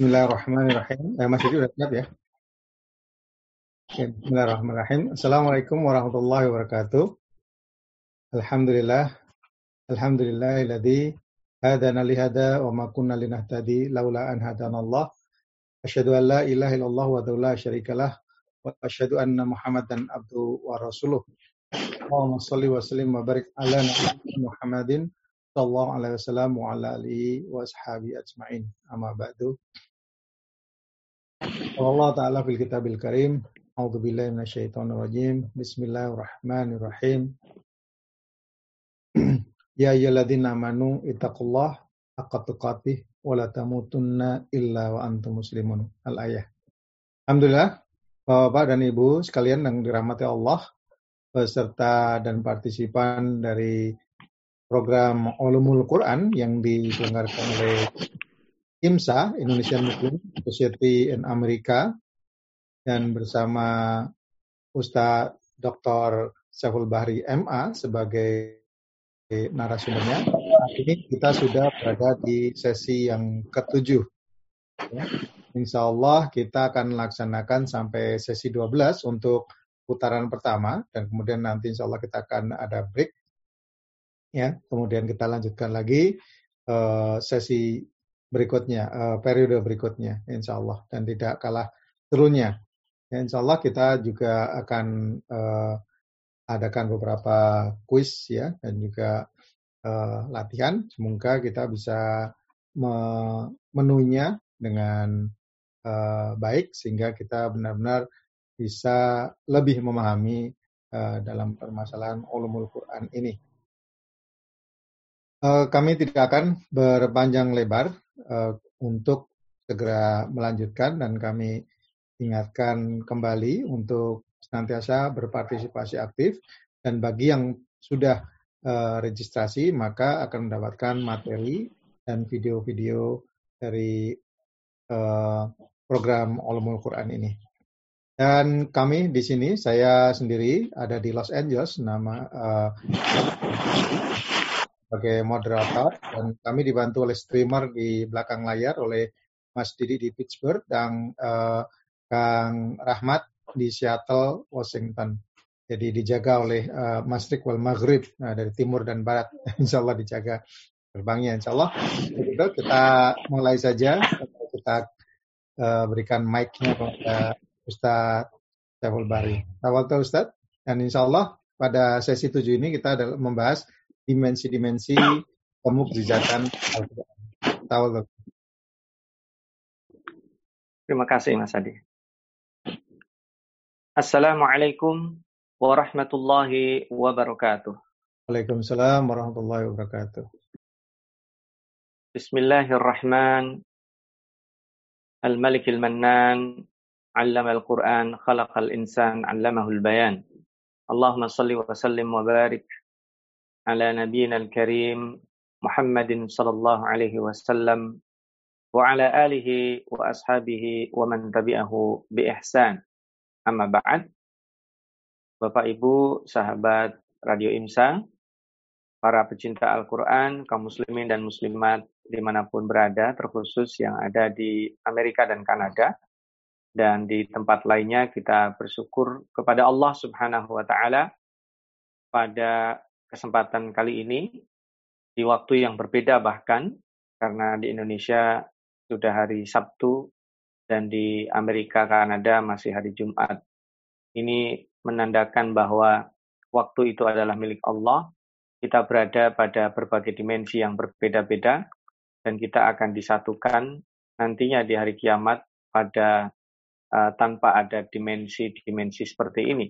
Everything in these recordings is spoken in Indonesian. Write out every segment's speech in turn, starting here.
Bismillahirrahmanirrahim. Eh, Mas Yudi udah siap ya? Bismillahirrahmanirrahim. Assalamualaikum warahmatullahi wabarakatuh. Alhamdulillah. Alhamdulillahilladzi hadana lihada wa ma kunna linahtadi laula an hadanallah. Asyhadu an la ilaha illallah wa la syarikalah wa asyhadu anna Muhammadan abdu wa rasuluh. Allahumma shalli wa sallim wa barik ala Muhammadin sallallahu alaihi wasallam wa ala alihi wa ashabi ajmain. Amma ba'du. Allah taala fil kitabil karim. A'udzu billahi minasyaitonir rajim. Bismillahirrahmanirrahim. ya ayyuhalladzina amanu ittaqullah haqqa tuqatih wa la tamutunna illa wa antum muslimun. Al-ayah. Alhamdulillah, Bapak dan Ibu sekalian yang dirahmati Allah, peserta dan partisipan dari program Ulumul Quran yang diselenggarakan oleh IMSA, Indonesian Muslim Society in Amerika, dan bersama Ustadz Dr. Syaful Bahri MA sebagai narasumbernya. Saat ini kita sudah berada di sesi yang ketujuh. Ya. Insya Allah kita akan melaksanakan sampai sesi 12 untuk putaran pertama dan kemudian nanti insya Allah kita akan ada break ya kemudian kita lanjutkan lagi uh, sesi berikutnya uh, periode berikutnya insya Allah. Dan tidak kalah serunya. Ya, insya Allah kita juga akan uh, adakan beberapa kuis ya dan juga uh, latihan. Semoga kita bisa memenuhinya dengan uh, baik sehingga kita benar-benar bisa lebih memahami uh, dalam permasalahan ulumul Quran ini. Eh, kami tidak akan berpanjang lebar uh, untuk segera melanjutkan dan kami ingatkan kembali untuk senantiasa berpartisipasi aktif dan bagi yang sudah uh, registrasi maka akan mendapatkan materi dan video-video dari program Ulumul Quran ini. Dan kami di sini, saya sendiri ada di Los Angeles, nama uh, sebagai moderator dan kami dibantu oleh streamer di belakang layar oleh Mas Didi di Pittsburgh dan uh, Kang Rahmat di Seattle, Washington. Jadi dijaga oleh uh, Mas Rikwal Maghrib nah, dari timur dan barat. Insya Allah dijaga terbangnya. Insya Allah. Kita mulai saja. Kita uh, berikan mic-nya kepada Ustadz Syaful Bari. Awal Ustadz. Dan insya Allah pada sesi tujuh ini kita membahas dimensi-dimensi pemukjizatan Al-Quran. Terima kasih Mas Adi. Assalamualaikum warahmatullahi wabarakatuh. Waalaikumsalam warahmatullahi wabarakatuh. Bismillahirrahman. Al-Malik al-Mannan. Allama al-Quran. Khalaq al-insan. Allamahul bayan. Allahumma salli wa sallim wa barik على نبينا الكريم محمد صلى الله عليه وسلم وعلى آله وأصحابه ومن تبعه بإحسان أما بعد Bapak Ibu, sahabat Radio IMSA, para pecinta Al-Quran, kaum muslimin dan muslimat dimanapun berada, terkhusus yang ada di Amerika dan Kanada, dan di tempat lainnya kita bersyukur kepada Allah Subhanahu wa Ta'ala pada kesempatan kali ini di waktu yang berbeda bahkan karena di Indonesia sudah hari Sabtu dan di Amerika Kanada masih hari Jumat. Ini menandakan bahwa waktu itu adalah milik Allah. Kita berada pada berbagai dimensi yang berbeda-beda dan kita akan disatukan nantinya di hari kiamat pada uh, tanpa ada dimensi-dimensi seperti ini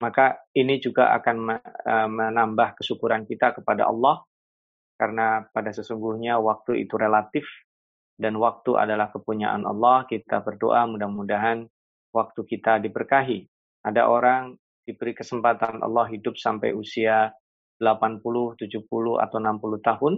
maka ini juga akan eh, menambah kesyukuran kita kepada Allah karena pada sesungguhnya waktu itu relatif dan waktu adalah kepunyaan Allah. Kita berdoa mudah-mudahan waktu kita diberkahi. Ada orang diberi kesempatan Allah hidup sampai usia 80, 70 atau 60 tahun,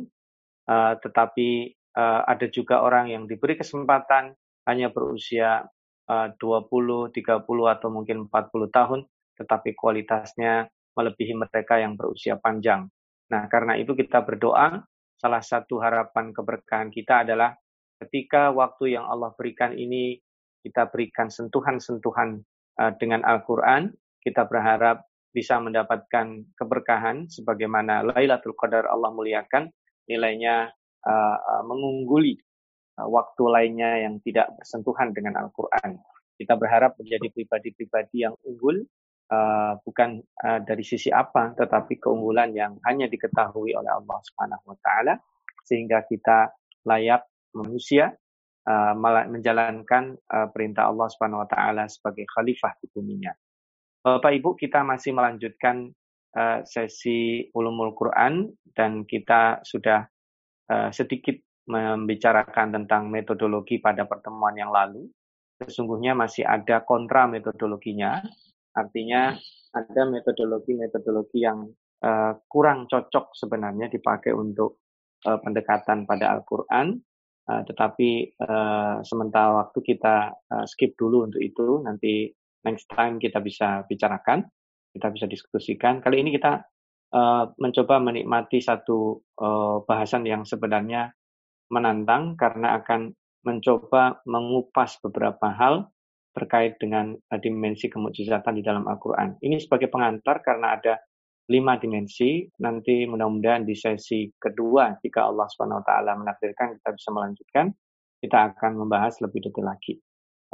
uh, tetapi uh, ada juga orang yang diberi kesempatan hanya berusia uh, 20, 30 atau mungkin 40 tahun, tetapi kualitasnya melebihi mereka yang berusia panjang. Nah, karena itu kita berdoa, salah satu harapan keberkahan kita adalah ketika waktu yang Allah berikan ini kita berikan sentuhan-sentuhan uh, dengan Al-Quran, kita berharap bisa mendapatkan keberkahan sebagaimana Lailatul Qadar Allah muliakan nilainya uh, uh, mengungguli waktu lainnya yang tidak bersentuhan dengan Al-Quran. Kita berharap menjadi pribadi-pribadi yang unggul uh, bukan uh, dari sisi apa, tetapi keunggulan yang hanya diketahui oleh Allah Subhanahu Wa Taala, sehingga kita layak manusia uh, menjalankan uh, perintah Allah Subhanahu wa taala sebagai khalifah di buminya. Bapak Ibu, kita masih melanjutkan uh, sesi ulumul Quran dan kita sudah uh, sedikit membicarakan tentang metodologi pada pertemuan yang lalu. Sesungguhnya masih ada kontra metodologinya, artinya ada metodologi-metodologi yang uh, kurang cocok sebenarnya dipakai untuk uh, pendekatan pada Al-Quran Uh, tetapi uh, sementara waktu kita uh, skip dulu untuk itu, nanti next time kita bisa bicarakan, kita bisa diskusikan. Kali ini kita uh, mencoba menikmati satu uh, bahasan yang sebenarnya menantang karena akan mencoba mengupas beberapa hal terkait dengan uh, dimensi kemujizatan di dalam Al-Quran. Ini sebagai pengantar karena ada lima dimensi. Nanti mudah-mudahan di sesi kedua, jika Allah swt menakdirkan kita bisa melanjutkan, kita akan membahas lebih detail lagi.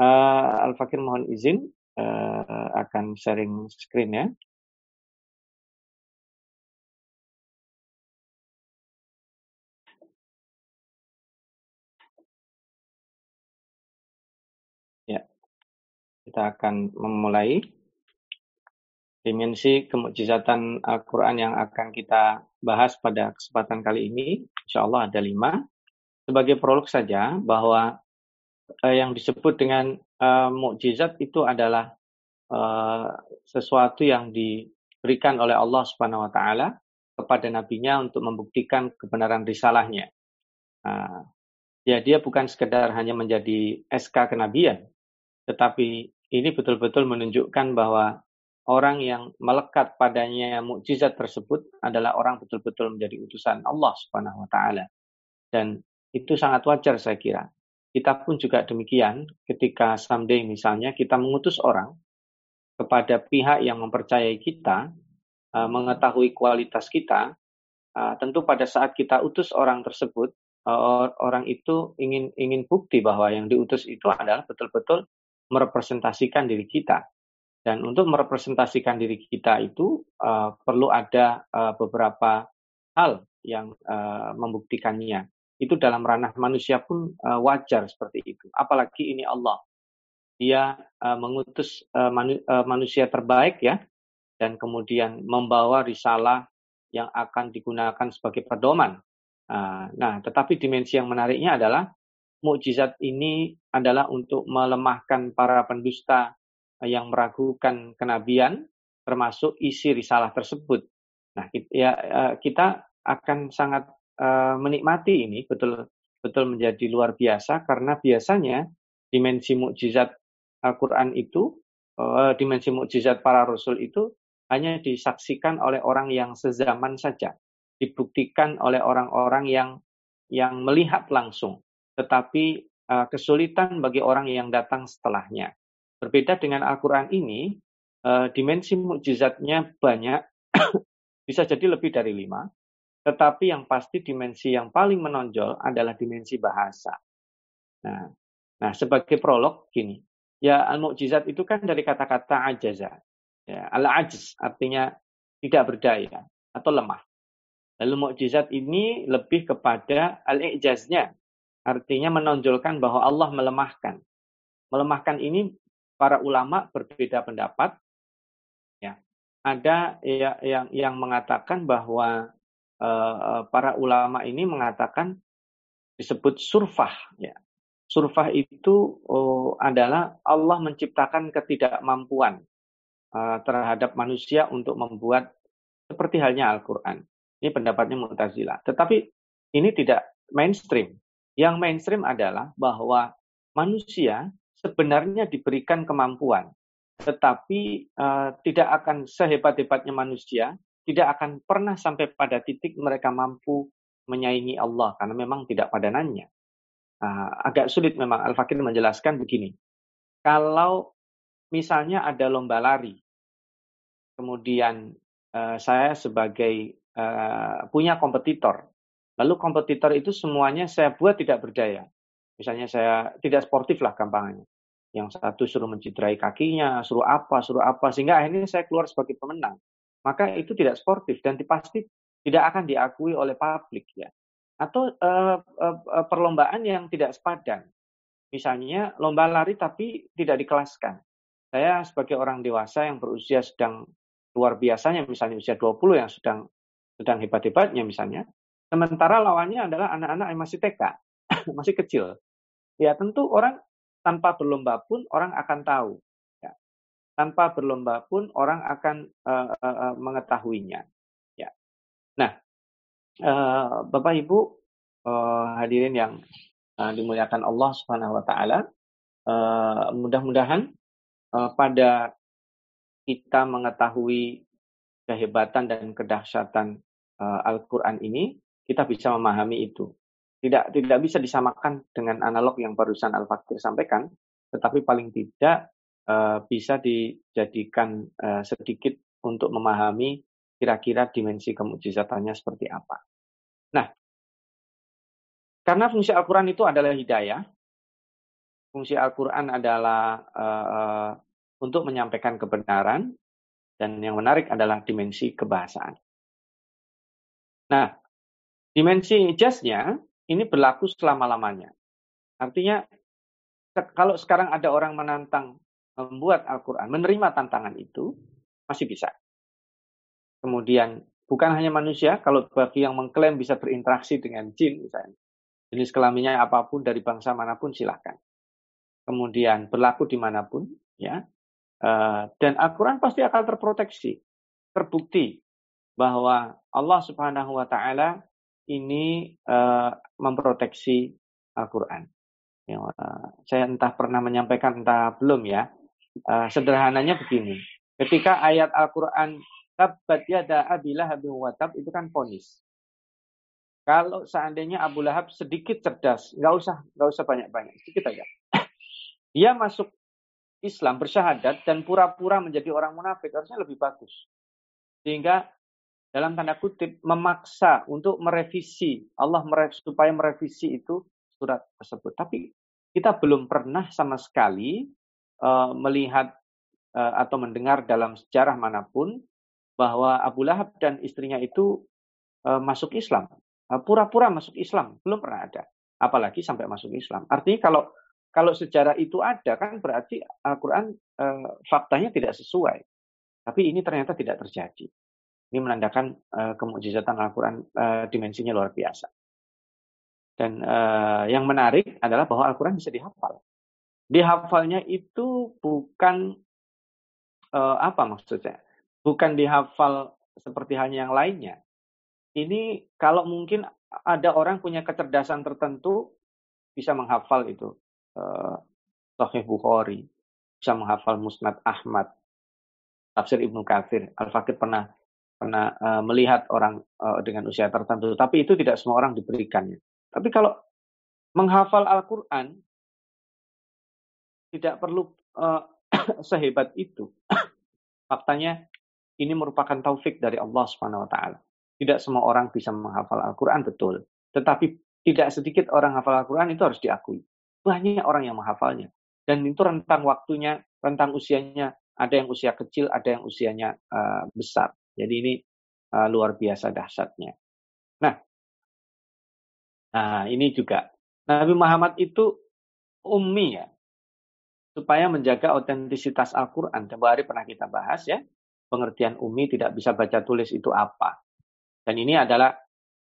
Uh, Al-Fakir mohon izin uh, akan sharing screen. Ya, kita akan memulai dimensi kemujizatan Al-Quran yang akan kita bahas pada kesempatan kali ini, insya Allah ada lima. Sebagai prolog saja, bahwa eh, yang disebut dengan eh, mukjizat itu adalah eh, sesuatu yang diberikan oleh Allah Subhanahu Wa Taala kepada nabinya untuk membuktikan kebenaran risalahnya. Nah, ya dia bukan sekedar hanya menjadi SK kenabian, tetapi ini betul-betul menunjukkan bahwa orang yang melekat padanya mukjizat tersebut adalah orang betul-betul menjadi utusan Allah Subhanahu wa taala. Dan itu sangat wajar saya kira. Kita pun juga demikian ketika someday misalnya kita mengutus orang kepada pihak yang mempercayai kita, uh, mengetahui kualitas kita, uh, tentu pada saat kita utus orang tersebut, uh, orang itu ingin ingin bukti bahwa yang diutus itu adalah betul-betul merepresentasikan diri kita dan untuk merepresentasikan diri kita itu uh, perlu ada uh, beberapa hal yang uh, membuktikannya. Itu dalam ranah manusia pun uh, wajar seperti itu. Apalagi ini Allah. Dia uh, mengutus uh, manu uh, manusia terbaik ya dan kemudian membawa risalah yang akan digunakan sebagai pedoman. Uh, nah, tetapi dimensi yang menariknya adalah mukjizat ini adalah untuk melemahkan para pendusta yang meragukan kenabian termasuk isi risalah tersebut. Nah, ya eh, kita akan sangat uh, menikmati ini betul betul menjadi luar biasa karena biasanya dimensi mukjizat Al-Qur'an itu uh, dimensi mukjizat para rasul itu hanya disaksikan oleh orang yang sezaman saja, dibuktikan oleh orang-orang yang yang melihat langsung, tetapi uh, kesulitan bagi orang yang datang setelahnya. Berbeda dengan Al-Quran ini, uh, dimensi mukjizatnya banyak, bisa jadi lebih dari lima, tetapi yang pasti dimensi yang paling menonjol adalah dimensi bahasa. Nah, nah sebagai prolog gini, ya al-mukjizat itu kan dari kata-kata ajaza. Ya, al-ajiz artinya tidak berdaya atau lemah. Lalu mukjizat ini lebih kepada al-ijaznya, artinya menonjolkan bahwa Allah melemahkan. Melemahkan ini para ulama berbeda pendapat. Ya, ada ya, yang yang mengatakan bahwa uh, para ulama ini mengatakan disebut surfah. Ya, surfah itu uh, adalah Allah menciptakan ketidakmampuan uh, terhadap manusia untuk membuat seperti halnya Al-Quran. Ini pendapatnya Mu'tazilah. Tetapi ini tidak mainstream. Yang mainstream adalah bahwa manusia sebenarnya diberikan kemampuan, tetapi uh, tidak akan sehebat-hebatnya manusia, tidak akan pernah sampai pada titik mereka mampu menyaingi Allah karena memang tidak padanannya. uh, agak sulit memang Al-Fakir menjelaskan begini. Kalau misalnya ada lomba lari, kemudian uh, saya sebagai uh, punya kompetitor, lalu kompetitor itu semuanya saya buat tidak berdaya. Misalnya saya tidak sportif lah gampangnya. Yang satu suruh mencederai kakinya, suruh apa, suruh apa, sehingga akhirnya saya keluar sebagai pemenang. Maka itu tidak sportif dan pasti tidak akan diakui oleh publik ya. Atau uh, uh, perlombaan yang tidak sepadan. Misalnya lomba lari tapi tidak dikelaskan. Saya sebagai orang dewasa yang berusia sedang luar biasanya, misalnya usia 20 yang sedang sedang hebat-hebatnya misalnya, sementara lawannya adalah anak-anak yang masih TK, masih kecil. Ya tentu orang tanpa berlomba pun orang akan tahu. Ya. Tanpa berlomba pun orang akan uh, uh, mengetahuinya. Ya. Nah, uh, Bapak Ibu uh, hadirin yang uh, dimuliakan Allah Subhanahu wa taala, mudah-mudahan uh, pada kita mengetahui kehebatan dan kedahsyatan uh, Al-Quran ini, kita bisa memahami itu. Tidak tidak bisa disamakan dengan analog yang barusan Al-Fakir sampaikan, tetapi paling tidak uh, bisa dijadikan uh, sedikit untuk memahami kira-kira dimensi kemujizatannya seperti apa. Nah, karena fungsi Al-Quran itu adalah hidayah, fungsi Al-Quran adalah uh, untuk menyampaikan kebenaran dan yang menarik adalah dimensi kebahasaan. Nah, dimensi jasnya ini berlaku selama-lamanya. Artinya kalau sekarang ada orang menantang membuat Al-Quran, menerima tantangan itu, masih bisa. Kemudian bukan hanya manusia, kalau bagi yang mengklaim bisa berinteraksi dengan jin misalnya, jenis kelaminnya apa pun dari bangsa mana pun silahkan. Kemudian berlaku di mana pun, ya, Eh, dan Al-Quran pasti akan terproteksi. Terbukti bahwa Allah Subhanahu wa Ta'ala ini uh, memproteksi Al-Quran. Ya, uh, saya entah pernah menyampaikan, entah belum ya. Uh, sederhananya begini. Ketika ayat Al-Quran Tabbat yada Abi watab itu kan ponis. Kalau seandainya Abu Lahab sedikit cerdas, nggak usah nggak usah banyak-banyak, sedikit aja. Dia masuk Islam bersyahadat dan pura-pura menjadi orang munafik harusnya lebih bagus. Sehingga dalam tanda kutip memaksa untuk merevisi Allah mere supaya merevisi itu surat tersebut. Tapi kita belum pernah sama sekali uh, melihat uh, atau mendengar dalam sejarah mana pun bahwa Abu Lahab dan istrinya itu uh, masuk Islam. Pura-pura uh, masuk Islam belum pernah ada. Apalagi sampai masuk Islam. Artinya kalau kalau sejarah itu ada kan berarti Al-Quran eh, faktanya tidak sesuai. Tapi ini ternyata tidak terjadi. Ini menandakan eh, kemujizatan Al-Quran eh, dimensinya luar biasa. Dan eh, yang menarik adalah bahwa Al-Quran bisa dihafal. Dihafalnya itu bukan eh, apa maksudnya? Bukan dihafal seperti hanya yang lainnya. Ini kalau mungkin ada orang punya kecerdasan tertentu bisa menghafal itu uh, Sahih Bukhari, bisa menghafal Musnad Ahmad, tafsir Ibnu Katsir. Al-Fakir pernah pernah uh, melihat orang uh, dengan usia tertentu, tapi itu tidak semua orang diberikannya. Tapi kalau menghafal Al-Qur'an tidak perlu uh, sehebat itu. Faktanya ini merupakan taufik dari Allah Subhanahu wa taala. Tidak semua orang bisa menghafal Al-Qur'an betul, tetapi tidak sedikit orang hafal Al-Qur'an itu harus diakui banyak orang yang menghafalnya. Dan itu rentang waktunya, rentang usianya, ada yang usia kecil, ada yang usianya uh, besar. Jadi ini uh, luar biasa dahsyatnya. Nah, nah, ini juga Nabi Muhammad itu ummi ya, supaya menjaga otentisitas Al-Quran. Tempoh hari pernah kita bahas ya, pengertian ummi tidak bisa baca tulis itu apa. Dan ini adalah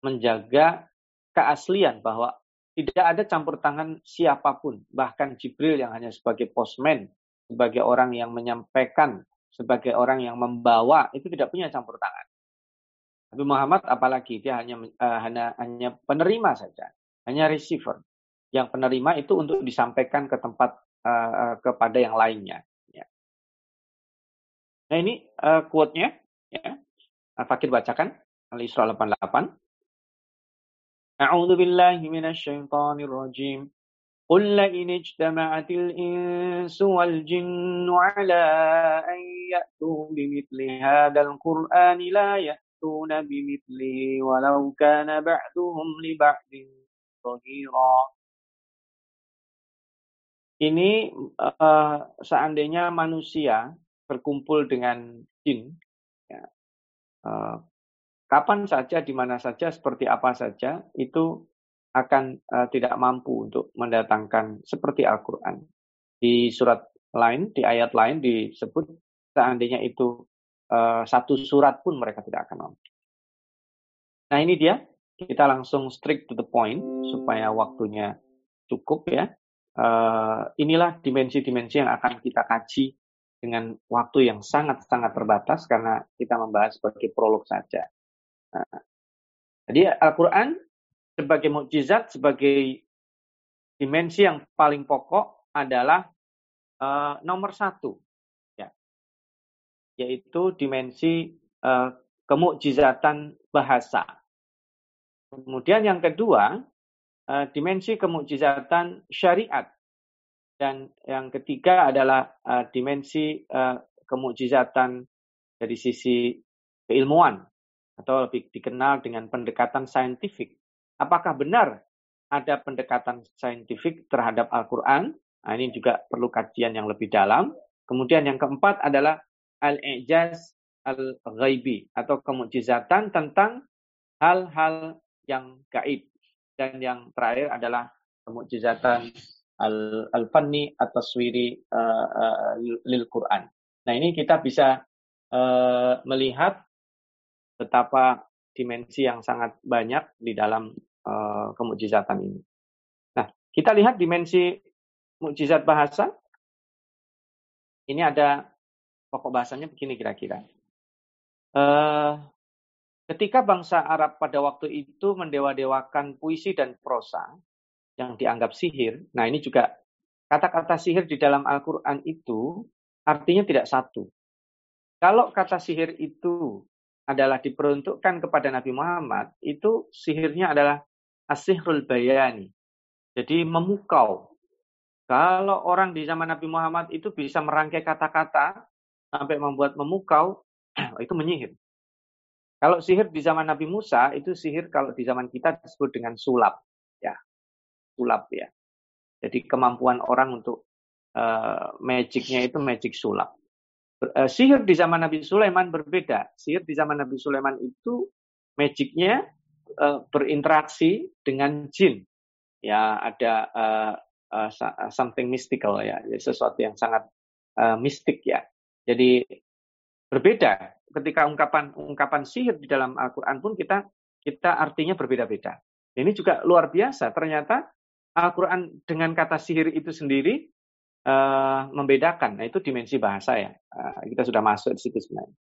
menjaga keaslian bahwa tidak ada campur tangan siapa pun, bahkan Jibril yang hanya sebagai postman, sebagai orang yang menyampaikan, sebagai orang yang membawa itu tidak punya campur tangan. Tapi Muhammad apalagi dia hanya uh, hanya hanya penerima saja, hanya receiver. Yang penerima itu untuk disampaikan ke tempat uh, kepada yang lainnya. Ya. Nah ini uh, quote-nya, ya. Fakir bacakan Al-Isra 88. A'udzu billahi minasyaitonir rajim. قل لئن اجتمعت الإنس والجن على أن يأتوا بمثل هذا القرآن لا يأتون بمثله ولو كان بعضهم لبعض ظهيرا Ini uh, seandainya manusia berkumpul dengan jin, ya, uh, kapan saja, di mana saja, seperti apa saja, itu akan uh, tidak mampu untuk mendatangkan seperti Al-Quran. Di surat lain, di ayat lain disebut seandainya itu uh, satu surat pun mereka tidak akan mampu. Nah ini dia, kita langsung strict to the point supaya waktunya cukup ya uh, inilah dimensi-dimensi yang akan kita kaji dengan waktu yang sangat-sangat terbatas karena kita membahas sebagai prolog saja. Nah, jadi Al-Quran sebagai mukjizat, sebagai dimensi yang paling pokok adalah uh, nomor satu, ya, yaitu dimensi uh, kemukjizatan bahasa. Kemudian yang kedua uh, dimensi kemujizatan syariat. Dan yang ketiga adalah uh, dimensi uh, kemujizatan dari sisi keilmuan atau lebih dikenal dengan pendekatan saintifik. Apakah benar ada pendekatan saintifik terhadap Al-Quran? Nah, ini juga perlu kajian yang lebih dalam. Kemudian yang keempat adalah al-ijaz al-ghaibi atau kemujizatan tentang hal-hal yang gaib dan yang terakhir adalah kemujizatan al-fanni al atau swiri uh, uh, lil Quran. Nah ini kita bisa uh, melihat betapa dimensi yang sangat banyak di dalam uh, kemujizatan ini. Nah kita lihat dimensi mujizat bahasa. Ini ada pokok bahasanya begini kira-kira. Uh, Ketika bangsa Arab pada waktu itu mendewa-dewakan puisi dan prosa yang dianggap sihir, nah ini juga kata-kata sihir di dalam Al-Quran itu artinya tidak satu. Kalau kata sihir itu adalah diperuntukkan kepada Nabi Muhammad, itu sihirnya adalah asihrul bayani. Jadi memukau. Kalau orang di zaman Nabi Muhammad itu bisa merangkai kata-kata sampai membuat memukau, itu menyihir. Kalau sihir di zaman Nabi Musa itu sihir kalau di zaman kita disebut dengan sulap, ya, sulap ya. Jadi kemampuan orang untuk uh, magicnya itu magic sulap. Uh, sihir di zaman Nabi Sulaiman berbeda. Sihir di zaman Nabi Sulaiman itu magicnya uh, berinteraksi dengan jin. Ya ada uh, uh, something mystical ya, sesuatu yang sangat uh, mistik ya. Jadi berbeda ketika ungkapan ungkapan sihir di dalam Al-Qur'an pun kita kita artinya berbeda-beda. Ini juga luar biasa. Ternyata Al-Qur'an dengan kata sihir itu sendiri uh, membedakan. Nah, itu dimensi bahasa ya. Uh, kita sudah masuk di situ sebenarnya.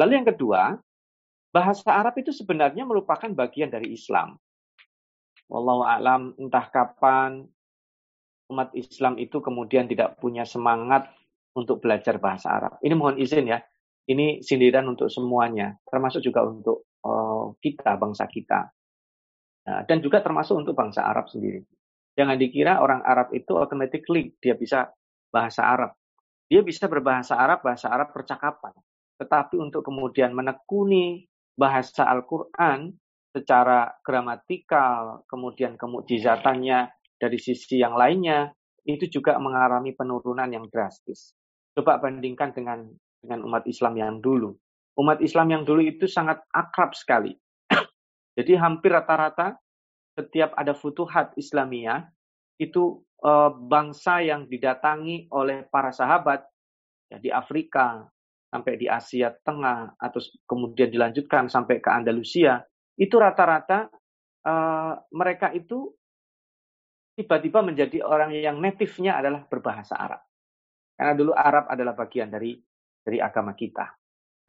Lalu yang kedua, bahasa Arab itu sebenarnya merupakan bagian dari Islam. Wallahu alam entah kapan umat Islam itu kemudian tidak punya semangat untuk belajar bahasa Arab. Ini mohon izin ya, ini sindiran untuk semuanya, termasuk juga untuk uh, kita, bangsa kita. Nah, dan juga termasuk untuk bangsa Arab sendiri. Jangan dikira orang Arab itu automatically dia bisa bahasa Arab. Dia bisa berbahasa Arab, bahasa Arab percakapan. Tetapi untuk kemudian menekuni bahasa Al-Quran secara gramatikal, kemudian kemujizatannya dari sisi yang lainnya, itu juga mengalami penurunan yang drastis. Coba bandingkan dengan dengan umat Islam yang dulu. Umat Islam yang dulu itu sangat akrab sekali. Jadi hampir rata-rata setiap ada futuhat Islamiyah itu eh, bangsa yang didatangi oleh para sahabat ya, di Afrika sampai di Asia Tengah atau kemudian dilanjutkan sampai ke Andalusia itu rata-rata eh, mereka itu tiba-tiba menjadi orang yang native-nya adalah berbahasa Arab. Karena dulu Arab adalah bagian dari dari agama kita.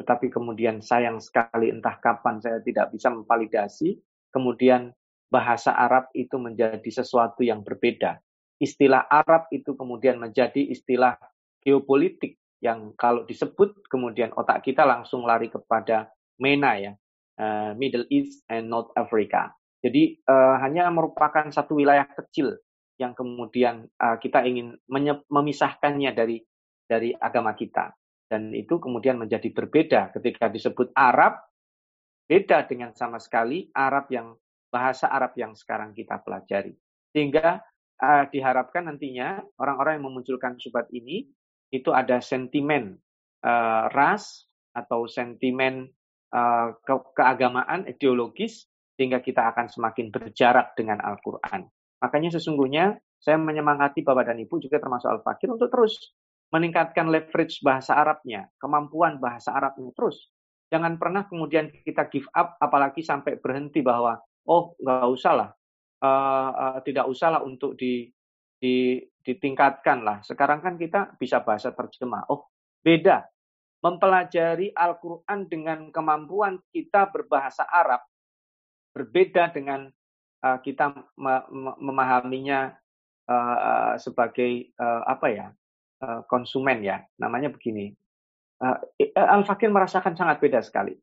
Tetapi kemudian sayang sekali entah kapan saya tidak bisa memvalidasi, kemudian bahasa Arab itu menjadi sesuatu yang berbeda. Istilah Arab itu kemudian menjadi istilah geopolitik yang kalau disebut kemudian otak kita langsung lari kepada MENA ya, uh, Middle East and North Africa. Jadi uh, hanya merupakan satu wilayah kecil yang kemudian uh, kita ingin memisahkannya dari dari agama kita. Dan itu kemudian menjadi berbeda ketika disebut Arab, beda dengan sama sekali Arab yang bahasa Arab yang sekarang kita pelajari. Sehingga uh, diharapkan nantinya orang-orang yang memunculkan subat ini itu ada sentimen uh, ras atau sentimen uh, ke keagamaan ideologis sehingga kita akan semakin berjarak dengan Al-Quran. Makanya sesungguhnya saya menyemangati Bapak dan Ibu juga termasuk Al-Fakir untuk terus meningkatkan leverage bahasa Arabnya, kemampuan bahasa Arabnya terus. Jangan pernah kemudian kita give up, apalagi sampai berhenti bahwa oh nggak usah lah, uh, uh, tidak usah lah untuk di, di, ditingkatkan lah. Sekarang kan kita bisa bahasa terjemah. Oh beda, mempelajari Al-Quran dengan kemampuan kita berbahasa Arab berbeda dengan uh, kita memahaminya uh, sebagai uh, apa ya Eh, konsumen ya. Namanya begini. Uh, Al-Fakir merasakan sangat beda sekali.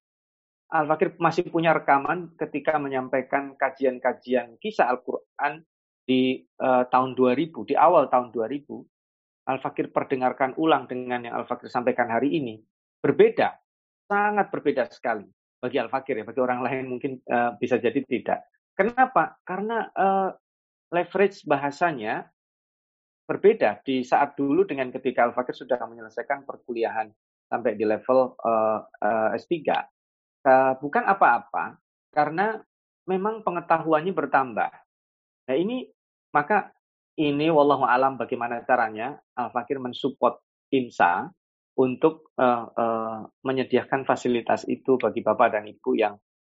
Al-Fakir masih punya rekaman ketika menyampaikan kajian-kajian kisah Al-Quran di uh, tahun 2000, di awal tahun 2000. Al-Fakir perdengarkan ulang dengan yang Al-Fakir sampaikan hari ini. Berbeda, sangat berbeda sekali. Bagi Al-Fakir ya, bagi orang lain mungkin uh, bisa jadi tidak. Kenapa? Karena uh, leverage bahasanya berbeda di saat dulu dengan ketika Al-Fakir sudah menyelesaikan perkuliahan sampai di level uh, uh, S3. Uh, bukan apa-apa, karena memang pengetahuannya bertambah. Nah ini, maka ini wallahu alam bagaimana caranya Al-Fakir mensupport IMSA untuk uh, uh, menyediakan fasilitas itu bagi Bapak dan Ibu yang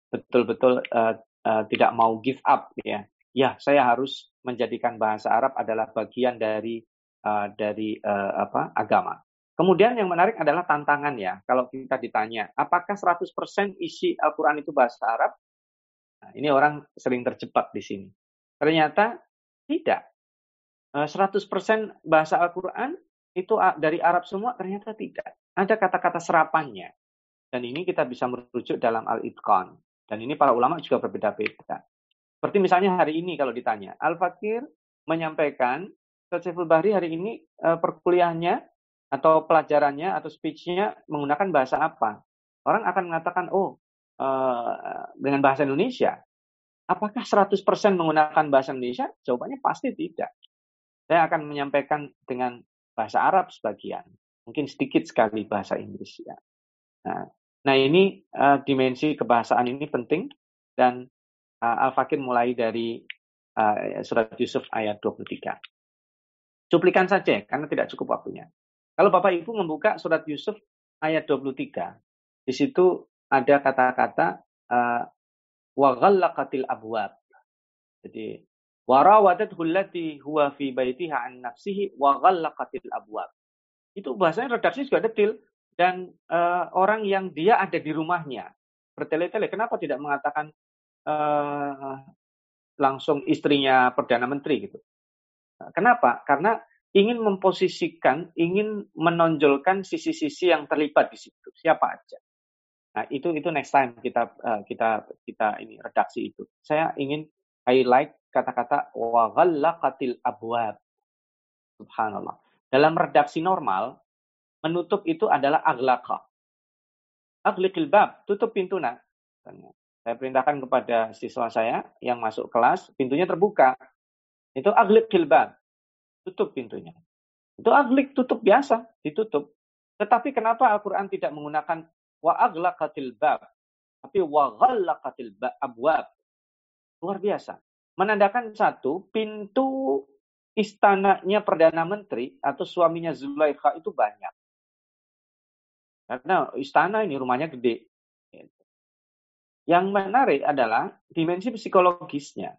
betul-betul uh, uh, tidak mau give up ya ya saya harus menjadikan bahasa Arab adalah bagian dari uh, dari uh, apa agama. Kemudian yang menarik adalah tantangan ya. Kalau kita ditanya, apakah 100% isi Al-Quran itu bahasa Arab? Nah, ini orang sering terjebak di sini. Ternyata tidak. 100% bahasa Al-Quran itu dari Arab semua? Ternyata tidak. Ada kata-kata serapannya. Dan ini kita bisa merujuk dalam Al-Itqan. Dan ini para ulama juga berbeda-beda. Seperti misalnya hari ini kalau ditanya, Al-Fakir menyampaikan Saiful Bahri hari ini uh, perkuliahannya atau pelajarannya atau speech-nya menggunakan bahasa apa? Orang akan mengatakan, oh, uh, dengan bahasa Indonesia. Apakah 100% menggunakan bahasa Indonesia? Jawabannya pasti tidak. Saya akan menyampaikan dengan bahasa Arab sebagian. Mungkin sedikit sekali bahasa Inggris. Ya. Nah, nah ini uh, dimensi kebahasaan ini penting dan uh, Al-Fakir mulai dari uh, surat Yusuf ayat 23. Cuplikan saja karena tidak cukup waktunya. Kalau Bapak Ibu membuka surat Yusuf ayat 23, di situ ada kata-kata uh, wa ghallaqatil abwab. Jadi warawadat hullati huwa fi baitiha an nafsihi wa ghallaqatil abwab. Itu bahasanya redaksi juga detail dan uh, orang yang dia ada di rumahnya bertele-tele kenapa tidak mengatakan uh, langsung istrinya perdana menteri gitu. Kenapa? Karena ingin memposisikan, ingin menonjolkan sisi-sisi yang terlibat di situ. Siapa aja. Nah, itu itu next time kita uh, kita kita ini redaksi itu. Saya ingin highlight kata-kata wa ghallaqatil abwab. Subhanallah. Dalam redaksi normal, menutup itu adalah aglaqa. Agliqil bab, tutup pintu nah. Saya perintahkan kepada siswa saya yang masuk kelas, pintunya terbuka. Itu aglik kilban. Tutup pintunya. Itu aglik tutup biasa, ditutup. Tetapi kenapa Al-Quran tidak menggunakan wa aglaqatil bab, tapi wa ghallaqatil abwab. Luar biasa. Menandakan satu, pintu istananya Perdana Menteri atau suaminya Zulaikha itu banyak. Karena istana ini rumahnya gede. Yang menarik adalah dimensi psikologisnya.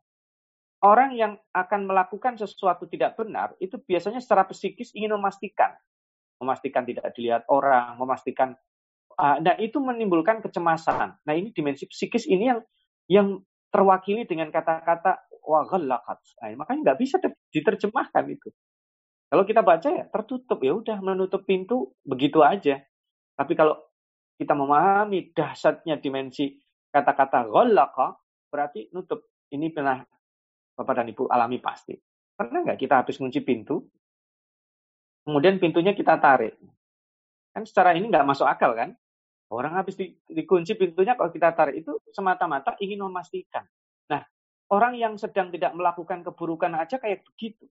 Orang yang akan melakukan sesuatu tidak benar itu biasanya secara psikis ingin memastikan, memastikan tidak dilihat orang, memastikan. Uh, nah itu menimbulkan kecemasan. Nah ini dimensi psikis ini yang yang terwakili dengan kata-kata waghallakat. Nah, makanya nggak bisa diterjemahkan itu. Kalau kita baca ya tertutup ya udah menutup pintu begitu aja. Tapi kalau kita memahami dahsyatnya dimensi kata-kata ghallaqa berarti nutup. Ini pernah Bapak dan Ibu alami pasti. Pernah nggak kita habis kunci pintu, kemudian pintunya kita tarik? Kan secara ini nggak masuk akal kan? Orang habis di, dikunci pintunya kalau kita tarik itu semata-mata ingin memastikan. Nah, orang yang sedang tidak melakukan keburukan aja kayak begitu.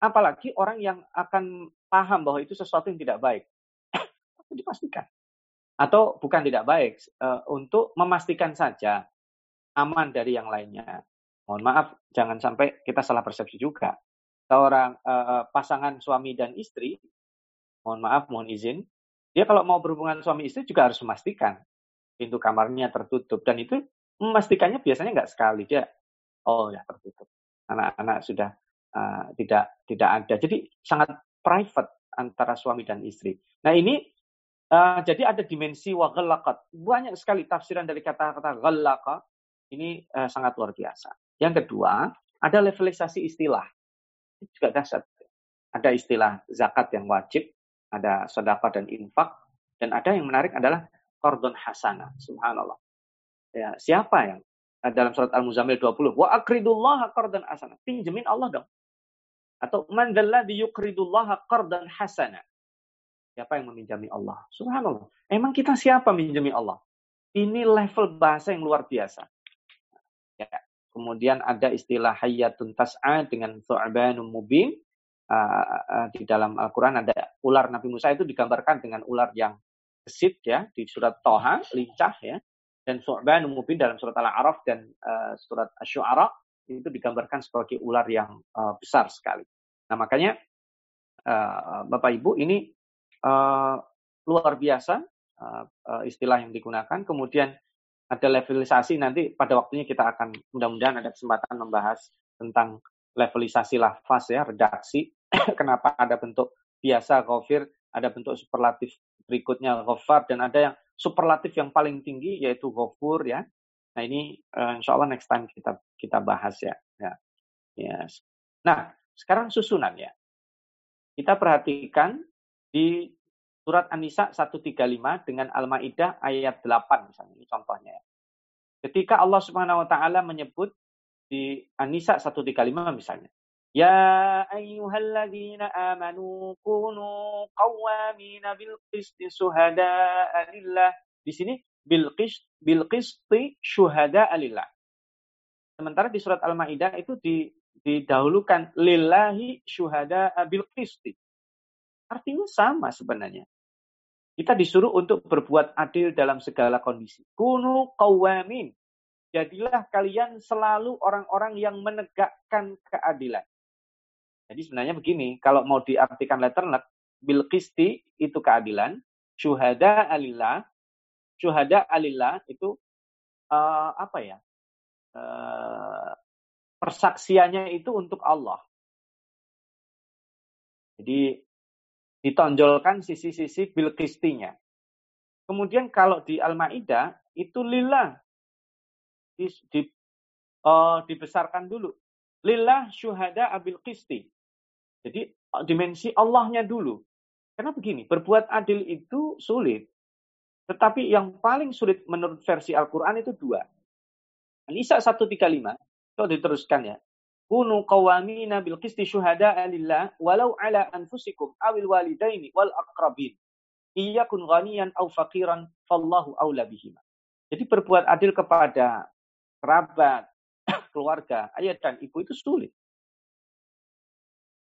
Apalagi orang yang akan paham bahwa itu sesuatu yang tidak baik. dipastikan. Atau bukan tidak baik, uh, untuk memastikan saja aman dari yang lainnya. Mohon maaf, jangan sampai kita salah persepsi juga. Seorang uh, pasangan suami dan istri, mohon maaf, mohon izin, dia kalau mau berhubungan suami istri juga harus memastikan. Pintu kamarnya tertutup. Dan itu memastikannya biasanya nggak sekali. Dia oh ya tertutup. Anak-anak sudah uh, tidak tidak ada. Jadi sangat private antara suami dan istri. Nah ini uh, jadi ada dimensi wa banyak sekali tafsiran dari kata-kata ghalaqa ini uh, sangat luar biasa. Yang kedua ada levelisasi istilah. Juga dasar ada istilah zakat yang wajib ada sedekah dan infak, dan ada yang menarik adalah kordon hasana. Subhanallah. Ya, siapa yang dalam surat Al-Muzammil 20, wa akridullah kordon hasana. Pinjemin Allah dong. Atau man di yukridullah kordon hasana. Siapa yang meminjami Allah? Subhanallah. Emang kita siapa minjami Allah? Ini level bahasa yang luar biasa. Ya. Kemudian ada istilah hayatun tas'a dengan su'banun mubin uh, di dalam Al-Quran ada ular Nabi Musa itu digambarkan dengan ular yang gesit ya di surat Toha lincah ya dan Su'ban Mubin dalam surat Al-A'raf dan uh, surat Asy-Syu'ara itu digambarkan sebagai ular yang uh, besar sekali. Nah makanya uh, Bapak Ibu ini uh, luar biasa uh, istilah yang digunakan. Kemudian ada levelisasi nanti pada waktunya kita akan mudah-mudahan ada kesempatan membahas tentang levelisasi lafaz ya redaksi kenapa ada bentuk biasa ghafir, ada bentuk superlatif berikutnya ghafar, dan ada yang superlatif yang paling tinggi yaitu ghafur ya. Nah ini uh, insya Allah next time kita kita bahas ya. ya. Yes. Nah sekarang susunan ya. Kita perhatikan di surat An-Nisa 135 dengan Al-Maidah ayat 8 misalnya ini contohnya ya. Ketika Allah Subhanahu wa taala menyebut di An-Nisa 135 misalnya Ya ayyuhalladzina amanu kunu qawwamina bil qisti syuhada'a lillah. Di sini bil qist bil qisti syuhada'a lillah. Sementara di surat Al-Maidah itu di, didahulukan lillahi syuhada'a bil qisti. Artinya sama sebenarnya. Kita disuruh untuk berbuat adil dalam segala kondisi. Kunu qawwamin. Jadilah kalian selalu orang-orang yang menegakkan keadilan. Jadi sebenarnya begini, kalau mau diartikan letternet, bil kisti itu keadilan, syuhada alillah, syuhada alillah itu uh, apa ya? Uh, persaksiannya itu untuk Allah. Jadi ditonjolkan sisi-sisi bil kistinya. Kemudian kalau di Al-Maidah itu lillah di, di, uh, dibesarkan dulu. Lillah syuhada abil kisti. Jadi eh, dimensi Allahnya dulu. Karena begini, berbuat adil itu sulit. Tetapi yang paling sulit menurut versi Al-Quran itu dua. Nisa 135, kalau diteruskan ya. Kunu qawamina bil qisti syuhada alillah walau ala anfusikum awil walidaini wal akrabin. Iyakun ghaniyan au faqiran fallahu awla bihima. Jadi berbuat adil kepada kerabat, keluarga, ayah dan ibu itu sulit.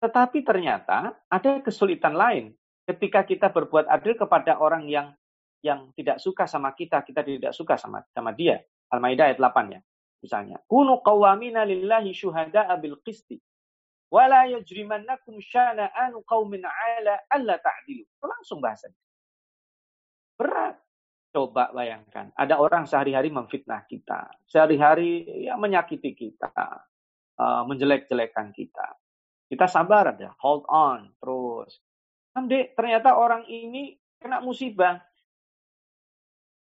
Tetapi ternyata ada kesulitan lain ketika kita berbuat adil kepada orang yang yang tidak suka sama kita, kita tidak suka sama sama dia. Al-Maidah ayat 8 ya. Misalnya, kunu qawamina lillahi syuhada'a bil qisti. Wala yajrimannakum syana'anu qaumin 'ala alla ta'dilu. Langsung bahasanya. Berat. Coba bayangkan, ada orang sehari-hari memfitnah kita, sehari-hari ya menyakiti kita, uh, menjelek-jelekan kita. Kita sabar aja, hold on terus. Nanti ternyata orang ini kena musibah.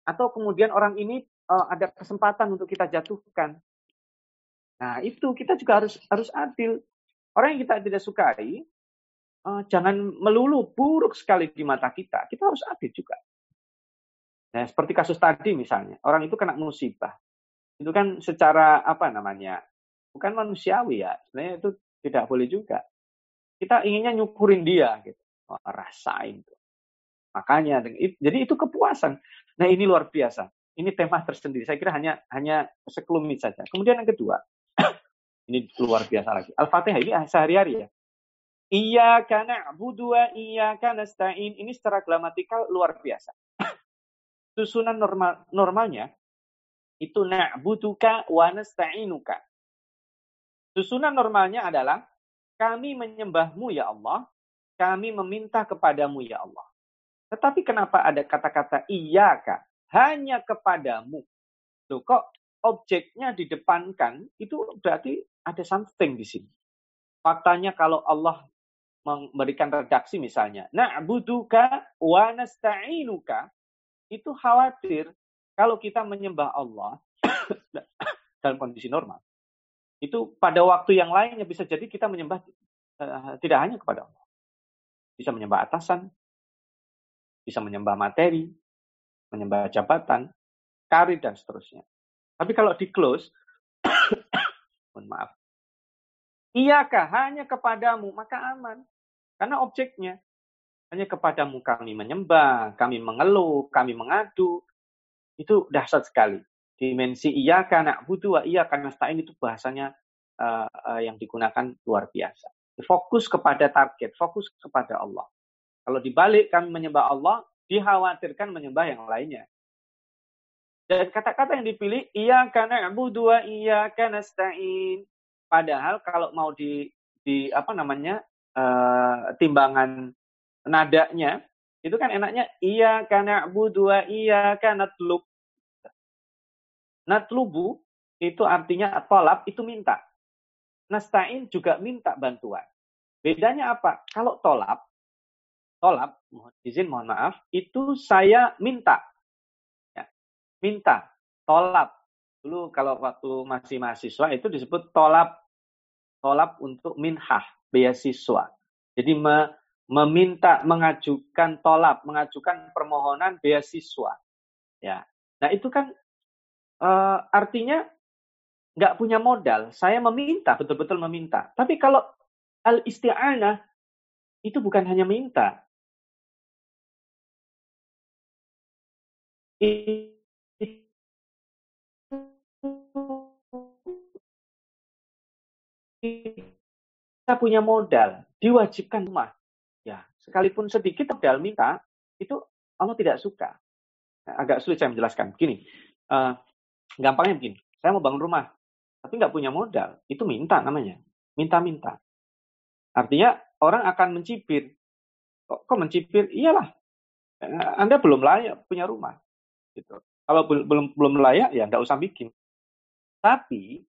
Atau kemudian orang ini uh, ada kesempatan untuk kita jatuhkan. Nah, itu kita juga harus harus adil. Orang yang kita tidak sukai, uh, jangan melulu buruk sekali di mata kita. Kita harus adil juga. Nah, seperti kasus tadi misalnya, orang itu kena musibah. Itu kan secara apa namanya? Bukan manusiawi ya. Sebenarnya itu Tidak boleh juga. Kita inginnya nyukurin dia gitu. Oh, rasain tuh. Makanya jadi itu kepuasan. Nah, ini luar biasa. Ini tema tersendiri. Saya kira hanya hanya sekelumit saja. Kemudian yang kedua, ini luar biasa lagi. Al-Fatihah ini sehari-hari ya. Iya karena budua, iya karena stain. Ini secara gramatikal luar biasa. Susunan normal normalnya itu na'buduka wa nasta'inuka. Susunan normalnya adalah kami menyembahmu ya Allah, kami meminta kepadamu ya Allah. Tetapi kenapa ada kata-kata iya kak? Hanya kepadamu. Loh kok objeknya didepankan, itu berarti ada something di sini. Faktanya kalau Allah memberikan redaksi misalnya, na'buduka wa nasta'inuka, itu khawatir kalau kita menyembah Allah dalam kondisi normal. Itu pada waktu yang lainnya bisa jadi kita menyembah uh, tidak hanya kepada Allah. Bisa menyembah atasan, bisa menyembah materi, menyembah jabatan, karir, dan seterusnya. Tapi kalau di close, mohon maaf, iyakah hanya kepadamu, maka aman. Karena objeknya. Hanya kepadamu kami menyembah, kami mengeluh, kami mengadu. Itu dahsyat sekali. Dimensi iya karena butuh, iya karena stain itu bahasanya uh, uh, yang digunakan luar biasa. Fokus kepada target, fokus kepada Allah. Kalau dibalik kami menyembah Allah, dikhawatirkan menyembah yang lainnya. Dan kata-kata yang dipilih, iya karena Abu dua, iya karena stain. Padahal kalau mau di, di apa namanya uh, timbangan nadanya itu kan enaknya iya karena dua iya karena teluk natlubu itu artinya tolap itu minta nastain juga minta bantuan bedanya apa kalau tolap tolap mohon izin mohon maaf itu saya minta ya, minta tolap dulu kalau waktu masih mahasiswa itu disebut tolap tolap untuk minhah beasiswa. Jadi me, meminta mengajukan tolak, mengajukan permohonan beasiswa. Ya. Nah, itu kan uh, artinya nggak punya modal. Saya meminta, betul-betul meminta. Tapi kalau al-isti'anah itu bukan hanya minta. kita punya modal, diwajibkan rumah. Ya, sekalipun sedikit modal minta, itu Allah tidak suka. Agak sulit saya menjelaskan. Begini, uh, gampangnya begini, saya mau bangun rumah, tapi nggak punya modal, itu minta namanya. Minta-minta. Artinya orang akan mencibir. Kok, kok mencibir? Iyalah, eh, Anda belum layak punya rumah. Gitu. Kalau belum belum layak, ya nggak usah bikin. Tapi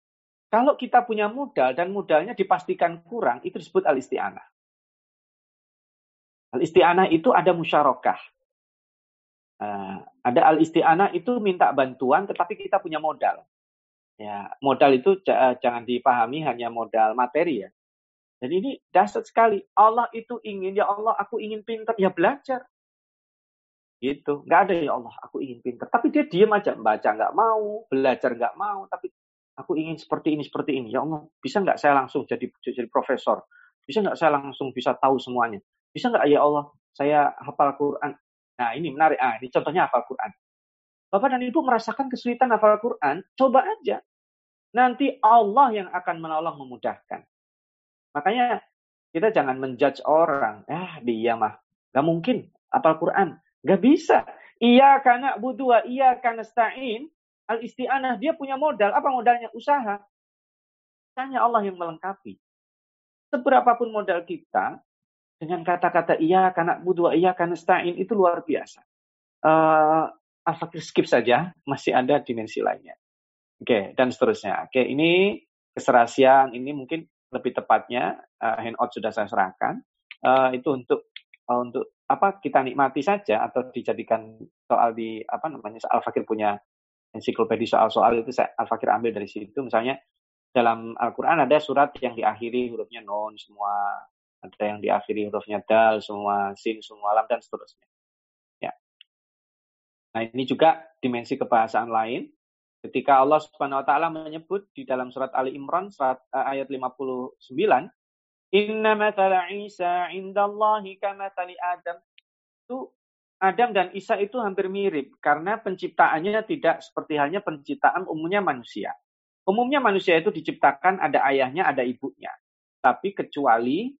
kalau kita punya modal dan modalnya dipastikan kurang, itu disebut al-isti'anah. Al-isti'anah itu ada musyarakah. Uh, ada al-isti'anah itu minta bantuan tetapi kita punya modal. Ya, modal itu jangan dipahami hanya modal materi ya. Dan ini dasar sekali. Allah itu ingin, ya Allah aku ingin pintar, ya belajar. Gitu. Nggak ada ya Allah, aku ingin pintar. Tapi dia diam aja, baca nggak mau, belajar nggak mau, tapi aku ingin seperti ini seperti ini ya Allah bisa nggak saya langsung jadi jadi profesor bisa nggak saya langsung bisa tahu semuanya bisa nggak ya Allah saya hafal Quran nah ini menarik. Ah ini contohnya hafal Quran. Bapak dan Ibu merasakan kesulitan hafal Quran? Coba aja. Nanti Allah yang akan menolong memudahkan. Makanya kita jangan menjudge orang. Ah dia mah nggak mungkin hafal Quran. Nggak bisa. Iya karena budua iya karena stain. Al-isti'anah, dia punya modal. Apa modalnya? Usaha. Tanya Allah yang melengkapi. Seberapapun modal kita, dengan kata-kata iya karena butuh iya karena stain itu luar biasa. Uh, Al-Fakir skip saja, masih ada dimensi lainnya. Oke, okay, dan seterusnya. Oke, okay, ini keserasian, ini mungkin lebih tepatnya uh, handout sudah saya serahkan. Uh, itu untuk uh, untuk apa kita nikmati saja atau dijadikan soal di apa namanya Al Fakir punya ensiklopedi soal-soal itu saya Al-Fakir ambil dari situ. Misalnya dalam Al-Quran ada surat yang diakhiri hurufnya non semua, ada yang diakhiri hurufnya dal semua, sin semua, lam dan seterusnya. Ya. Nah ini juga dimensi kebahasaan lain. Ketika Allah Subhanahu Wa Taala menyebut di dalam surat Ali Imran surat uh, ayat 59 Inna mathala Isa indallahi kamathali Adam. Itu Adam dan Isa itu hampir mirip karena penciptaannya tidak seperti halnya penciptaan umumnya manusia. Umumnya manusia itu diciptakan ada ayahnya, ada ibunya. Tapi kecuali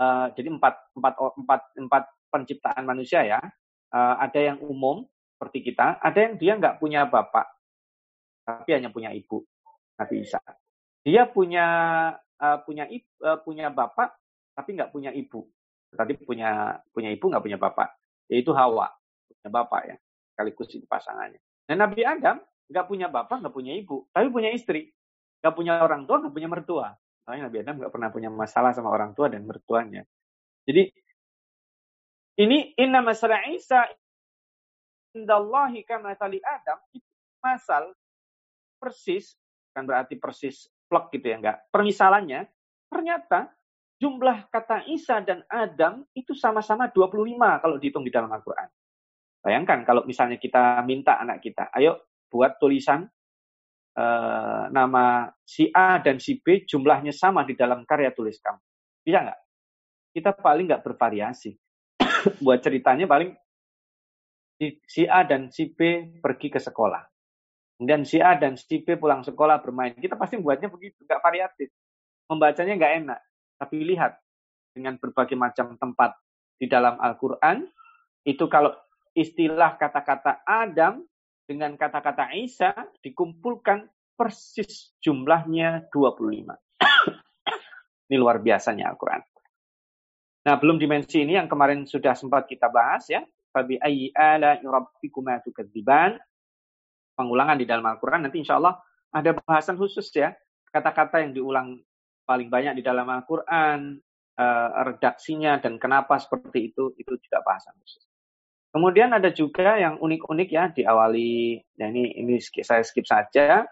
uh, jadi empat, empat, empat, empat penciptaan manusia ya, uh, ada yang umum seperti kita, ada yang dia nggak punya bapak, tapi hanya punya ibu, Nabi Isa. Dia punya uh, punya ibu, uh, punya bapak tapi nggak punya ibu. Tadi punya punya ibu nggak punya bapak, yaitu Hawa punya bapak ya, sekaligus itu pasangannya. Dan Nabi Adam nggak punya bapak, nggak punya ibu, tapi punya istri, nggak punya orang tua, nggak punya mertua. Makanya Nabi Adam nggak pernah punya masalah sama orang tua dan mertuanya. Jadi ini inna masalah Isa indallahi kama tali Adam itu masal persis kan berarti persis plek gitu ya enggak. Permisalannya, ternyata jumlah kata Isa dan Adam itu sama-sama 25 kalau dihitung di dalam Al-Quran. Bayangkan kalau misalnya kita minta anak kita, ayo buat tulisan uh, nama si A dan si B jumlahnya sama di dalam karya tulis kamu. Bisa nggak? Kita paling nggak bervariasi. buat ceritanya paling si A dan si B pergi ke sekolah. Kemudian si A dan si B pulang sekolah bermain. Kita pasti buatnya begitu, nggak variatif. Membacanya nggak enak. Tapi lihat, dengan berbagai macam tempat di dalam Al-Quran, itu kalau istilah kata-kata Adam dengan kata-kata Isa dikumpulkan persis jumlahnya 25. ini luar biasanya Al-Quran. Nah, belum dimensi ini yang kemarin sudah sempat kita bahas ya. Fabi ayyi ala rabbikuma tukadziban pengulangan di dalam Al-Quran. Nanti insya Allah ada bahasan khusus ya. Kata-kata yang diulang paling banyak di dalam Al-Quran, uh, redaksinya, dan kenapa seperti itu, itu juga bahasan khusus. Kemudian ada juga yang unik-unik ya, diawali, nah ini, ini saya skip saja.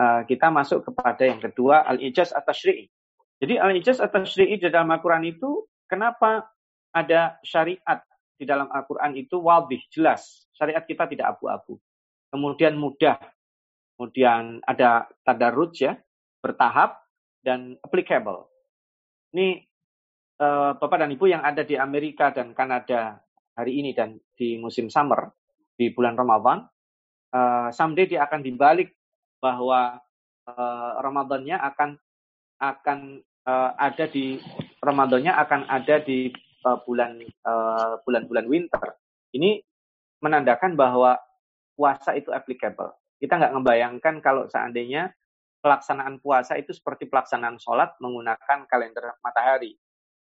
Uh, kita masuk kepada yang kedua, Al-Ijaz atau Syri'i. Jadi Al-Ijaz atau Syri'i di dalam Al-Quran itu, kenapa ada syariat di dalam Al-Quran itu wadih, jelas. Syariat kita tidak abu-abu kemudian mudah, kemudian ada tadarruj ya, bertahap dan applicable. Ini uh, Bapak dan Ibu yang ada di Amerika dan Kanada hari ini dan di musim summer di bulan Ramadan, uh, someday dia akan dibalik bahwa uh, Ramadannya akan akan uh, ada di Ramadannya akan ada di uh, bulan uh, bulan-bulan winter. Ini menandakan bahwa puasa itu applicable. Kita nggak ngebayangkan kalau seandainya pelaksanaan puasa itu seperti pelaksanaan sholat menggunakan kalender matahari.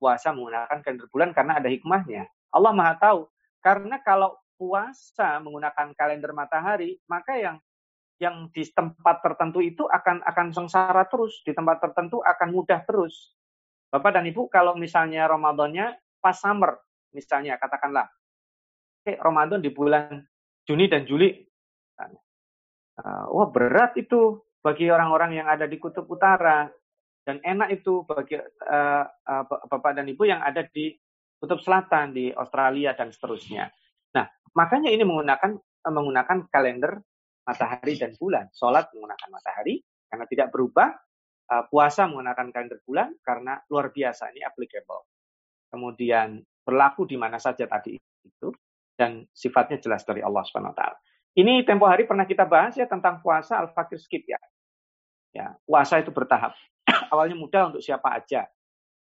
Puasa menggunakan kalender bulan karena ada hikmahnya. Allah Maha tahu. Karena kalau puasa menggunakan kalender matahari, maka yang yang di tempat tertentu itu akan akan sengsara terus, di tempat tertentu akan mudah terus. Bapak dan Ibu, kalau misalnya Ramadannya pas summer, misalnya katakanlah, oke Ramadan di bulan Juni dan Juli. Uh, wah berat itu bagi orang-orang yang ada di kutub utara dan enak itu bagi uh, uh, bapak dan ibu yang ada di kutub selatan di Australia dan seterusnya. Nah makanya ini menggunakan uh, menggunakan kalender matahari dan bulan. Sholat menggunakan matahari karena tidak berubah. Uh, puasa menggunakan kalender bulan karena luar biasa ini applicable. Kemudian berlaku di mana saja tadi itu dan sifatnya jelas dari Allah Subhanahu wa taala. Ini tempo hari pernah kita bahas ya tentang puasa al-fakir skip ya. Ya, puasa itu bertahap. Awalnya mudah untuk siapa aja.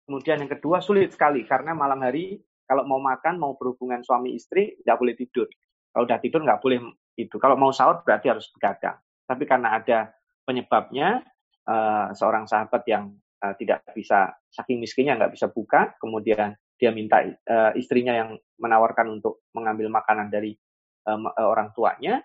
Kemudian yang kedua sulit sekali karena malam hari kalau mau makan, mau berhubungan suami istri, nggak boleh tidur. Kalau udah tidur nggak boleh itu. Kalau mau sahur berarti harus begadang. Tapi karena ada penyebabnya, uh, seorang sahabat yang uh, tidak bisa saking miskinnya nggak bisa buka, kemudian dia minta uh, istrinya yang menawarkan untuk mengambil makanan dari orang tuanya,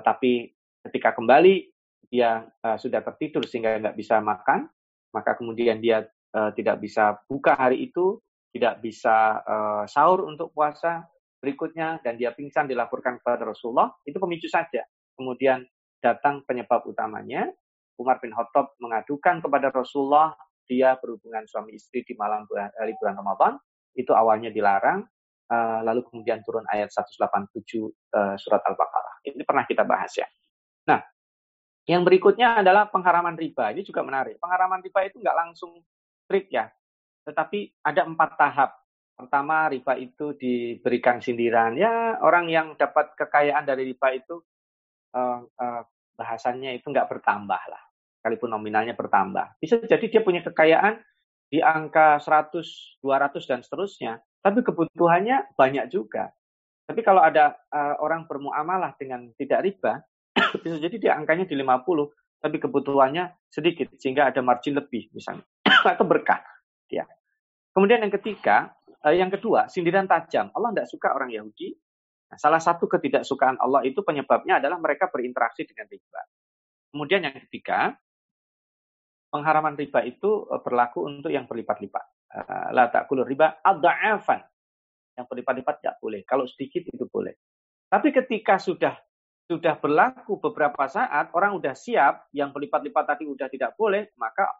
tapi ketika kembali dia sudah tertidur sehingga nggak bisa makan, maka kemudian dia uh, tidak bisa buka hari itu, tidak bisa uh, sahur untuk puasa berikutnya, dan dia pingsan dilaporkan kepada Rasulullah, itu pemicu saja. Kemudian datang penyebab utamanya, Umar bin Khattab mengadukan kepada Rasulullah dia berhubungan suami istri di malam bulan, bulan Ramadan itu awalnya dilarang, uh, lalu kemudian turun ayat 187 uh, eh, surat Al-Baqarah. Ini pernah kita bahas ya. Nah, yang berikutnya adalah pengharaman riba. Ini juga menarik. Pengharaman riba itu nggak langsung strict ya. tetapi ada empat tahap. Pertama, riba itu diberikan sindiran. Ya, orang yang dapat kekayaan dari riba itu uh, uh, bahasanya itu nggak bertambah lah. Sekalipun nominalnya bertambah. Bisa jadi dia punya kekayaan di angka 100, 200 dan seterusnya, tapi kebutuhannya banyak juga. Tapi kalau ada uh, orang bermuamalah dengan tidak riba, bisa jadi dia angkanya di 50, tapi kebutuhannya sedikit sehingga ada margin lebih misalnya atau berkah. Ya. Kemudian yang ketiga, uh, yang kedua, sindiran tajam. Allah tidak suka orang Yahudi. Nah, salah satu ketidaksukaan Allah itu penyebabnya adalah mereka berinteraksi dengan riba. Kemudian yang ketiga, pengharaman riba itu uh, berlaku untuk yang berlipat-lipat. Uh, la ta'kulu riba ad-da'afan yang berlipat-lipat tidak boleh. Kalau sedikit itu boleh. Tapi ketika sudah sudah berlaku beberapa saat, orang sudah siap, yang berlipat-lipat tadi sudah tidak boleh, maka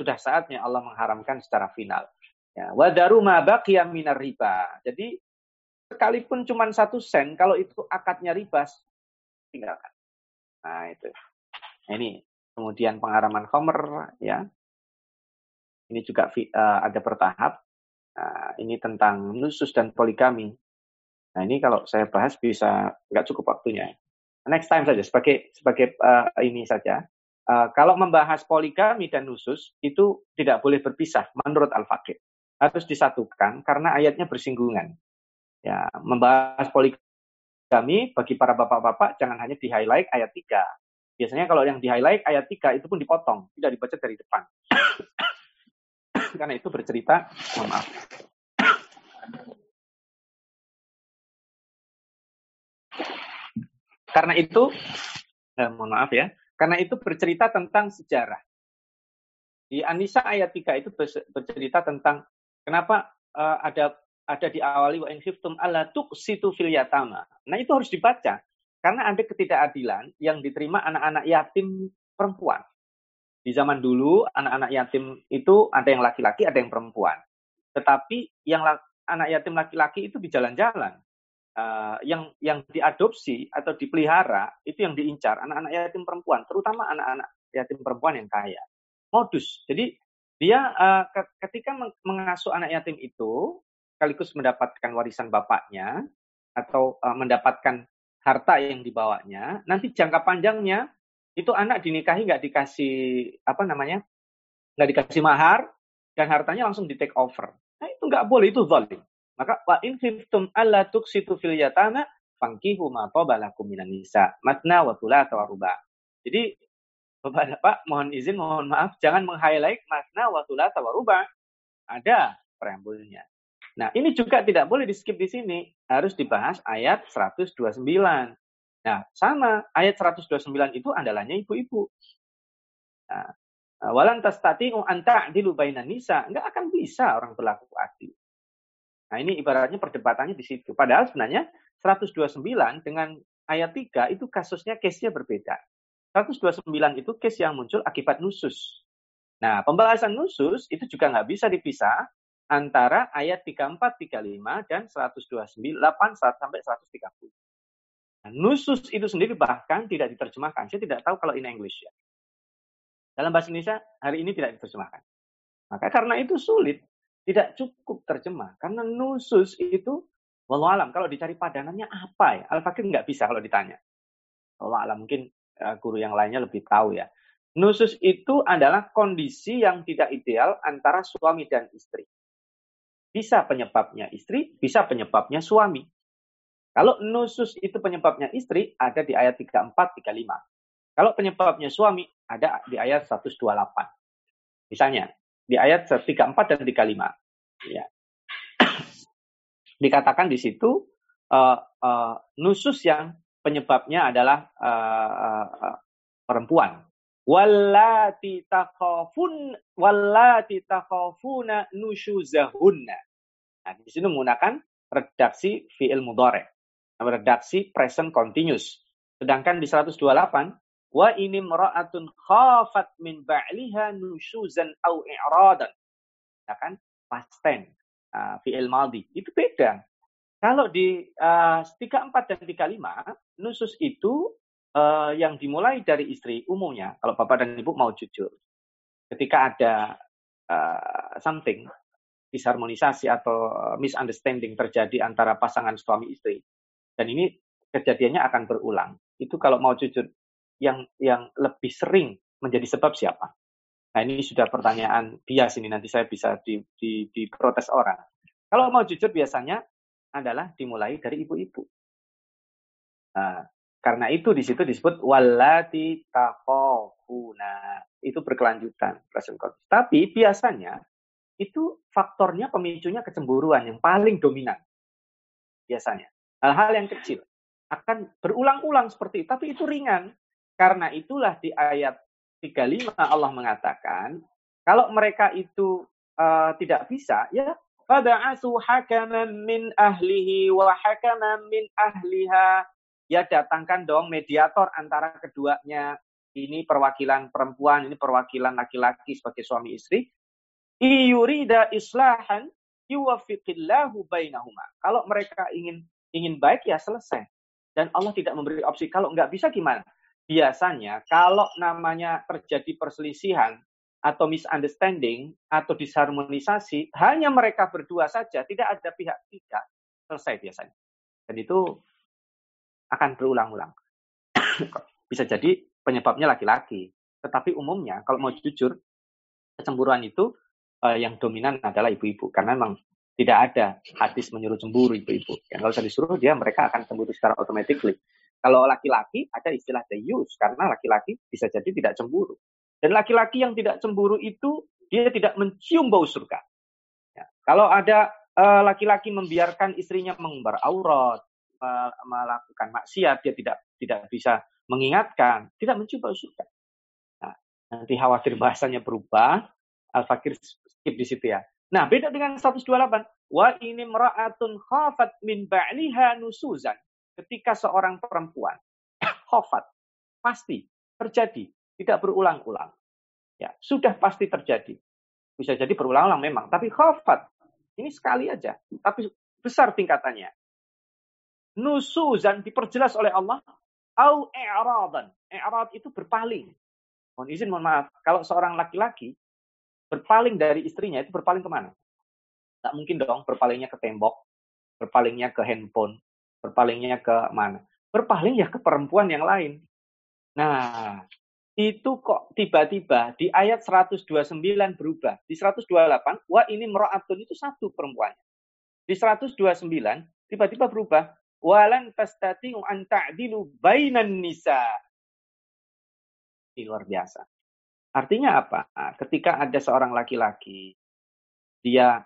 sudah saatnya Allah mengharamkan secara final. Ya, wadaru ma minar riba. Jadi sekalipun cuma satu sen, kalau itu akadnya riba, tinggalkan. Nah itu. Nah, ini kemudian pengharaman khomer, ya. Ini juga uh, ada bertahap. Nah, ini tentang nusus dan poligami. Nah, ini kalau saya bahas bisa nggak cukup waktunya. Next time saja sebagai sebagai uh, ini saja. Uh, kalau membahas poligami dan nusus itu tidak boleh berpisah menurut Al-Faqih. Harus disatukan karena ayatnya bersinggungan. Ya, membahas poligami bagi para bapak-bapak jangan hanya di highlight ayat 3. Biasanya kalau yang di highlight ayat 3 itu pun dipotong, tidak dibaca dari depan karena itu bercerita, mohon maaf. Karena itu, eh, mohon maaf ya, karena itu bercerita tentang sejarah. Di Anisa ayat 3 itu bercerita tentang kenapa uh, ada ada di awali wa in khiftum alla tuqsitu fil. Nah, itu harus dibaca karena ada ketidakadilan yang diterima anak-anak yatim perempuan. Di zaman dulu anak-anak yatim itu ada yang laki-laki, ada yang perempuan. Tetapi yang anak yatim laki-laki itu di jalan-jalan. Uh, yang yang diadopsi atau dipelihara itu yang diincar anak-anak yatim perempuan, terutama anak-anak yatim perempuan yang kaya. Modus. Jadi dia uh, ketika mengasuh anak yatim itu sekaligus mendapatkan warisan bapaknya atau uh, mendapatkan harta yang dibawanya, nanti jangka panjangnya itu anak dinikahi nggak dikasih apa namanya nggak dikasih mahar dan hartanya langsung di take over. Nah itu nggak boleh itu zalim. Maka wa in khiftum alla tuksitu fil yatama fankihu ma tabalakum minan nisa matna wa thulatha wa ruba. Jadi Bapak-bapak mohon izin mohon maaf jangan meng-highlight matna wa thulatha wa ruba. Ada preambulnya. Nah, ini juga tidak boleh di skip di sini, harus dibahas ayat 129. Nah, sama ayat 129 itu andalannya ibu-ibu. Nah, walan tastati'u bainan nisa, enggak akan bisa orang berlaku adil. Nah, ini ibaratnya perdebatannya di situ. Padahal sebenarnya 129 dengan ayat 3 itu kasusnya case-nya berbeda. 129 itu case yang muncul akibat nusus. Nah, pembahasan nusus itu juga nggak bisa dipisah antara ayat 34, 35, dan 128 sampai 130. Nah, nusus itu sendiri bahkan tidak diterjemahkan. Saya tidak tahu kalau in English ya. Dalam bahasa Indonesia hari ini tidak diterjemahkan. Maka karena itu sulit, tidak cukup terjemah. Karena nusus itu, walau alam, kalau dicari padanannya apa ya? Al-Fakir nggak bisa kalau ditanya. Walau alam, mungkin uh, guru yang lainnya lebih tahu ya. Nusus itu adalah kondisi yang tidak ideal antara suami dan istri. Bisa penyebabnya istri, bisa penyebabnya suami. Kalau nusus itu penyebabnya istri, ada di ayat 34, 35. Kalau penyebabnya suami, ada di ayat 128. Misalnya, di ayat 34 dan 35. Ya. Dikatakan di situ, uh, uh, nusus yang penyebabnya adalah uh, uh, perempuan. Wallati takhafun wallati takhafuna nusyuzahunna. Nah, di sini menggunakan redaksi fi'il mudhari redaksi present continuous. Sedangkan di 128, wa ini mera'atun khafat min ba'liha nusyuzan au i'radan. Ya kan? Past tense, uh, fi'il maldi. Itu beda. Kalau di uh, 34 dan 35, nusus itu uh, yang dimulai dari istri umumnya, kalau bapak dan ibu mau jujur, ketika ada uh, something, disharmonisasi atau misunderstanding terjadi antara pasangan suami istri. Dan ini kejadiannya akan berulang. Itu kalau mau jujur, yang yang lebih sering menjadi sebab siapa? Nah ini sudah pertanyaan bias ini nanti saya bisa di, di, diprotes orang. Kalau mau jujur biasanya adalah dimulai dari ibu-ibu. Nah, karena itu di situ disebut walati takofuna. Itu berkelanjutan present. Tapi biasanya itu faktornya pemicunya kecemburuan yang paling dominan. Biasanya. Hal-hal yang kecil akan berulang-ulang seperti itu, tapi itu ringan. Karena itulah di ayat 35 Allah mengatakan, kalau mereka itu uh, tidak bisa, ya fada'asu hakaman min ahlihi wa hakaman min ahliha. Ya datangkan dong mediator antara keduanya. Ini perwakilan perempuan, ini perwakilan laki-laki sebagai suami istri iyurida islahan yuwafiqillahu bainahuma. Kalau mereka ingin ingin baik ya selesai. Dan Allah tidak memberi opsi kalau nggak bisa gimana? Biasanya kalau namanya terjadi perselisihan atau misunderstanding atau disharmonisasi, hanya mereka berdua saja, tidak ada pihak ketiga, selesai biasanya. Dan itu akan berulang-ulang. Bisa jadi penyebabnya laki-laki. Tetapi umumnya, kalau mau jujur, kecemburuan itu uh, yang dominan adalah ibu-ibu karena memang tidak ada hadis menyuruh cemburu ibu-ibu. Yang kalau saya disuruh dia mereka akan cemburu secara automatically. Kalau laki-laki ada istilah use karena laki-laki bisa jadi tidak cemburu. Dan laki-laki yang tidak cemburu itu dia tidak mencium bau surga. Ya. Kalau ada eh, laki-laki uh, membiarkan istrinya mengumbar aurat, uh, melakukan maksiat, dia tidak tidak bisa mengingatkan, tidak mencium bau surga. Nah, nanti khawatir bahasanya berubah, Al-Fakir skip di situ ya. Nah, beda dengan 128. Wa ini mera'atun khafat min ba'liha nusuzan. Ketika seorang perempuan khafat, pasti terjadi, tidak berulang-ulang. Ya, sudah pasti terjadi. Bisa jadi berulang-ulang memang, tapi khafat ini sekali aja, tapi besar tingkatannya. Nusuzan diperjelas oleh Allah au i'radan. I'rad itu berpaling. Mohon izin, mohon maaf. Kalau seorang laki-laki berpaling dari istrinya itu berpaling ke mana? Tak mungkin dong berpalingnya ke tembok, berpalingnya ke handphone, berpalingnya ke mana? Berpaling ya ke perempuan yang lain. Nah, itu kok tiba-tiba di ayat 129 berubah. Di 128, wah ini mero'atun itu satu perempuan. Di 129, tiba-tiba berubah. Walan tastati'u an ta'dilu bainan nisa. Ini luar biasa. Artinya apa? Nah, ketika ada seorang laki-laki, dia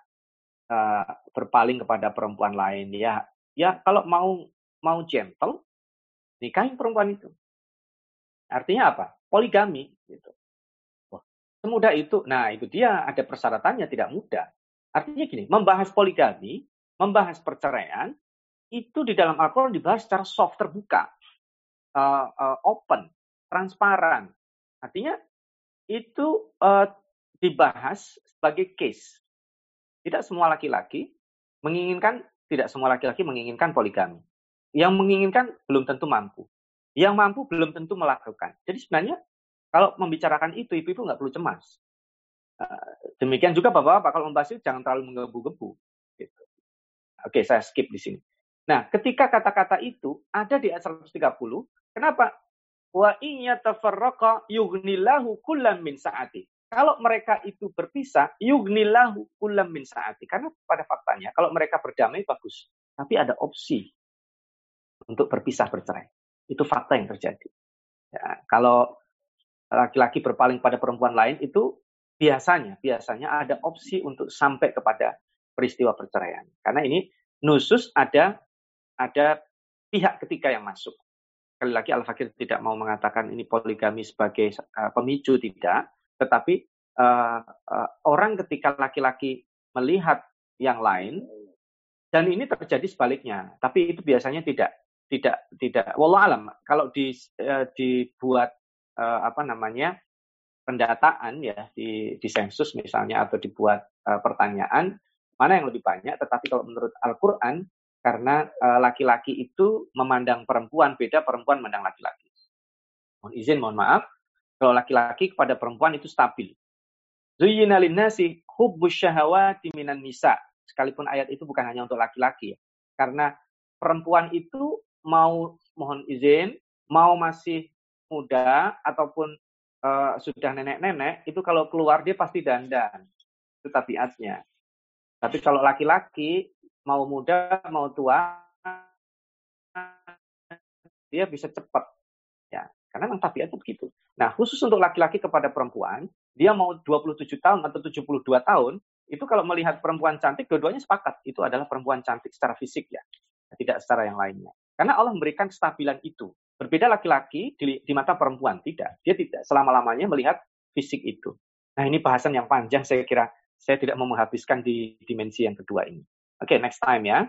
uh, berpaling kepada perempuan lain, ya, ya kalau mau mau gentle, nikahin perempuan itu. Artinya apa? Poligami, gitu. Wah, semudah itu. Nah, itu dia ada persyaratannya tidak mudah. Artinya gini, membahas poligami, membahas perceraian, itu di dalam Al-Quran dibahas secara soft, terbuka, uh, uh, open, transparan. Artinya itu uh, dibahas sebagai case. Tidak semua laki-laki menginginkan, tidak semua laki-laki menginginkan poligami. Yang menginginkan belum tentu mampu. Yang mampu belum tentu melakukan. Jadi sebenarnya kalau membicarakan itu, ibu-ibu nggak perlu cemas. Uh, demikian juga bapak-bapak kalau membahas itu jangan terlalu menggebu-gebu. Gitu. Oke, saya skip di sini. Nah, ketika kata-kata itu ada di ayat 130, kenapa? Wa iya tafarraqa yugnillahu kullam min saati. Kalau mereka itu berpisah, yugnillahu kullam min saati. Karena pada faktanya, kalau mereka berdamai bagus. Tapi ada opsi untuk berpisah bercerai. Itu fakta yang terjadi. Ya, kalau laki-laki berpaling pada perempuan lain itu biasanya biasanya ada opsi untuk sampai kepada peristiwa perceraian. Karena ini nusus ada ada pihak ketiga yang masuk sekali lagi Al-Fakir tidak mau mengatakan ini poligami sebagai uh, pemicu tidak, tetapi uh, uh, orang ketika laki-laki melihat yang lain dan ini terjadi sebaliknya, tapi itu biasanya tidak tidak tidak wallah alam kalau di uh, dibuat uh, apa namanya pendataan ya di di sensus misalnya atau dibuat uh, pertanyaan mana yang lebih banyak tetapi kalau menurut Al-Qur'an karena laki-laki uh, itu memandang perempuan beda perempuan memandang laki-laki. Mohon izin, mohon maaf. Kalau laki-laki kepada perempuan itu stabil. Zuyyina linnasi hubbus syahawati minan nisa. Sekalipun ayat itu bukan hanya untuk laki-laki. Karena perempuan itu mau mohon izin, mau masih muda ataupun uh, sudah nenek-nenek, itu kalau keluar dia pasti dandan. Itu tabiatnya. Tapi kalau laki-laki mau muda mau tua dia bisa cepat ya karena memang tabiatnya begitu. Nah, khusus untuk laki-laki kepada perempuan, dia mau 27 tahun atau 72 tahun, itu kalau melihat perempuan cantik, dua-duanya sepakat. Itu adalah perempuan cantik secara fisik ya, tidak secara yang lainnya. Karena Allah memberikan kestabilan itu. Berbeda laki-laki di, di mata perempuan, tidak. Dia tidak selama-lamanya melihat fisik itu. Nah, ini bahasan yang panjang, saya kira saya tidak mau menghabiskan di dimensi yang kedua ini. Oke, okay, next time ya.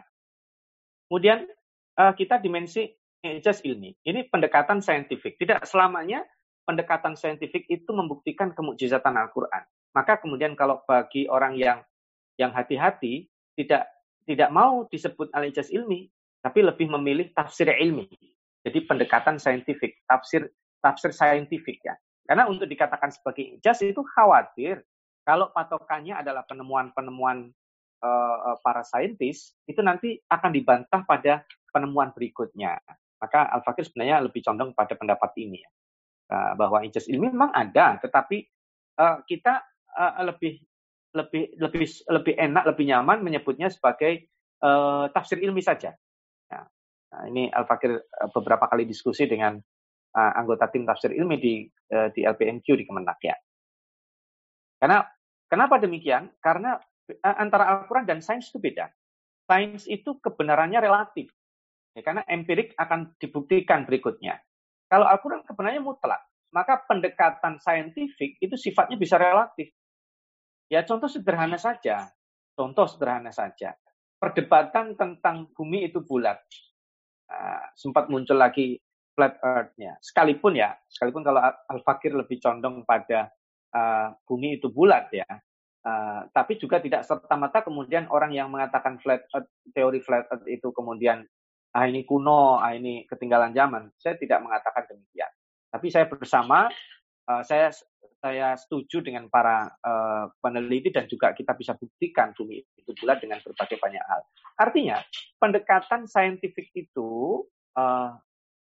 Kemudian uh, kita dimensi ijaz ilmi. Ini pendekatan saintifik. Tidak selamanya pendekatan saintifik itu membuktikan kemujizatan Al-Quran. Maka kemudian kalau bagi orang yang yang hati-hati tidak tidak mau disebut al-ijaz ilmi, tapi lebih memilih tafsir ilmi. Jadi pendekatan saintifik, tafsir tafsir saintifik ya. Karena untuk dikatakan sebagai ijaz itu khawatir kalau patokannya adalah penemuan-penemuan uh, para saintis, itu nanti akan dibantah pada penemuan berikutnya. Maka Al-Fakir sebenarnya lebih condong pada pendapat ini ya. Uh, bahwa ijaz ilmi memang ada, tetapi uh, kita uh, lebih lebih lebih lebih enak, lebih nyaman menyebutnya sebagai uh, tafsir ilmi saja. Ya. Nah, ini Al-Fakir beberapa kali diskusi dengan uh, anggota tim tafsir ilmi di uh, di LPMQ di Kemenak ya. Karena kenapa demikian? Karena antara Al-Quran dan sains itu beda. Sains itu kebenarannya relatif. Ya, karena empirik akan dibuktikan berikutnya. Kalau Al-Quran kebenarannya mutlak, maka pendekatan saintifik itu sifatnya bisa relatif. Ya contoh sederhana saja, contoh sederhana saja. Perdebatan tentang bumi itu bulat. Nah, sempat muncul lagi flat earth-nya. Sekalipun ya, sekalipun kalau Al-Fakir lebih condong pada uh, bumi itu bulat ya, Uh, tapi juga tidak serta merta kemudian orang yang mengatakan flat earth, teori flat earth itu kemudian ah ini kuno, ah ini ketinggalan zaman. Saya tidak mengatakan demikian. Tapi saya bersama, uh, saya saya setuju dengan para uh, peneliti dan juga kita bisa buktikan bumi itu bulat dengan berbagai banyak hal. Artinya pendekatan saintifik itu uh,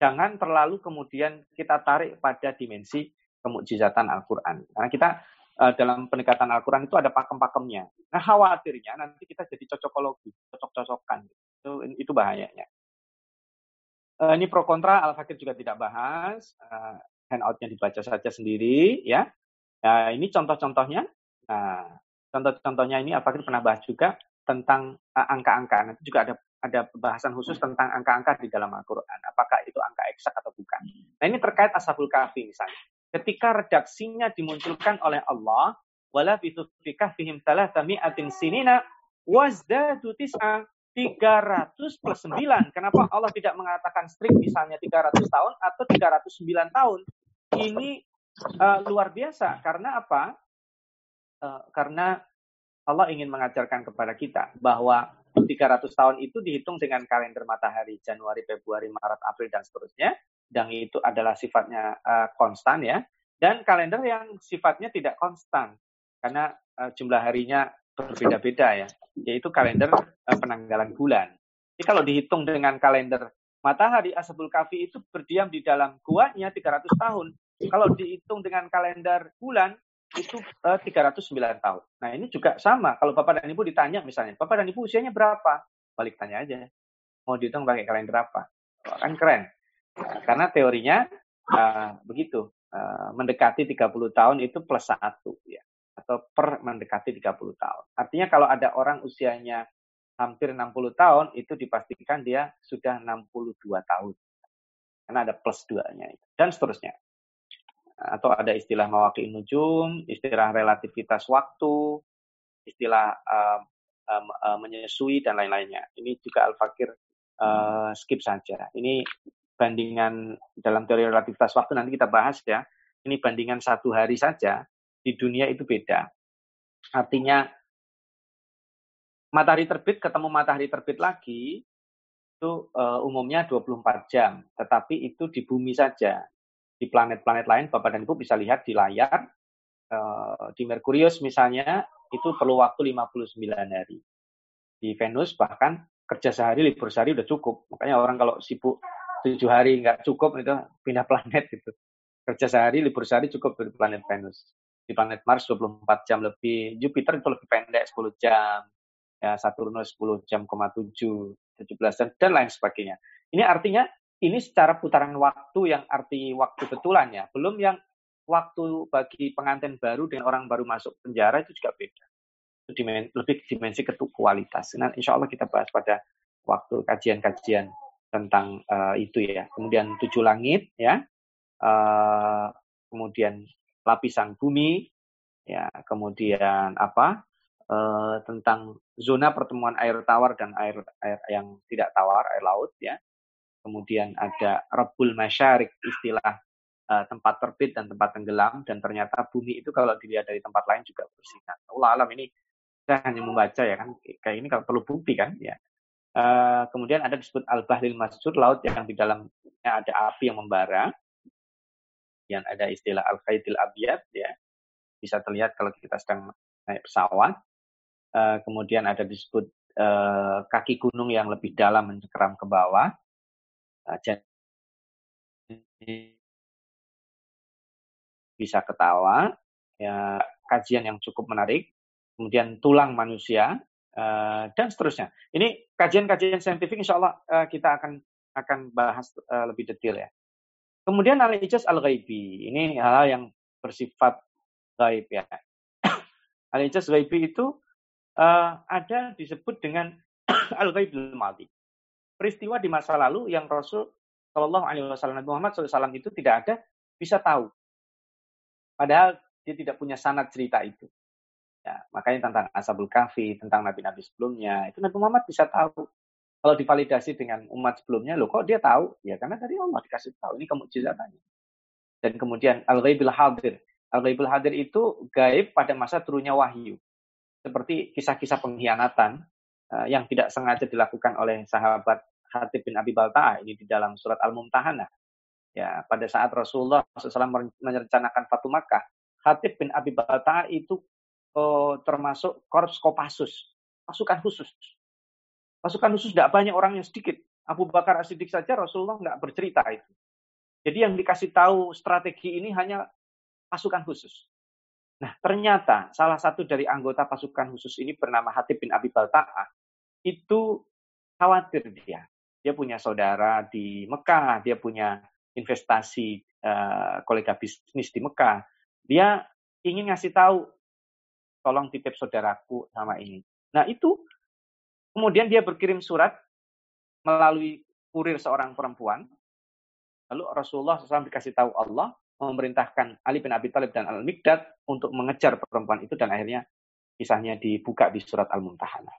jangan terlalu kemudian kita tarik pada dimensi kemujizatan Al-Quran. Karena kita dalam pendekatan Al-Quran itu ada pakem-pakemnya. Nah khawatirnya nanti kita jadi cocokologi, cocok-cocokan. Itu, itu bahayanya. Uh, ini pro kontra Al-Fakir juga tidak bahas. Uh, handoutnya dibaca saja sendiri ya. Nah, ini contoh-contohnya. Nah, contoh-contohnya ini Al-Fakir pernah bahas juga tentang angka-angka. Uh, Nanti juga ada ada pembahasan khusus tentang angka-angka di dalam Al-Quran. Apakah itu angka eksak atau bukan. Nah ini terkait Ashabul Kahfi misalnya. Ketika redaksinya dimunculkan oleh Allah, wala bitufika fihim thalathami'atin sinina wazdadu tis'a 300 plus 9. Kenapa Allah tidak mengatakan strik misalnya 300 tahun atau 309 tahun? Ini uh, luar biasa. Karena apa? Uh, karena Allah ingin mengajarkan kepada kita bahwa 300 tahun itu dihitung dengan kalender matahari Januari, Februari, Maret, April dan seterusnya. Dan itu adalah sifatnya uh, konstan ya. Dan kalender yang sifatnya tidak konstan karena uh, jumlah harinya berbeda-beda ya, yaitu kalender uh, penanggalan bulan. Jadi kalau dihitung dengan kalender matahari Ashabul Kahfi itu berdiam di dalam guanya 300 tahun. Kalau dihitung dengan kalender bulan itu uh, eh, 309 tahun. Nah ini juga sama. Kalau Bapak dan Ibu ditanya misalnya, Bapak dan Ibu usianya berapa? Balik tanya aja. Mau dihitung pakai kalender apa? Kan keren. Nah, karena teorinya uh, begitu. Uh, mendekati 30 tahun itu plus satu ya atau per mendekati 30 tahun. Artinya kalau ada orang usianya hampir 60 tahun, itu dipastikan dia sudah 62 tahun. Karena ada plus 2-nya itu. Dan seterusnya. Atau ada istilah mawaki nujum, istilah relativitas waktu, istilah um, um, um, menyusui, dan lain-lainnya. Ini juga Al-Fakir uh, skip saja. Ini bandingan dalam teori relativitas waktu nanti kita bahas ya. Ini bandingan satu hari saja di dunia itu beda. Artinya matahari terbit ketemu matahari terbit lagi itu uh, umumnya 24 jam, tetapi itu di bumi saja. Di planet-planet lain Bapak dan Ibu bisa lihat di layar uh, di Merkurius misalnya itu perlu waktu 59 hari. Di Venus bahkan kerja sehari, libur sehari udah cukup. Makanya orang kalau sibuk tujuh hari nggak cukup itu pindah planet gitu. Kerja sehari, libur sehari cukup di planet Venus. Di planet Mars 24 jam lebih, Jupiter itu lebih pendek 10 jam, ya Saturnus 10 jam, 7, 17 jam, dan lain sebagainya. Ini artinya ini secara putaran waktu yang arti waktu betulan ya, belum yang waktu bagi pengantin baru dan orang baru masuk penjara itu juga beda dimen, lebih dimensi ketuk kualitas. Nah, insya Allah kita bahas pada waktu kajian-kajian tentang uh, itu ya. Kemudian tujuh langit ya, uh, kemudian lapisan bumi ya, kemudian apa uh, tentang zona pertemuan air tawar dan air air yang tidak tawar, air laut ya. Kemudian ada rebul masyarik istilah uh, tempat terbit dan tempat tenggelam dan ternyata bumi itu kalau dilihat dari tempat lain juga bersinar. Allah alam ini saya hanya membaca ya kan kayak ini kalau perlu bukti kan ya uh, kemudian ada disebut al bahril masjur laut yang di dalamnya ada api yang membara yang ada istilah al khaidil abiyat ya bisa terlihat kalau kita sedang naik pesawat uh, kemudian ada disebut uh, kaki gunung yang lebih dalam mencekram ke bawah uh, jadi bisa ketawa ya kajian yang cukup menarik kemudian tulang manusia, uh, dan seterusnya. Ini kajian-kajian saintifik insya Allah uh, kita akan akan bahas uh, lebih detail ya. Kemudian al-ijaz al-ghaibi. Ini hal, hal yang bersifat gaib ya. al-ijaz ghaibi itu uh, ada disebut dengan al-ghaib al-madi. Peristiwa di masa lalu yang Rasul Shallallahu Alaihi Wasallam Muhammad SAW itu tidak ada bisa tahu. Padahal dia tidak punya sanad cerita itu. Ya, makanya tentang Ashabul Kahfi, tentang nabi-nabi sebelumnya, itu Nabi Muhammad bisa tahu. Kalau divalidasi dengan umat sebelumnya, loh kok dia tahu? Ya karena dari Allah dikasih tahu, ini kemujizatannya. Dan kemudian Al-Ghaibul Hadir. Al-Ghaibul Hadir itu gaib pada masa turunnya wahyu. Seperti kisah-kisah pengkhianatan uh, yang tidak sengaja dilakukan oleh sahabat Hatib bin Abi Balta'a ini di dalam surat Al-Mumtahanah. Ya, pada saat Rasulullah SAW merencanakan Fatu Makkah, Hatib bin Abi Balta'a itu uh, termasuk korps Kopassus, pasukan khusus. Pasukan khusus tidak banyak orang yang sedikit. Abu Bakar As-Siddiq saja Rasulullah nggak bercerita itu. Jadi yang dikasih tahu strategi ini hanya pasukan khusus. Nah, ternyata salah satu dari anggota pasukan khusus ini bernama Hatib bin Abi Balta'a itu khawatir dia. Dia punya saudara di Mekah, dia punya investasi uh, kolega bisnis di Mekah. Dia ingin ngasih tahu tolong titip saudaraku sama ini. Nah itu kemudian dia berkirim surat melalui kurir seorang perempuan. Lalu Rasulullah SAW dikasih tahu Allah memerintahkan Ali bin Abi Thalib dan Al-Mikdad untuk mengejar perempuan itu dan akhirnya kisahnya dibuka di surat Al-Mumtahanah.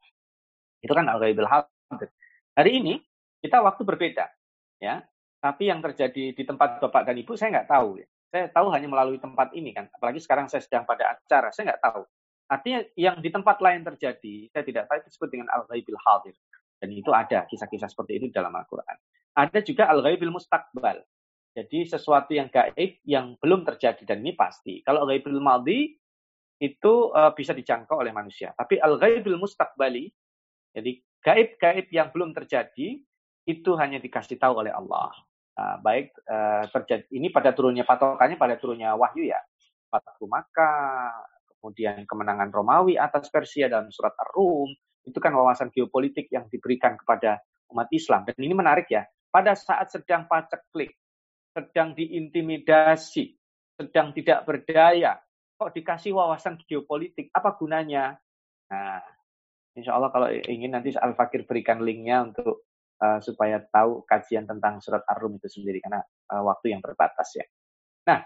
Itu kan Al-Ghaibul Hadir. Hari ini kita waktu berbeda, ya. Tapi yang terjadi di tempat Bapak dan Ibu saya nggak tahu. Ya. Saya tahu hanya melalui tempat ini kan. Apalagi sekarang saya sedang pada acara, saya nggak tahu. Artinya yang di tempat lain terjadi, saya tidak tahu itu disebut dengan al-ghaibil hadir. Dan itu ada kisah-kisah seperti itu dalam Al-Quran. Ada juga al-ghaibil mustaqbal. Jadi sesuatu yang gaib yang belum terjadi dan ini pasti. Kalau al-ghaibil maldi itu uh, bisa dijangkau oleh manusia. Tapi al-ghaibil mustaqbali, jadi gaib-gaib yang belum terjadi itu hanya dikasih tahu oleh Allah. Uh, baik uh, terjadi ini pada turunnya patokannya pada turunnya wahyu ya. Fatu Makkah, kemudian kemenangan Romawi atas Persia dalam surat Ar-Rum, itu kan wawasan geopolitik yang diberikan kepada umat Islam. Dan ini menarik ya, pada saat sedang paceklik, sedang diintimidasi, sedang tidak berdaya, kok dikasih wawasan geopolitik, apa gunanya? Nah, insya Allah kalau ingin nanti Al-Fakir berikan linknya untuk uh, supaya tahu kajian tentang surat Ar-Rum itu sendiri, karena uh, waktu yang terbatas ya. Nah,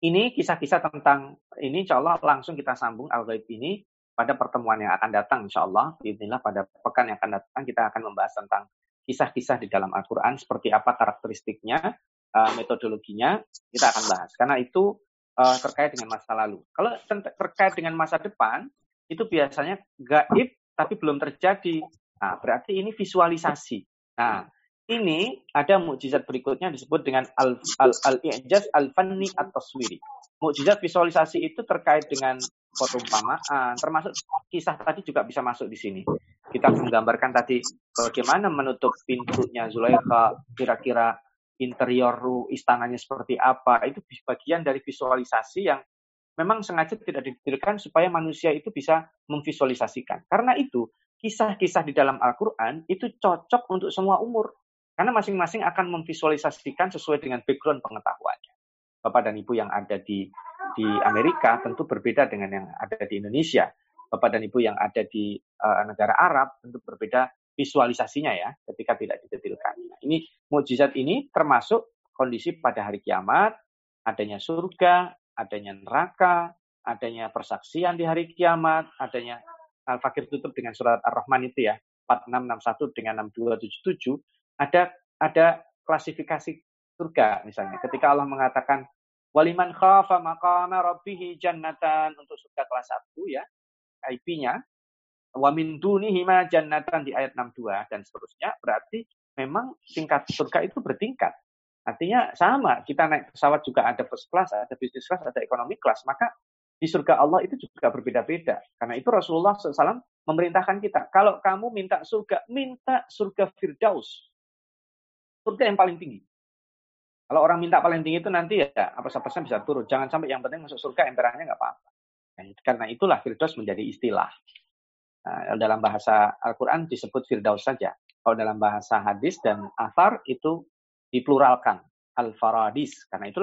ini kisah-kisah tentang ini insya Allah langsung kita sambung al ini pada pertemuan yang akan datang insya Allah. Inilah pada pekan yang akan datang kita akan membahas tentang kisah-kisah di dalam Al-Quran seperti apa karakteristiknya, uh, metodologinya kita akan bahas. Karena itu uh, terkait dengan masa lalu. Kalau terkait dengan masa depan itu biasanya gaib tapi belum terjadi. Nah, berarti ini visualisasi. Nah, ini ada mukjizat berikutnya disebut dengan al al al ijaz al fanni at taswiri. Mukjizat visualisasi itu terkait dengan perumpamaan, termasuk kisah tadi juga bisa masuk di sini. Kita menggambarkan tadi bagaimana menutup pintunya Zulaikha, kira-kira interior istananya seperti apa. Itu bagian dari visualisasi yang memang sengaja tidak didirikan supaya manusia itu bisa memvisualisasikan. Karena itu, kisah-kisah di dalam Al-Quran itu cocok untuk semua umur. Karena masing-masing akan memvisualisasikan sesuai dengan background pengetahuannya. Bapak dan Ibu yang ada di di Amerika tentu berbeda dengan yang ada di Indonesia. Bapak dan Ibu yang ada di uh, negara Arab tentu berbeda visualisasinya ya ketika tidak didetilkan. Nah, ini mukjizat ini termasuk kondisi pada hari kiamat, adanya surga, adanya neraka, adanya persaksian di hari kiamat, adanya Al-Fakir tutup dengan surat Ar-Rahman itu ya, 4661 dengan 6277, ada ada klasifikasi surga misalnya. Ketika Allah mengatakan waliman khafa maqama rabbih jannatan untuk surga kelas 1 ya, IP-nya wa min dunihi ma jannatan di ayat 62 dan seterusnya berarti memang tingkat surga itu bertingkat. Artinya sama, kita naik pesawat juga ada first class, ada business class, ada economy class. Maka di surga Allah itu juga berbeda-beda. Karena itu Rasulullah SAW memerintahkan kita, kalau kamu minta surga, minta surga Firdaus. Surga yang paling tinggi. Kalau orang minta paling tinggi itu nanti ya apa-apanya bisa turun. Jangan sampai yang penting masuk surga, emperannya nggak apa-apa. Nah, karena itulah Firdaus menjadi istilah. Nah, dalam bahasa Al-Quran disebut Firdaus saja. Kalau dalam bahasa hadis dan athar itu dipluralkan al-faradis karena itu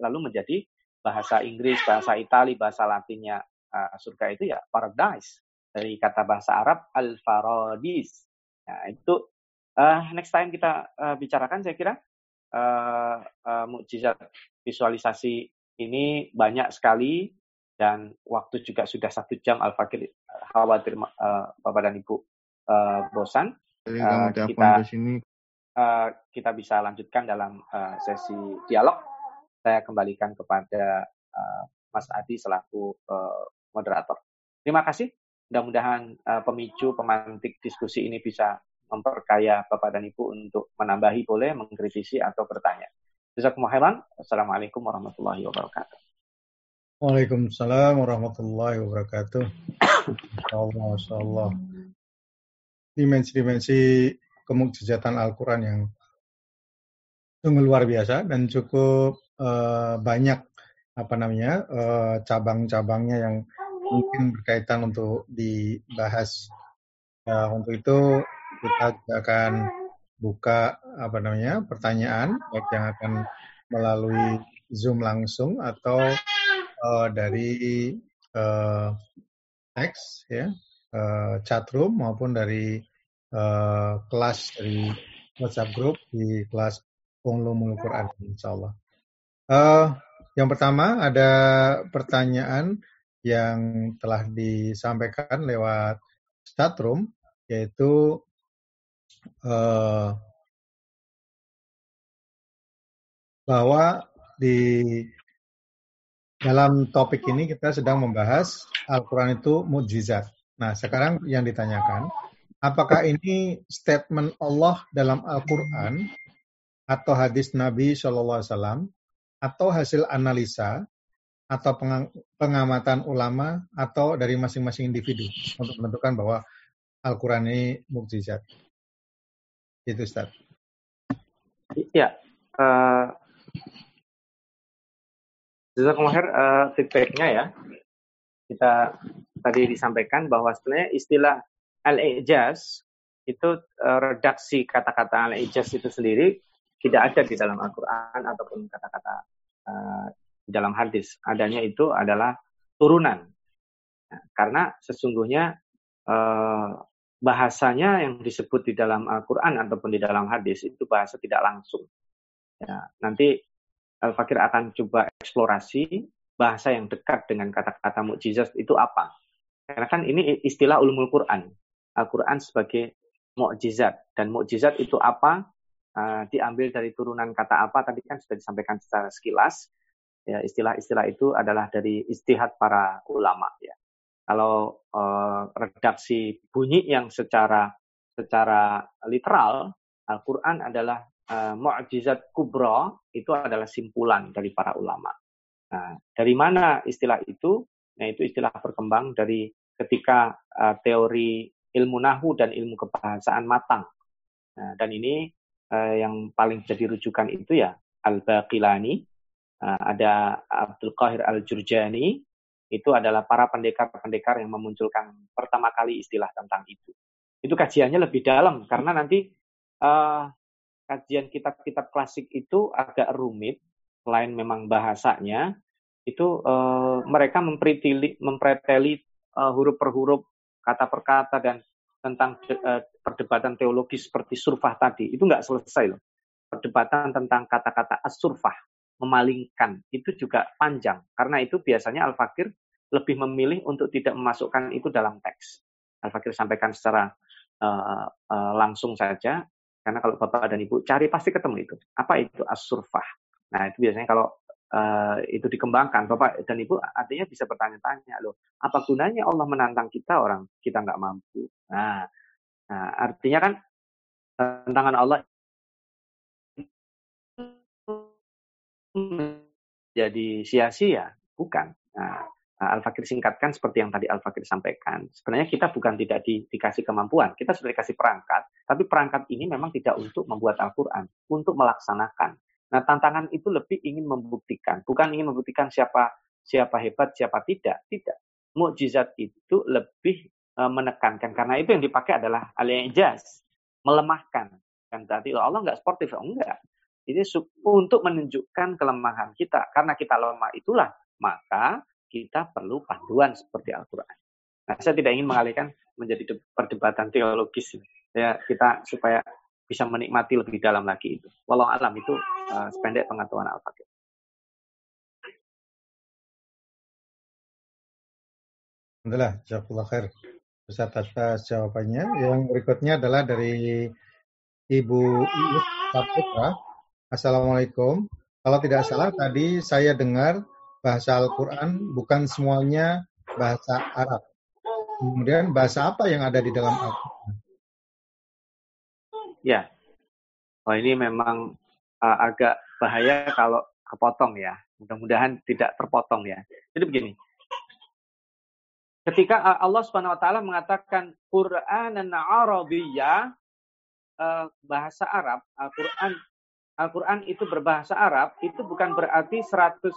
lalu menjadi bahasa Inggris, bahasa Itali, bahasa Latinnya uh, surga itu ya paradise dari kata bahasa Arab al-faradis. Nah, itu uh, next time kita uh, bicarakan saya kira uh, uh, mukjizat visualisasi ini banyak sekali dan waktu juga sudah satu jam Al-Fakir khawatir uh, Bapak dan Ibu uh, bosan. Uh, kita sini uh, kita bisa lanjutkan dalam uh, sesi dialog. Saya kembalikan kepada uh, Mas Adi selaku uh, moderator. Terima kasih. Mudah-mudahan uh, pemicu pemantik diskusi ini bisa memperkaya Bapak dan Ibu untuk menambahi boleh, mengkritisi atau bertanya. Jazakumullah Assalamualaikum warahmatullahi wabarakatuh. Waalaikumsalam warahmatullahi wabarakatuh. Masya Allah, Dimensi-dimensi kemukjizatan Al-Quran yang sungguh luar biasa dan cukup uh, banyak apa namanya uh, cabang-cabangnya yang mungkin berkaitan untuk dibahas. Uh, untuk itu kita akan buka apa namanya pertanyaan baik yang akan melalui Zoom langsung atau uh, dari uh, teks ya uh, chat room maupun dari uh, kelas dari WhatsApp group di kelas Ulumul Quran insyaallah. Uh, yang pertama ada pertanyaan yang telah disampaikan lewat chat room yaitu uh, bahwa di dalam topik ini kita sedang membahas Al-Quran itu mujizat. Nah, sekarang yang ditanyakan, Apakah ini statement Allah dalam Al-Quran atau hadis Nabi Shallallahu Alaihi Wasallam atau hasil analisa atau pengamatan ulama atau dari masing-masing individu untuk menentukan bahwa Al-Quran ini mukjizat. Itu Ustaz. Iya. Uh, kemarin uh, feedbacknya ya. Kita tadi disampaikan bahwa sebenarnya istilah al-ijaz itu uh, redaksi kata-kata al-ijaz itu sendiri tidak ada di dalam Al-Quran ataupun kata-kata uh, di dalam hadis. Adanya itu adalah turunan. Nah, karena sesungguhnya uh, bahasanya yang disebut di dalam Al-Quran ataupun di dalam hadis itu bahasa tidak langsung. Ya, nanti Al-Fakir akan coba eksplorasi bahasa yang dekat dengan kata-kata mukjizat itu apa. Karena kan ini istilah ulumul Quran. Al-Quran sebagai mukjizat dan mukjizat itu apa uh, diambil dari turunan kata apa tadi kan sudah disampaikan secara sekilas ya istilah-istilah itu adalah dari istihad para ulama ya kalau uh, redaksi bunyi yang secara secara literal Al-Quran adalah uh, mukjizat kubro itu adalah simpulan dari para ulama. Nah, dari mana istilah itu? Nah, itu istilah berkembang dari ketika uh, teori ilmu nahu dan ilmu kebahasaan matang. Nah, dan ini uh, yang paling jadi rujukan itu ya Al-Baqilani, uh, ada Abdul Qahir Al-Jurjani, itu adalah para pendekar-pendekar yang memunculkan pertama kali istilah tentang itu. Itu kajiannya lebih dalam karena nanti uh, kajian kitab-kitab klasik itu agak rumit, selain memang bahasanya, itu uh, mereka mempreteli, mempreteli uh, huruf per huruf, kata per kata dan tentang uh, perdebatan teologis seperti surfah tadi itu nggak selesai loh. Perdebatan tentang kata-kata as-surfah memalingkan itu juga panjang karena itu biasanya al-fakir lebih memilih untuk tidak memasukkan itu dalam teks. Al-fakir sampaikan secara uh, uh, langsung saja karena kalau bapak dan ibu cari pasti ketemu itu. Apa itu as-surfah? Nah itu biasanya kalau uh, itu dikembangkan, Bapak dan Ibu artinya bisa bertanya-tanya loh, apa gunanya Allah menantang kita orang kita nggak mampu? Nah, nah artinya kan tantangan Allah jadi sia-sia, bukan. Nah, Al-Fakir singkatkan seperti yang tadi Al-Fakir sampaikan. Sebenarnya kita bukan tidak di, dikasih kemampuan, kita sudah dikasih perangkat, tapi perangkat ini memang tidak untuk membuat Al-Quran, untuk melaksanakan. Nah, tantangan itu lebih ingin membuktikan, bukan ingin membuktikan siapa siapa hebat, siapa tidak. Tidak. Mukjizat itu lebih uh, menekankan karena itu yang dipakai adalah al-ijaz, melemahkan. Kan tadi Allah nggak sportif, enggak. Ini untuk menunjukkan kelemahan kita. Karena kita lemah itulah, maka kita perlu panduan seperti Al-Quran. Nah, saya tidak ingin mengalihkan menjadi perdebatan teologis. Ya, kita supaya bisa menikmati lebih dalam lagi itu. Walau alam itu uh, sependek pengetahuan Al-Fatihah. Alhamdulillah, jazakallah khair. Atas jawabannya. Yang berikutnya adalah dari Ibu Iis Saputra. Assalamualaikum. Kalau tidak salah tadi saya dengar bahasa Al-Quran bukan semuanya bahasa Arab. Kemudian bahasa apa yang ada di dalam Al-Quran? Ya. Oh ini memang uh, agak bahaya kalau kepotong ya. Mudah-mudahan tidak terpotong ya. Jadi begini. Ketika Allah Subhanahu wa taala mengatakan Qur'anan Arabiyya uh, bahasa Arab, Al-Qur'an Al-Qur'an itu berbahasa Arab, itu bukan berarti 100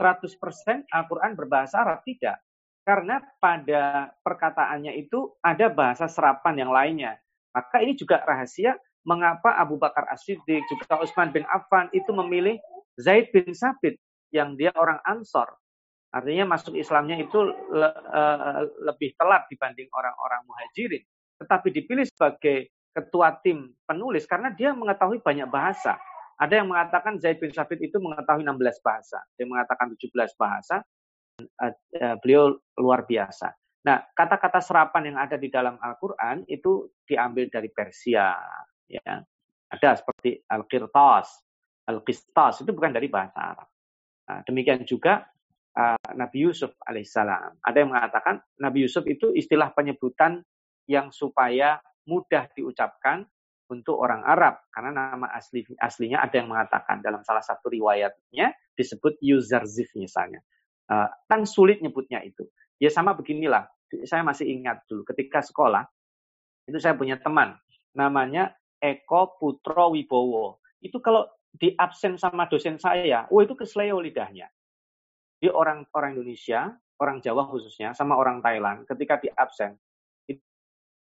100% Al-Qur'an berbahasa Arab tidak. Karena pada perkataannya itu ada bahasa serapan yang lainnya. Maka ini juga rahasia mengapa Abu Bakar As-Siddiq juga Utsman bin Affan itu memilih Zaid bin Sabit yang dia orang Ansor. Artinya masuk Islamnya itu le, uh, lebih telat dibanding orang-orang muhajirin. Tetapi dipilih sebagai ketua tim penulis karena dia mengetahui banyak bahasa. Ada yang mengatakan Zaid bin Sabit itu mengetahui 16 bahasa. Dia mengatakan 17 bahasa. Uh, beliau luar biasa. Nah, kata-kata serapan yang ada di dalam Al-Quran itu diambil dari Persia, ya ada seperti al-qirtas, al-qistas itu bukan dari bahasa Arab. Nah, demikian juga uh, Nabi Yusuf alaihissalam. Ada yang mengatakan Nabi Yusuf itu istilah penyebutan yang supaya mudah diucapkan untuk orang Arab karena nama asli aslinya ada yang mengatakan dalam salah satu riwayatnya disebut Yuzarzif misalnya. Uh, sulit nyebutnya itu. Ya sama beginilah. Saya masih ingat dulu ketika sekolah itu saya punya teman namanya Eko Putro Wibowo. Itu kalau di absen sama dosen saya, oh itu kesleo lidahnya. Di orang orang Indonesia, orang Jawa khususnya, sama orang Thailand, ketika di absen, itu,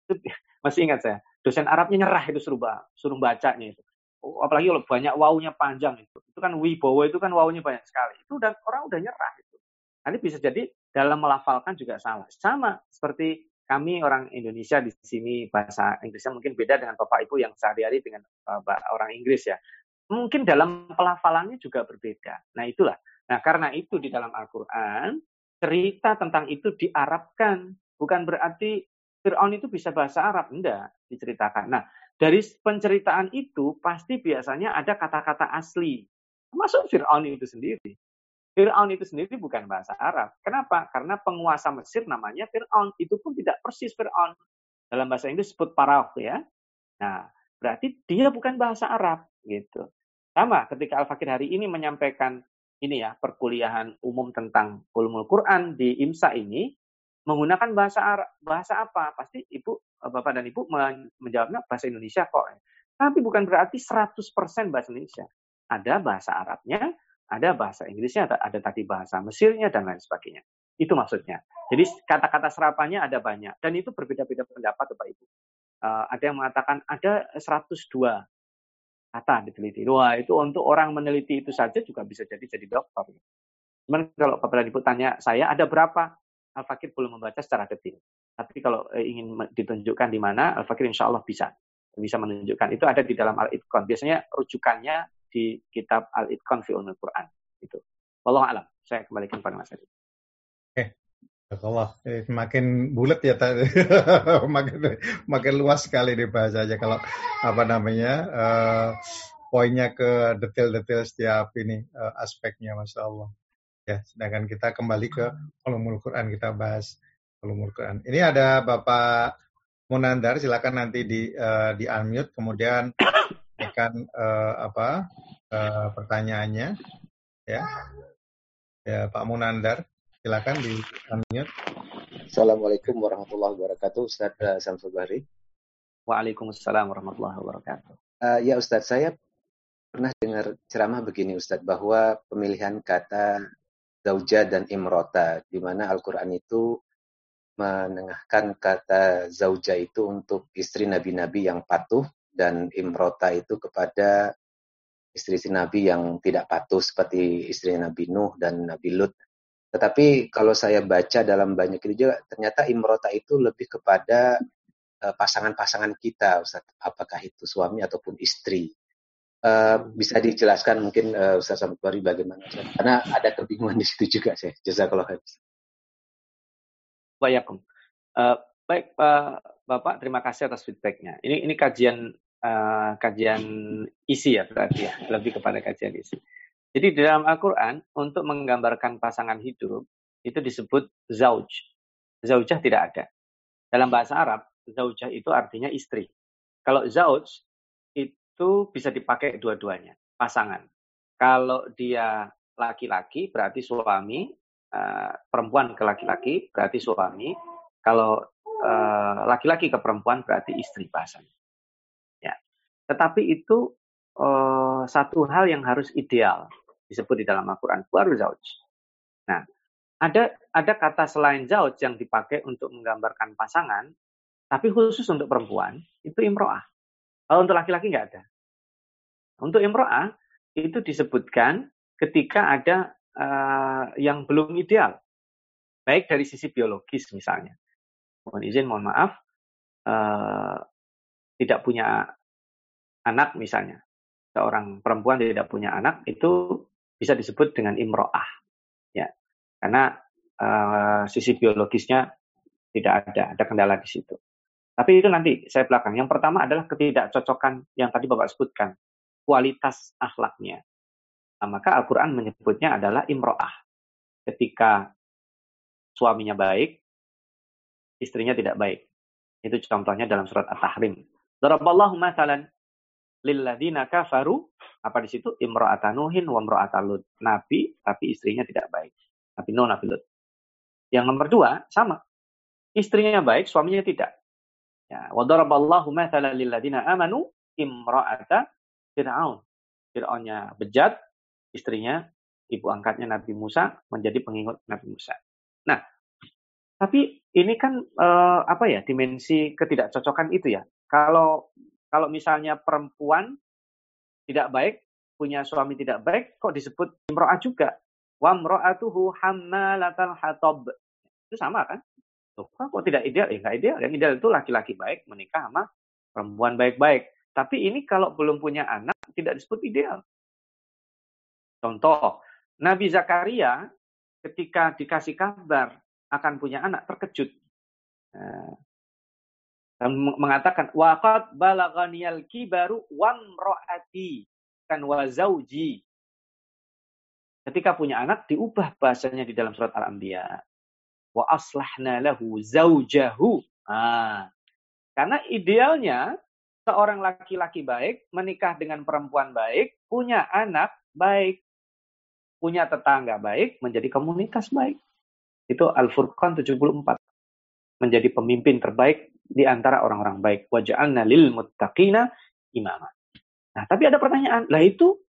masih ingat saya, dosen Arabnya nyerah itu suruh, suruh bacanya itu. Oh, apalagi kalau banyak wawunya panjang itu. Itu kan Wibowo itu kan wawunya banyak sekali. Itu dan orang udah nyerah itu. Nanti bisa jadi dalam melafalkan juga salah. Sama seperti kami orang Indonesia di sini bahasa Inggrisnya mungkin beda dengan Bapak Ibu yang sehari-hari dengan uh, orang Inggris ya. Mungkin dalam pelafalannya juga berbeda. Nah itulah. Nah karena itu di dalam Al-Quran cerita tentang itu diarabkan. Bukan berarti Fir'aun itu bisa bahasa Arab. Enggak diceritakan. Nah dari penceritaan itu pasti biasanya ada kata-kata asli. Termasuk Fir'aun itu sendiri. Fir'aun itu sendiri bukan bahasa Arab. Kenapa? Karena penguasa Mesir namanya Fir'aun. Itu pun tidak persis Fir'aun. Dalam bahasa Inggris disebut Parah ya. Nah, berarti dia bukan bahasa Arab gitu. Sama ketika Al-Fakir hari ini menyampaikan ini ya perkuliahan umum tentang ulumul Quran di IMSA ini menggunakan bahasa bahasa apa? Pasti Ibu, Bapak dan Ibu menjawabnya bahasa Indonesia kok. Tapi bukan berarti 100% bahasa Indonesia. Ada bahasa Arabnya, ada bahasa Inggrisnya, ada, ada tadi bahasa Mesirnya, dan lain sebagainya. Itu maksudnya. Jadi kata-kata serapannya ada banyak. Dan itu berbeda-beda pendapat Bapak Ibu. Uh, ada yang mengatakan ada 102 kata diteliti. Wah, itu untuk orang meneliti itu saja juga bisa jadi jadi dokter. Cuman kalau Bapak dan Ibu tanya saya, ada berapa? Al-Fakir belum membaca secara detail. Tapi kalau eh, ingin ditunjukkan di mana, Al-Fakir insya Allah bisa bisa menunjukkan. Itu ada di dalam Al-Itqan. Biasanya rujukannya di kitab Al-Itqan fi Ulumul Quran. Itu. Allah alam. Saya kembalikan pada Mas Adi. Oke. Allah, eh, makin bulat ya, makin makin luas sekali nih bahasanya kalau apa namanya uh, poinnya ke detail-detail setiap ini uh, aspeknya, masya Allah. Ya, sedangkan kita kembali ke ulumul Quran kita bahas ulumul Quran. Ini ada Bapak Munandar, silakan nanti di uh, di unmute, kemudian akan uh, apa uh, pertanyaannya, ya, ya Pak Munandar, silakan di unmute. Assalamualaikum warahmatullahi wabarakatuh, Ustaz uh, Samsul Bahri. Waalaikumsalam warahmatullahi wabarakatuh. Uh, ya Ustaz, saya pernah dengar ceramah begini Ustaz, bahwa pemilihan kata zauja dan imrota, di mana Al-Quran itu menengahkan kata zauja itu untuk istri nabi-nabi yang patuh dan imrota itu kepada istri-istri nabi yang tidak patuh seperti istri Nabi Nuh dan Nabi Lut. Tetapi kalau saya baca dalam banyak itu juga ternyata imrota itu lebih kepada eh, pasangan-pasangan kita, Ustaz. Apakah itu suami ataupun istri. Uh, bisa dijelaskan mungkin uh, Ustaz Samudwari bagaimana? Karena ada kebingungan di situ juga saya. Jazakallah khair. Wayakum. Uh, baik uh, Bapak, terima kasih atas feedbacknya. Ini ini kajian uh, kajian isi ya berarti ya, lebih kepada kajian isi. Jadi di dalam Al-Quran untuk menggambarkan pasangan hidup itu disebut zauj. Zaujah tidak ada. Dalam bahasa Arab, zaujah itu artinya istri. Kalau zauj itu bisa dipakai dua-duanya, pasangan. Kalau dia laki-laki berarti suami, Eh, perempuan ke laki-laki berarti suami, kalau eh, laki-laki ke perempuan berarti istri bahasanya. Ya. Tetapi itu uh, satu hal yang harus ideal disebut di dalam Al-Quran baru zauj. Nah, ada ada kata selain zauj yang dipakai untuk menggambarkan pasangan, tapi khusus untuk perempuan itu imro'ah. Kalau untuk laki-laki nggak ada. Untuk imro'ah itu disebutkan ketika ada uh, yang belum ideal. Baik dari sisi biologis misalnya. Mohon izin, mohon maaf, uh, tidak punya anak misalnya. Seorang perempuan tidak punya anak itu bisa disebut dengan imro'ah. Ya. Karena uh, sisi biologisnya tidak ada, ada kendala di situ. Tapi itu nanti saya belakang. Yang pertama adalah ketidakcocokan yang tadi Bapak sebutkan. Kualitas akhlaknya. Nah, maka Al-Quran menyebutnya adalah imro'ah. Ketika suaminya baik, istrinya tidak baik. Itu contohnya dalam surat At-Tahrim. Daraballahu mathalan lilladina kafaru apa di situ imra'atanuhin wa imra'atalud. Nabi tapi istrinya tidak baik. Nabi Nuh, Nabi Lut. Yang nomor dua sama. Istrinya baik, suaminya tidak. Ya, wa daraballahu mathalan lilladina amanu imra'ata Fir'aun. Fir'aunnya bejat, istrinya, ibu angkatnya Nabi Musa menjadi pengikut Nabi Musa. Nah, tapi ini kan eh, apa ya dimensi ketidakcocokan itu ya. Kalau kalau misalnya perempuan tidak baik punya suami tidak baik kok disebut imro'ah juga. Wa imro'atuhu hammalatal hatab. Itu sama kan? Tuh, kok tidak ideal? Eh, enggak ideal. Yang ideal itu laki-laki baik menikah sama perempuan baik-baik. Tapi ini kalau belum punya anak tidak disebut ideal. Contoh, Nabi Zakaria ketika dikasih kabar akan punya anak terkejut. Nah, dan mengatakan waqad balaghaniyal kibaru wamraati kan wa zauji. Ketika punya anak diubah bahasanya di dalam surat Al-Anbiya. Wa aslahna lahu zaujahu. Nah, karena idealnya seorang laki-laki baik menikah dengan perempuan baik, punya anak baik. punya tetangga baik, menjadi komunitas baik. Itu Al-Furqan 74. Menjadi pemimpin terbaik di antara orang-orang baik. Waja'alna lil muttaqina imama. Nah, tapi ada pertanyaan. Lah itu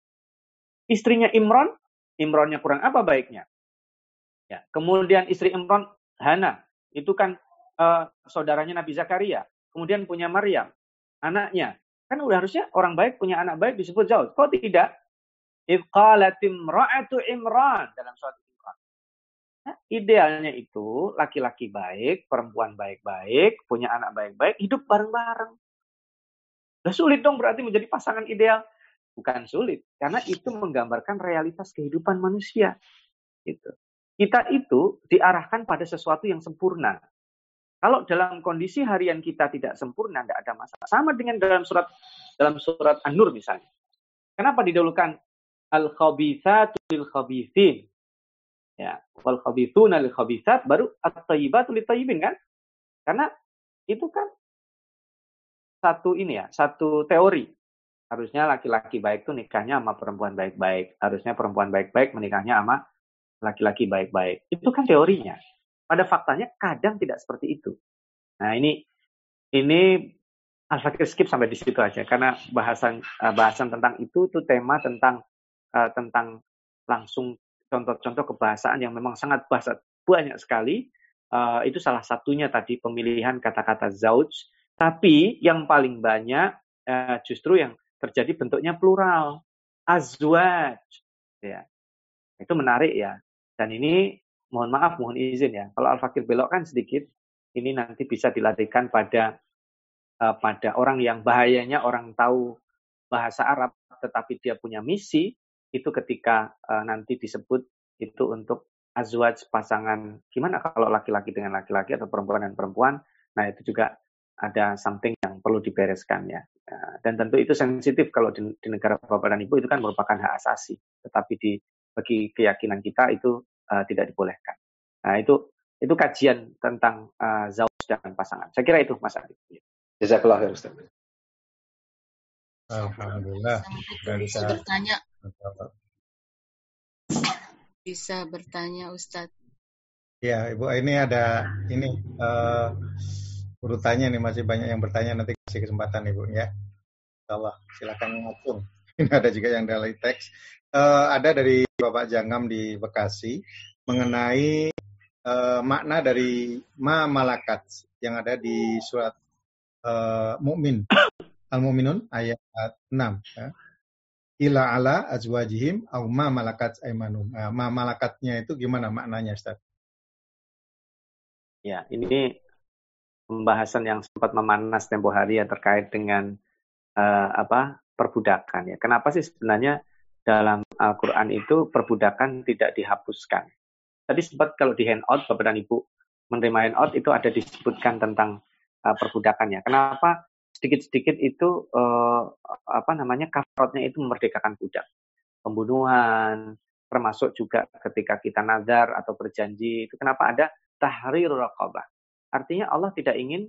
istrinya Imron, Imronnya kurang apa baiknya? Ya, kemudian istri Imron Hana, itu kan uh, saudaranya Nabi Zakaria. Kemudian punya Maryam, anaknya. Kan udah harusnya orang baik punya anak baik disebut jauh. Kok tidak? Iqalatim ra'atu Imran dalam suatu Imran. Nah, idealnya itu laki-laki baik, perempuan baik-baik, punya anak baik-baik, hidup bareng-bareng. Udah sulit dong berarti menjadi pasangan ideal. Bukan sulit, karena itu menggambarkan realitas kehidupan manusia. Gitu. Kita itu diarahkan pada sesuatu yang sempurna. Kalau dalam kondisi harian kita tidak sempurna, tidak ada masalah. Sama dengan dalam surat dalam surat An-Nur misalnya. Kenapa didahulukan al-khabithatu lil khabithin? Ya, wal khabithuna lil khabithat baru at-tayyibatu lit tayyibin kan? Karena itu kan satu ini ya, satu teori. Harusnya laki-laki baik itu nikahnya sama perempuan baik-baik. Harusnya perempuan baik-baik menikahnya sama laki-laki baik-baik. Itu kan teorinya. Pada faktanya kadang tidak seperti itu. Nah ini ini Al-Fakir skip sampai di situ aja karena bahasan uh, bahasan tentang itu itu tema tentang uh, tentang langsung contoh-contoh kebahasaan yang memang sangat bahasa banyak sekali. Uh, itu salah satunya tadi pemilihan kata-kata zauj tapi yang paling banyak eh, justru yang terjadi bentuknya plural. Azwaj. Ya. Itu menarik ya. Dan ini mohon maaf, mohon izin ya. Kalau Al-Fakir belokkan sedikit, ini nanti bisa dilarikan pada uh, pada orang yang bahayanya orang tahu bahasa Arab tetapi dia punya misi itu ketika uh, nanti disebut itu untuk azwaj pasangan gimana kalau laki-laki dengan laki-laki atau perempuan dan perempuan nah itu juga ada something yang perlu dibereskan ya. Nah, dan tentu itu sensitif kalau di, di negara bapak dan ibu itu kan merupakan hak asasi, tetapi di bagi keyakinan kita itu uh, tidak dibolehkan. Nah itu itu kajian tentang uh, zauj dan pasangan. Saya kira itu Mas Adi. Jazakallah khair Ustaz. Alhamdulillah. Bisa bertanya. Bisa bertanya Ustaz. Ya, Ibu, ini ada ini uh, urutannya nih masih banyak yang bertanya nanti kasih kesempatan ibu ya. Allah silakan ngomong. Ini ada juga yang dari teks. Uh, ada dari Bapak Jangam di Bekasi mengenai uh, makna dari ma malakat yang ada di surat uh, Mukmin Al-Mu'minun ayat 6 ya. Ila ala azwajihim au ma malakat aimanum. Nah, ma malakatnya itu gimana maknanya Ustaz? Ya, ini pembahasan yang sempat memanas tempo hari ya terkait dengan uh, apa perbudakan ya. Kenapa sih sebenarnya dalam Al-Qur'an itu perbudakan tidak dihapuskan? Tadi sempat kalau di handout Bapak dan Ibu menerima handout itu ada disebutkan tentang uh, perbudakannya. Kenapa sedikit-sedikit itu uh, apa namanya kafarotnya itu memerdekakan budak. Pembunuhan termasuk juga ketika kita nazar atau berjanji itu kenapa ada tahrir raqabah Artinya Allah tidak ingin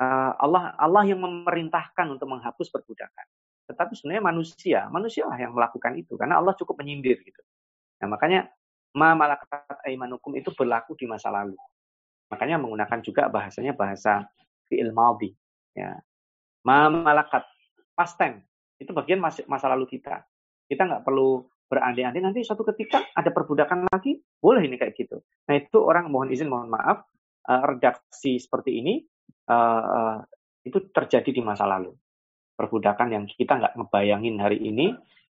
uh, Allah Allah yang memerintahkan untuk menghapus perbudakan. Tetapi sebenarnya manusia, manusia lah yang melakukan itu karena Allah cukup menyindir gitu. Nah, makanya ma malakat aimanukum itu berlaku di masa lalu. Makanya menggunakan juga bahasanya bahasa fi'il madhi ya. Ma malakat past tense itu bagian masa, masa lalu kita. Kita nggak perlu berandai-andai nanti suatu ketika ada perbudakan lagi, boleh ini kayak gitu. Nah itu orang mohon izin, mohon maaf, uh, redaksi seperti ini uh, uh, itu terjadi di masa lalu. Perbudakan yang kita nggak ngebayangin hari ini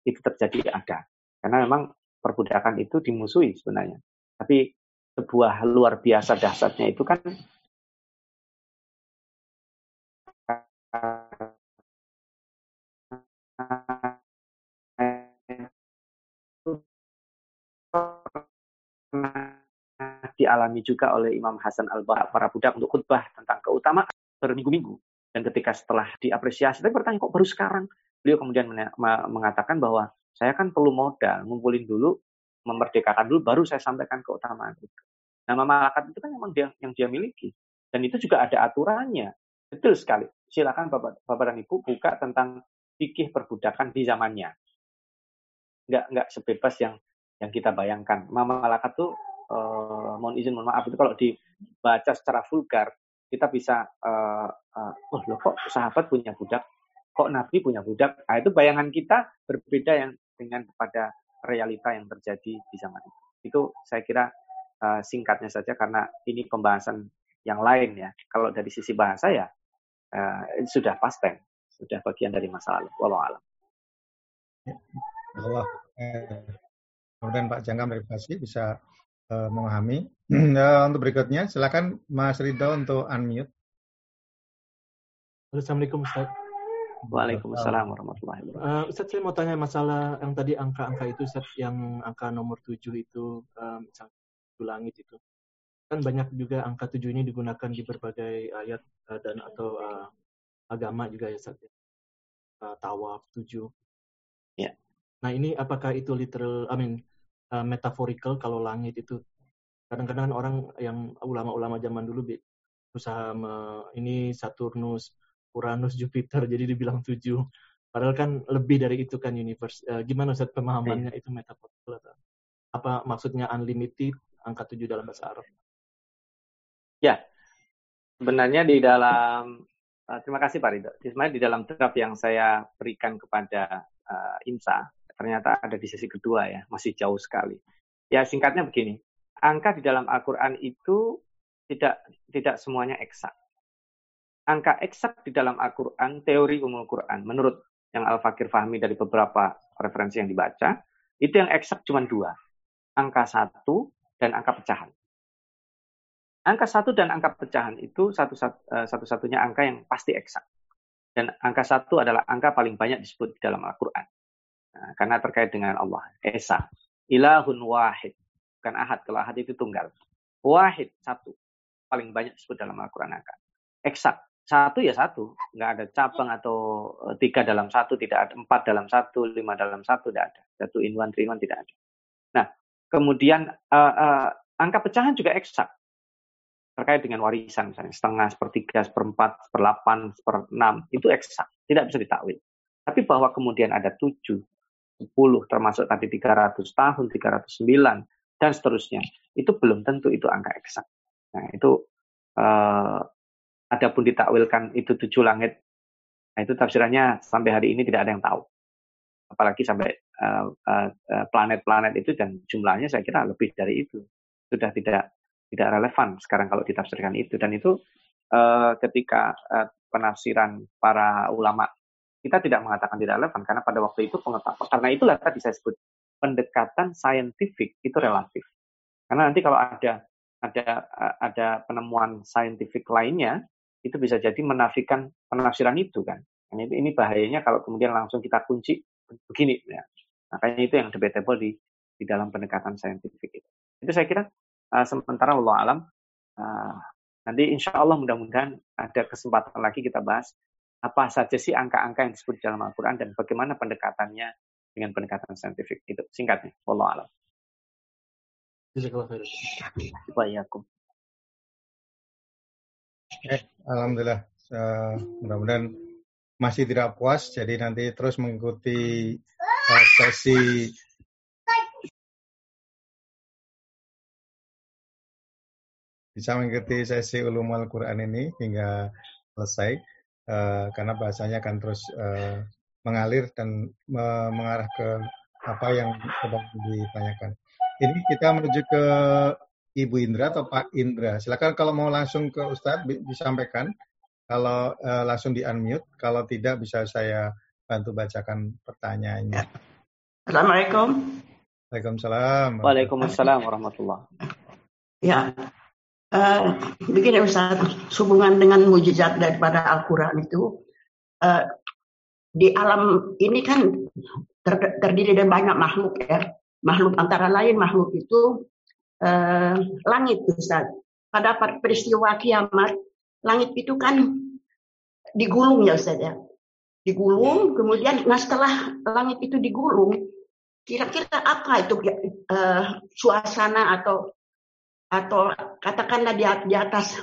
itu terjadi ada. Karena memang perbudakan itu dimusuhi sebenarnya. Tapi sebuah luar biasa dahsyatnya itu kan dialami juga oleh Imam Hasan al-Bahar para budak untuk khutbah tentang keutamaan berminggu-minggu. Dan ketika setelah diapresiasi, tapi bertanya kok baru sekarang? Beliau kemudian mengatakan bahwa saya kan perlu modal, ngumpulin dulu, memerdekakan dulu, baru saya sampaikan keutamaan itu. Nama malakat itu kan memang dia, yang dia miliki. Dan itu juga ada aturannya. Betul sekali. Silakan Bapak, Bapak dan Ibu buka tentang fikih perbudakan di zamannya. Nggak, nggak sebebas yang yang kita bayangkan. Malakat tuh uh, mohon izin mohon maaf itu kalau dibaca secara vulgar kita bisa uh, uh, oh loh kok sahabat punya budak, kok nabi punya budak. Nah, itu bayangan kita berbeda yang dengan pada realita yang terjadi di zaman itu. Itu saya kira uh, singkatnya saja karena ini pembahasan yang lain ya. Kalau dari sisi bahasa ya uh, sudah past tense, sudah bagian dari masa lalu. Walau alam. Allah. Eh, kemudian Pak Jangka verifikasi bisa uh, memahami. Uh, untuk berikutnya, silakan Mas Ridho untuk unmute. Assalamualaikum Ustaz. Waalaikumsalam warahmatullahi wabarakatuh. Uh, Ustaz, saya mau tanya masalah yang tadi angka-angka itu, Ustaz, yang angka nomor 7 itu, misalnya langit itu. Kan banyak juga angka 7 ini digunakan di berbagai ayat uh, dan atau uh, agama juga ya, Ustaz. Uh, tawaf 7. Ya. Nah, ini apakah itu literal, I mean, uh, metaphorical kalau langit itu kadang-kadang orang yang ulama-ulama zaman dulu usaha me, ini Saturnus, Uranus, Jupiter jadi dibilang tujuh. Padahal kan lebih dari itu kan universe. Uh, gimana Ustaz pemahamannya yeah. itu atau apa maksudnya unlimited angka tujuh dalam bahasa Arab? Ya, sebenarnya di dalam uh, terima kasih Pak Ridho. Sebenarnya di dalam draft yang saya berikan kepada uh, IMSA ternyata ada di sesi kedua ya, masih jauh sekali. Ya singkatnya begini, angka di dalam Al-Quran itu tidak tidak semuanya eksak. Angka eksak di dalam Al-Quran, teori umum Quran, menurut yang Al-Fakir Fahmi dari beberapa referensi yang dibaca, itu yang eksak cuma dua. Angka satu dan angka pecahan. Angka satu dan angka pecahan itu eh, satu-satunya angka yang pasti eksak. Dan angka satu adalah angka paling banyak disebut di dalam Al-Quran. Nah, karena terkait dengan Allah. Esa. Ilahun wahid. Bukan ahad. Kalau ahad itu tunggal. Wahid. Satu. Paling banyak disebut dalam Al-Quran angka. Eksak. Satu ya satu. Nggak ada cabang atau eh, tiga dalam satu. Tidak ada. Empat dalam satu. Lima dalam satu. Tidak ada. Satu in one, three one. Tidak ada. Nah. Kemudian uh, uh, angka pecahan juga eksak terkait dengan warisan misalnya setengah, sepertiga, seperempat, seperlapan, seperenam itu eksak, tidak bisa ditakwil. Tapi bahwa kemudian ada tujuh, 10 termasuk tadi 300 tahun, 309 dan seterusnya. Itu belum tentu itu angka eksak. Nah, itu uh, adapun ditakwilkan itu tujuh langit. Nah, itu tafsirannya sampai hari ini tidak ada yang tahu. Apalagi sampai planet-planet uh, planet -planet itu dan jumlahnya saya kira lebih dari itu. Sudah tidak tidak relevan sekarang kalau ditafsirkan itu dan itu uh, ketika uh, penafsiran para ulama kita tidak mengatakan tidak relevan karena pada waktu itu pengetahuan karena itulah tadi saya sebut pendekatan saintifik itu relatif. Karena nanti kalau ada ada ada penemuan saintifik lainnya itu bisa jadi menafikan penafsiran itu kan. Ini, ini bahayanya kalau kemudian langsung kita kunci begini ya. Makanya itu yang debatable di di dalam pendekatan saintifik itu. Itu saya kira uh, sementara Allah alam uh, nanti insya Allah mudah-mudahan ada kesempatan lagi kita bahas apa saja sih angka-angka yang disebut dalam Al-Quran dan bagaimana pendekatannya dengan pendekatan saintifik. Itu singkatnya. Allah alam. Waalaikumsalam. Eh, Alhamdulillah. Uh, mudah-mudahan masih tidak puas, jadi nanti terus mengikuti uh, sesi bisa mengikuti sesi ulumul Quran ini hingga selesai. Uh, karena bahasanya akan terus uh, mengalir dan uh, mengarah ke apa yang sedang ditanyakan. Ini kita menuju ke Ibu Indra atau Pak Indra. Silakan kalau mau langsung ke Ustadz disampaikan. Kalau uh, langsung di unmute, kalau tidak bisa saya bantu bacakan pertanyaannya. Assalamualaikum. Waalaikumsalam. Waalaikumsalam warahmatullah. Ya, Uh, begini Ustaz, hubungan dengan mujizat daripada Al-Quran itu uh, di alam ini kan ter terdiri dari banyak makhluk ya. Makhluk antara lain makhluk itu uh, langit Ustaz. Pada peristiwa kiamat, langit itu kan digulung ya Ustaz ya. Digulung, kemudian nah setelah langit itu digulung, kira-kira apa itu uh, suasana atau atau katakanlah di, atas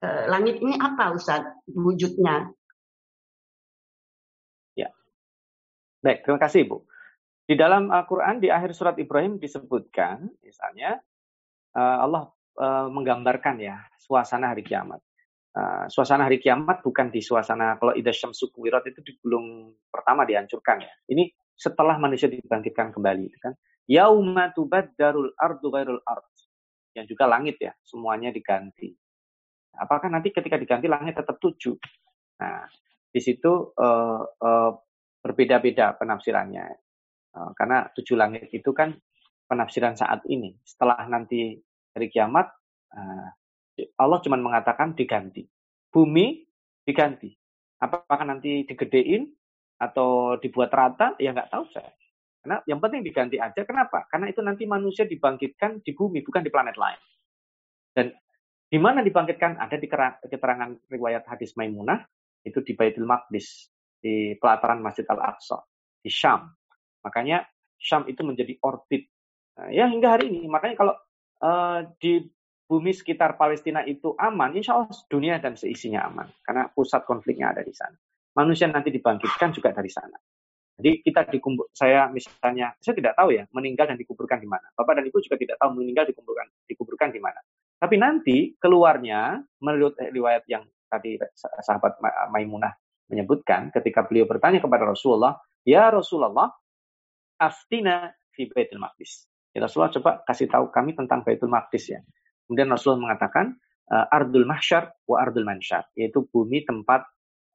uh, langit ini apa Ustaz wujudnya? Baik, terima kasih Ibu. Di dalam Al-Quran di akhir surat Ibrahim disebutkan, misalnya uh, Allah uh, menggambarkan ya suasana hari kiamat. Uh, suasana hari kiamat bukan di suasana kalau ida syamsu kuwirat itu di gulung pertama dihancurkan ya. Ini setelah manusia dibangkitkan kembali kan. Yauma tubaddarul ardu ghairul ard. Yang juga langit ya, semuanya diganti. Apakah nanti ketika diganti langit tetap tujuh? Nah, di situ uh, uh, berbeda-beda penafsirannya. Uh, karena tujuh langit itu kan penafsiran saat ini. Setelah nanti hari kiamat, uh, Allah cuma mengatakan diganti. Bumi diganti. Apakah nanti digedein atau dibuat rata? Ya nggak tahu saya. Karena yang penting diganti aja. Kenapa? Karena itu nanti manusia dibangkitkan di bumi, bukan di planet lain. Dan di mana dibangkitkan? Ada di keterangan riwayat hadis Maimunah, itu di Baitul Maqdis, di pelataran Masjid Al-Aqsa, di Syam. Makanya Syam itu menjadi orbit. Nah, ya hingga hari ini. Makanya kalau uh, di bumi sekitar Palestina itu aman, insya Allah dunia dan seisinya aman. Karena pusat konfliknya ada di sana. Manusia nanti dibangkitkan juga dari sana. Jadi kita dikumpul, saya misalnya, saya tidak tahu ya, meninggal dan dikuburkan di mana. Bapak dan Ibu juga tidak tahu meninggal dikuburkan dikuburkan di mana. Tapi nanti keluarnya, menurut riwayat yang tadi sahabat Maimunah menyebutkan, ketika beliau bertanya kepada Rasulullah, Ya Rasulullah, aftina fi Baitul Maqdis. Ya Rasulullah coba kasih tahu kami tentang Baitul Maqdis ya. Kemudian Rasulullah mengatakan, uh, Ardul Mahsyar wa Ardul Mansyar, yaitu bumi tempat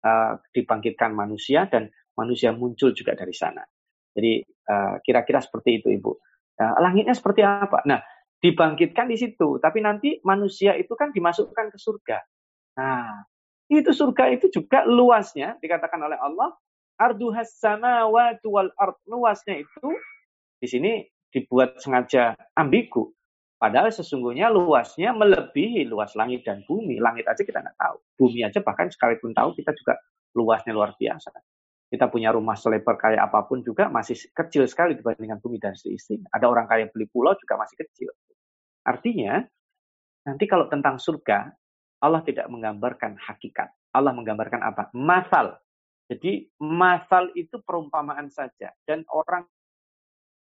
uh, dibangkitkan manusia dan manusia muncul juga dari sana. Jadi eh, kira-kira seperti itu Ibu. Nah, langitnya seperti apa? Nah, dibangkitkan di situ, tapi nanti manusia itu kan dimasukkan ke surga. Nah, itu surga itu juga luasnya dikatakan oleh Allah arduhas samawati wal ard. Luasnya itu di sini dibuat sengaja ambigu. Padahal sesungguhnya luasnya melebihi luas langit dan bumi. Langit aja kita nggak tahu. Bumi aja bahkan sekalipun tahu kita juga luasnya luar biasa kita punya rumah selebar kayak apa pun juga masih kecil sekali dibandingkan bumi dan seisinya. Ada orang kaya beli pulau juga masih kecil. Artinya, nanti kalau tentang surga, Allah tidak menggambarkan hakikat. Allah menggambarkan apa? Masal. Jadi masal itu perumpamaan saja. Dan orang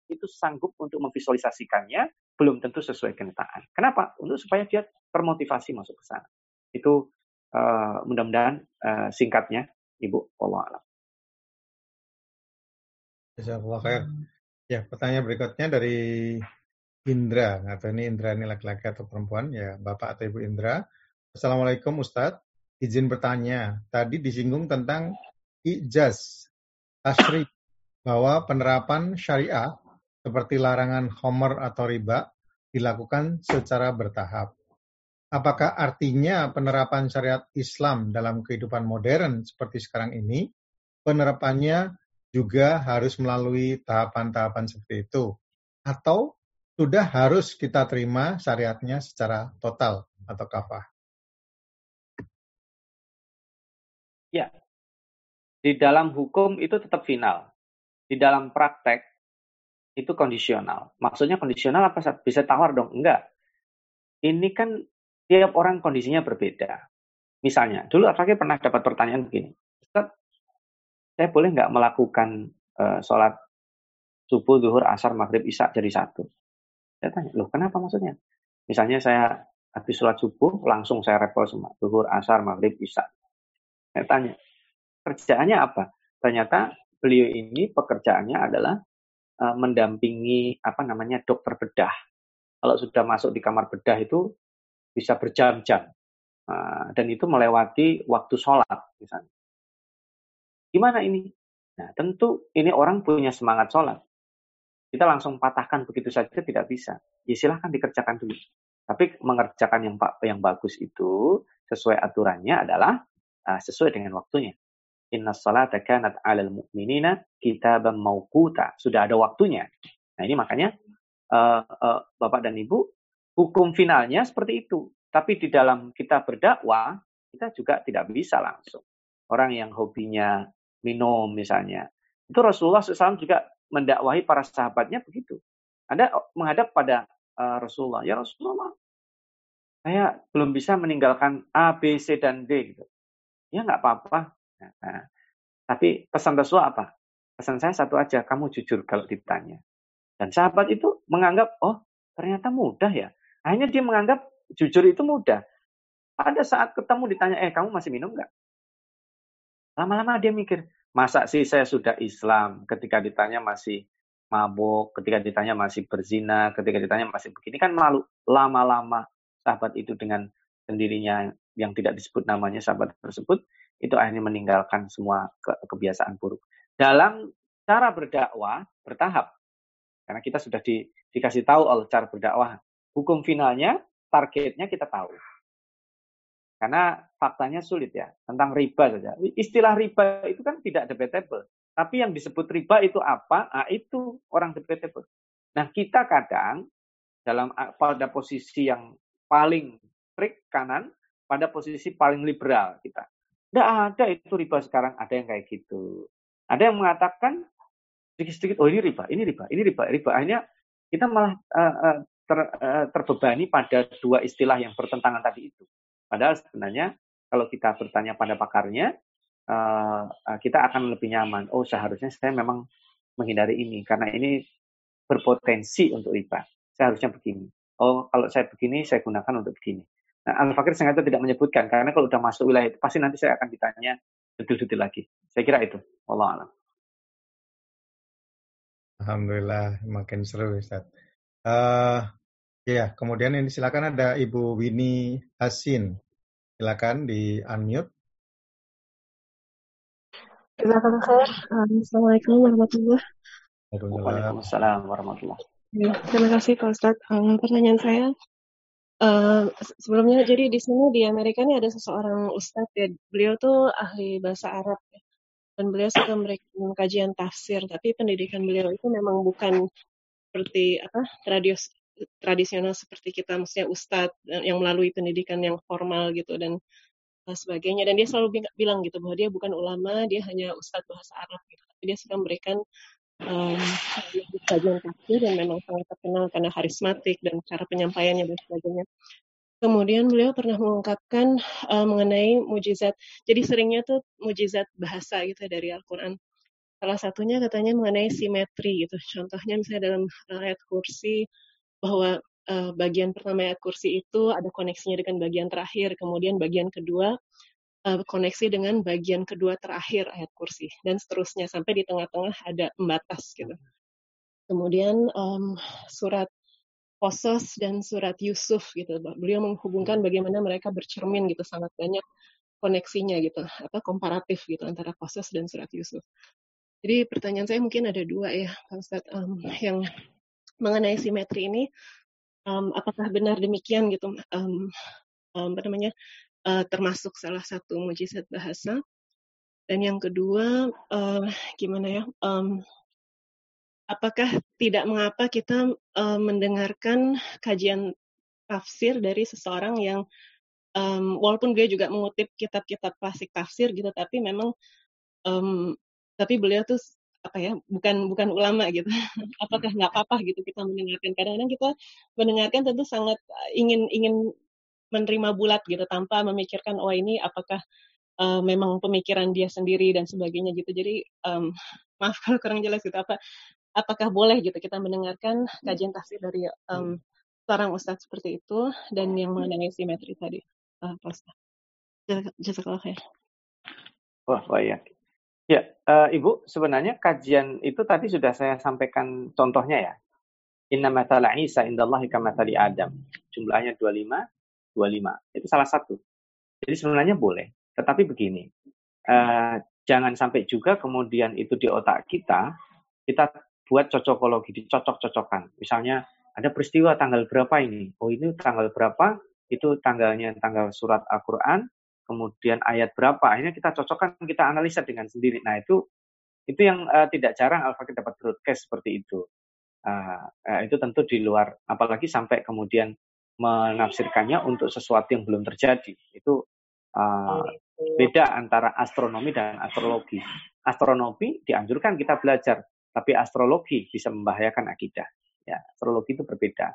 itu sanggup untuk memvisualisasikannya, belum tentu sesuai kenyataan. Kenapa? Untuk supaya dia termotivasi masuk ke sana. Itu uh, mudah-mudahan uh, singkatnya, Ibu. Allah alam. Ya, pertanyaan berikutnya dari Indra. Tahu ini Indra ini laki-laki atau perempuan. Ya, Bapak atau Ibu Indra. Assalamualaikum Ustadz. Izin bertanya. Tadi disinggung tentang ijaz, asri, bahwa penerapan syariah seperti larangan homer atau riba dilakukan secara bertahap. Apakah artinya penerapan syariat Islam dalam kehidupan modern seperti sekarang ini, penerapannya juga harus melalui tahapan-tahapan seperti itu? Atau sudah harus kita terima syariatnya secara total atau kafah? Ya, di dalam hukum itu tetap final. Di dalam praktek itu kondisional. Maksudnya kondisional apa? Bisa tawar dong? Enggak. Ini kan tiap orang kondisinya berbeda. Misalnya, dulu Afaki pernah dapat pertanyaan begini saya boleh nggak melakukan uh, sholat subuh, zuhur, asar, maghrib, isya jadi satu? Saya tanya, loh kenapa maksudnya? Misalnya saya habis sholat subuh, langsung saya repol semua. Zuhur, asar, maghrib, isya. Saya tanya, kerjaannya apa? Ternyata beliau ini pekerjaannya adalah uh, mendampingi apa namanya dokter bedah. Kalau sudah masuk di kamar bedah itu bisa berjam-jam. Uh, dan itu melewati waktu sholat misalnya. Gimana ini? Nah, tentu ini orang punya semangat sholat. Kita langsung patahkan begitu saja tidak bisa. Ya silahkan dikerjakan dulu. Tapi mengerjakan yang yang bagus itu sesuai aturannya adalah uh, sesuai dengan waktunya. Inna salata kanat alal mu'minina kitaban mauquta. Sudah ada waktunya. Nah ini makanya uh, uh, Bapak dan Ibu, hukum finalnya seperti itu. Tapi di dalam kita berdakwah, kita juga tidak bisa langsung. Orang yang hobinya minum misalnya. Itu Rasulullah SAW juga mendakwahi para sahabatnya begitu. Ada menghadap pada uh, Rasulullah, ya Rasulullah, saya belum bisa meninggalkan A, B, C, dan D. Gitu. Ya nggak apa-apa. Nah, tapi pesan Rasulullah apa? Pesan saya satu aja, kamu jujur kalau ditanya. Dan sahabat itu menganggap, oh ternyata mudah ya. Akhirnya dia menganggap jujur itu mudah. Pada saat ketemu ditanya, eh kamu masih minum nggak? Lama-lama dia mikir, masa sih saya sudah Islam ketika ditanya masih mabuk, ketika ditanya masih berzina, ketika ditanya masih begini kan malu. Lama-lama sahabat itu dengan sendirinya yang tidak disebut namanya sahabat tersebut, itu akhirnya meninggalkan semua ke kebiasaan buruk. Dalam cara berdakwah bertahap, karena kita sudah di, dikasih tahu oleh cara berdakwah, hukum finalnya, targetnya kita tahu. Karena faktanya sulit ya, tentang riba saja. Istilah riba itu kan tidak debatable. Tapi yang disebut riba itu apa? Nah, itu orang debatable. Nah, kita kadang dalam pada posisi yang paling strict kanan, pada posisi paling liberal kita. Tidak ada itu riba sekarang, ada yang kayak gitu. Ada yang mengatakan sedikit-sedikit, oh ini riba, ini riba, ini riba, riba. Akhirnya kita malah uh, ter, uh, terbebani pada dua istilah yang bertentangan tadi itu. Padahal sebenarnya kalau kita bertanya pada pakarnya, uh, kita akan lebih nyaman. Oh seharusnya saya memang menghindari ini karena ini berpotensi untuk riba. Saya harusnya begini. Oh kalau saya begini saya gunakan untuk begini. Nah, Al-Fakir sengaja tidak menyebutkan karena kalau sudah masuk wilayah itu pasti nanti saya akan ditanya detail-detail lagi. Saya kira itu. Allah alam. Alhamdulillah makin seru Ustaz. Uh, Ya, kemudian ini silakan ada Ibu Winnie Hasin. Silakan di unmute. Jazakallah khair. Assalamualaikum warahmatullahi wabarakatuh. Waalaikumsalam warahmatullahi ya, Terima kasih Pak Ustadz. Um, pertanyaan saya, uh, sebelumnya jadi di sini di Amerika ini ada seseorang Ustadz ya, beliau tuh ahli bahasa Arab ya. Dan beliau suka memberikan kajian tafsir, tapi pendidikan beliau itu memang bukan seperti apa radius tradisional seperti kita. Maksudnya ustadz yang melalui pendidikan yang formal gitu dan sebagainya. Dan dia selalu bilang gitu bahwa dia bukan ulama dia hanya ustadz bahasa Arab gitu. Tapi dia sudah memberikan um, tafsir dan memang sangat terkenal karena harismatik dan cara penyampaiannya dan sebagainya Kemudian beliau pernah mengungkapkan uh, mengenai mujizat. Jadi seringnya tuh mujizat bahasa gitu dari Al-Quran. Salah satunya katanya mengenai simetri gitu. Contohnya misalnya dalam ayat kursi bahwa uh, bagian pertama ayat kursi itu ada koneksinya dengan bagian terakhir, kemudian bagian kedua uh, koneksi dengan bagian kedua terakhir ayat kursi, dan seterusnya sampai di tengah-tengah ada pembatas gitu. Kemudian um, surat Kosos dan surat Yusuf gitu, beliau menghubungkan bagaimana mereka bercermin gitu. Sangat banyak koneksinya gitu, apa komparatif gitu antara Kosos dan surat Yusuf. Jadi pertanyaan saya mungkin ada dua ya, Pak Ustadz, um, yang mengenai simetri ini um, apakah benar demikian gitu? Um, um, apa namanya uh, termasuk salah satu mujizat bahasa. Dan yang kedua uh, gimana ya um, apakah tidak mengapa kita uh, mendengarkan kajian tafsir dari seseorang yang um, walaupun dia juga mengutip kitab-kitab klasik tafsir gitu tapi memang um, tapi beliau tuh apa ya bukan bukan ulama gitu. Apakah nggak apa-apa gitu kita mendengarkan. Kadang-kadang kita mendengarkan tentu sangat ingin ingin menerima bulat gitu tanpa memikirkan oh ini apakah uh, memang pemikiran dia sendiri dan sebagainya gitu jadi um, maaf kalau kurang jelas gitu apa apakah boleh gitu kita mendengarkan kajian tafsir dari um, seorang ustadz seperti itu dan yang mengenai simetri tadi uh, Pak Ustadz. Jazakallah khair. Wah, baik. Ya, uh, Ibu, sebenarnya kajian itu tadi sudah saya sampaikan contohnya ya. Inna matala Isa indallahi kamatali Adam. Jumlahnya 25, 25. Itu salah satu. Jadi sebenarnya boleh. Tetapi begini, uh, jangan sampai juga kemudian itu di otak kita, kita buat cocokologi, dicocok-cocokkan. Misalnya ada peristiwa tanggal berapa ini? Oh ini tanggal berapa? Itu tanggalnya tanggal surat Al-Quran, kemudian ayat berapa, akhirnya kita cocokkan, kita analisa dengan sendiri. Nah itu itu yang uh, tidak jarang Al-Fakir dapat broadcast seperti itu. Uh, itu tentu di luar, apalagi sampai kemudian menafsirkannya untuk sesuatu yang belum terjadi. Itu uh, beda antara astronomi dan astrologi. Astronomi dianjurkan kita belajar, tapi astrologi bisa membahayakan akidah. Ya, astrologi itu berbeda.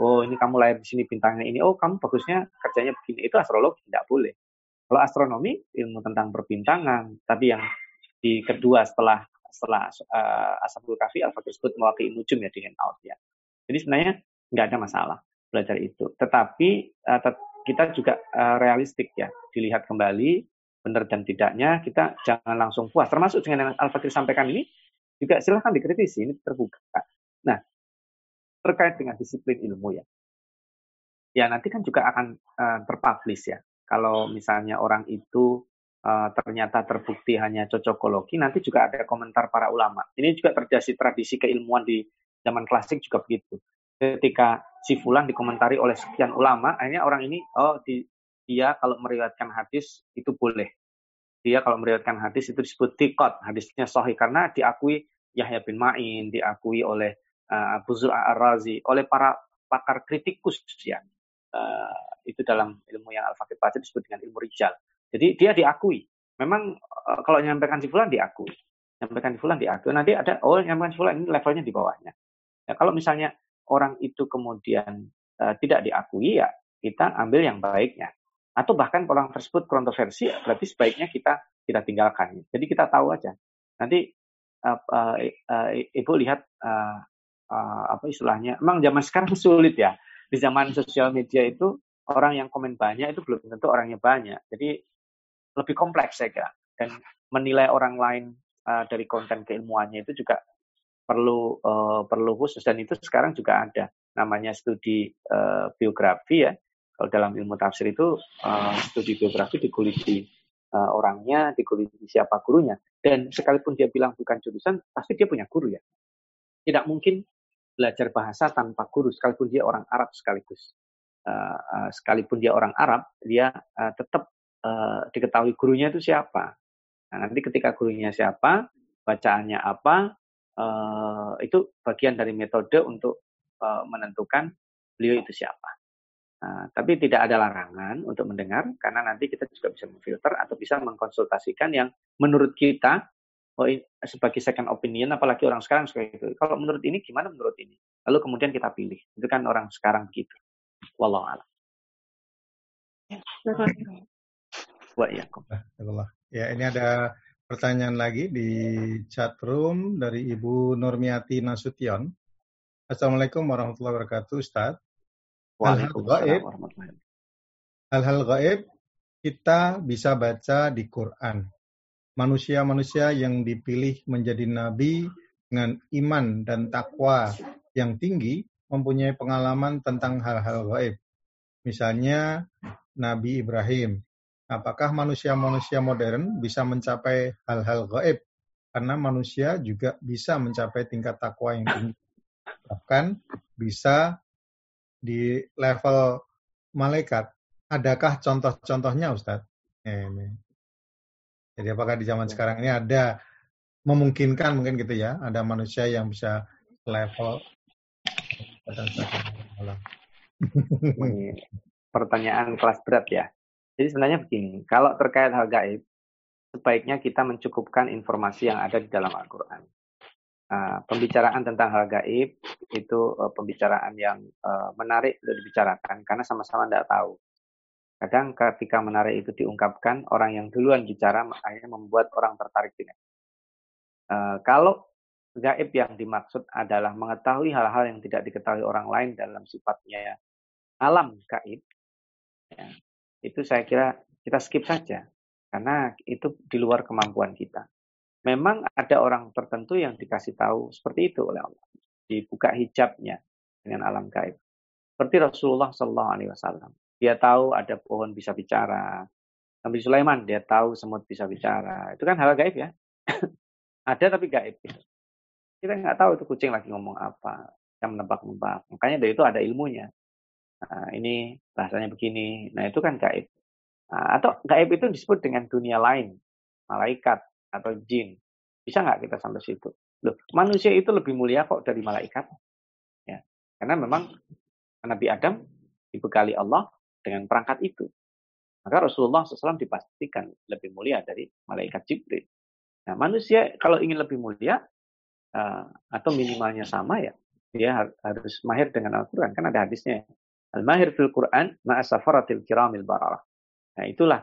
Oh, ini kamu lahir di sini bintangnya ini. Oh, kamu bagusnya kerjanya begini. Itu astrologi tidak boleh. Kalau astronomi ilmu tentang perbintangan, tadi yang di kedua setelah setelah uh, Ashabul Kafi Al-Fakir sebut mewakili nujum ya di handout ya. Jadi sebenarnya nggak ada masalah belajar itu. Tetapi tet kita juga uh, realistik ya, dilihat kembali benar dan tidaknya kita jangan langsung puas. Termasuk dengan yang Al-Fakir sampaikan ini juga silahkan dikritisi, ini terbuka. Nah, terkait dengan disiplin ilmu ya. Ya nanti kan juga akan uh, ya. Kalau misalnya orang itu uh, ternyata terbukti hanya cocokologi, nanti juga ada komentar para ulama. Ini juga terjadi tradisi keilmuan di zaman klasik juga begitu. Ketika si fulan dikomentari oleh sekian ulama, akhirnya orang ini, oh di, dia kalau meriwayatkan hadis itu boleh. Dia kalau meriwayatkan hadis itu disebut tikot, hadisnya sahih karena diakui Yahya bin Ma'in, diakui oleh uh, Abu Zul Ar-Razi, oleh para pakar kritikus ya. Uh, itu dalam ilmu yang Al-Faqih disebut dengan ilmu rijal. Jadi dia diakui. Memang uh, kalau menyampaikan si fulan diakui. Menyampaikan si fulan diakui. Nanti ada oh menyampaikan si fulan ini levelnya di bawahnya. Ya, kalau misalnya orang itu kemudian uh, tidak diakui ya kita ambil yang baiknya. Atau bahkan orang tersebut kontroversi, ya, berarti sebaiknya kita kita tinggalkan. Jadi kita tahu aja. Nanti uh, uh, uh, ibu lihat uh, uh, apa istilahnya? Emang zaman sekarang sulit ya. Di zaman sosial media itu orang yang komen banyak itu belum tentu orangnya banyak. Jadi lebih kompleks saya kira. Dan menilai orang lain uh, dari konten keilmuannya itu juga perlu uh, perlu khusus dan itu sekarang juga ada namanya studi uh, biografi ya. Kalau dalam ilmu tafsir itu uh, studi biografi dikuliti uh, orangnya, dikuliti siapa gurunya. Dan sekalipun dia bilang bukan jurusan, pasti dia punya guru ya. Tidak mungkin belajar bahasa tanpa guru, sekalipun dia orang Arab sekaligus. Uh, uh, sekalipun dia orang Arab, dia uh, tetap uh, diketahui gurunya itu siapa. Nah, nanti ketika gurunya siapa, bacaannya apa, uh, itu bagian dari metode untuk uh, menentukan beliau itu siapa. Nah, tapi tidak ada larangan untuk mendengar karena nanti kita juga bisa memfilter atau bisa mengkonsultasikan yang menurut kita oh, sebagai second opinion apalagi orang sekarang seperti itu. Kalau menurut ini gimana menurut ini? Lalu kemudian kita pilih. Itu kan orang sekarang begitu. Wallahu a'lam. Ya, ini ada pertanyaan lagi di chat room dari Ibu Nurmiati Nasution. Assalamualaikum warahmatullahi wabarakatuh, Ustaz. Hal-hal Hal-hal gaib kita bisa baca di Quran. Manusia-manusia yang dipilih menjadi nabi dengan iman dan takwa yang tinggi mempunyai pengalaman tentang hal-hal gaib. Misalnya Nabi Ibrahim apakah manusia-manusia modern bisa mencapai hal-hal gaib? Karena manusia juga bisa mencapai tingkat takwa yang tinggi. Bahkan bisa di level malaikat. Adakah contoh-contohnya Ustadz? Ini. Jadi apakah di zaman sekarang ini ada memungkinkan mungkin gitu ya, ada manusia yang bisa level pertanyaan kelas berat ya. Jadi sebenarnya begini, kalau terkait hal gaib, sebaiknya kita mencukupkan informasi yang ada di dalam Al-Quran. Uh, pembicaraan tentang hal gaib itu uh, pembicaraan yang uh, menarik untuk dibicarakan karena sama-sama tidak tahu. Kadang ketika menarik itu diungkapkan, orang yang duluan bicara akhirnya membuat orang tertarik dengan. Uh, kalau gaib yang dimaksud adalah mengetahui hal-hal yang tidak diketahui orang lain dalam sifatnya alam gaib, ya, itu saya kira kita skip saja karena itu di luar kemampuan kita. Memang ada orang tertentu yang dikasih tahu seperti itu oleh Allah, dibuka hijabnya dengan alam gaib. Seperti Rasulullah Shallallahu Alaihi Wasallam, dia tahu ada pohon bisa bicara. Nabi Sulaiman dia tahu semut bisa bicara. Itu kan hal gaib ya. ada tapi gaib. Kita nggak tahu itu kucing lagi ngomong apa, yang menebak-nebak. Makanya dari itu ada ilmunya. Ini bahasanya begini. Nah, itu kan gaib. Nah, atau gaib itu disebut dengan dunia lain, malaikat atau jin. Bisa nggak kita sampai situ? Loh, manusia itu lebih mulia kok dari malaikat. Ya. Karena memang Nabi Adam dibekali Allah dengan perangkat itu. Maka Rasulullah SAW dipastikan lebih mulia dari malaikat Jibril. Nah, manusia kalau ingin lebih mulia uh, atau minimalnya sama ya, dia harus mahir dengan Al-Quran. Kan ada hadisnya. Al-mahir fil Quran ma'asafaratil kiramil bararah. Nah itulah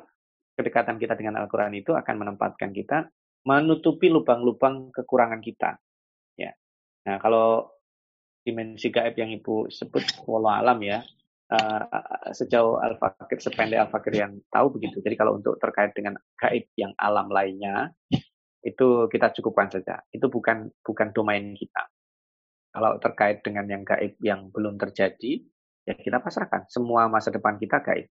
kedekatan kita dengan Al-Quran itu akan menempatkan kita menutupi lubang-lubang kekurangan kita. Ya. Nah, kalau dimensi gaib yang Ibu sebut walau alam ya, uh, sejauh Al-Fakir, sependek Al-Fakir yang tahu begitu. Jadi kalau untuk terkait dengan gaib yang alam lainnya, itu kita cukupkan saja. Itu bukan bukan domain kita. Kalau terkait dengan yang gaib yang belum terjadi, ya kita pasrahkan. Semua masa depan kita gaib.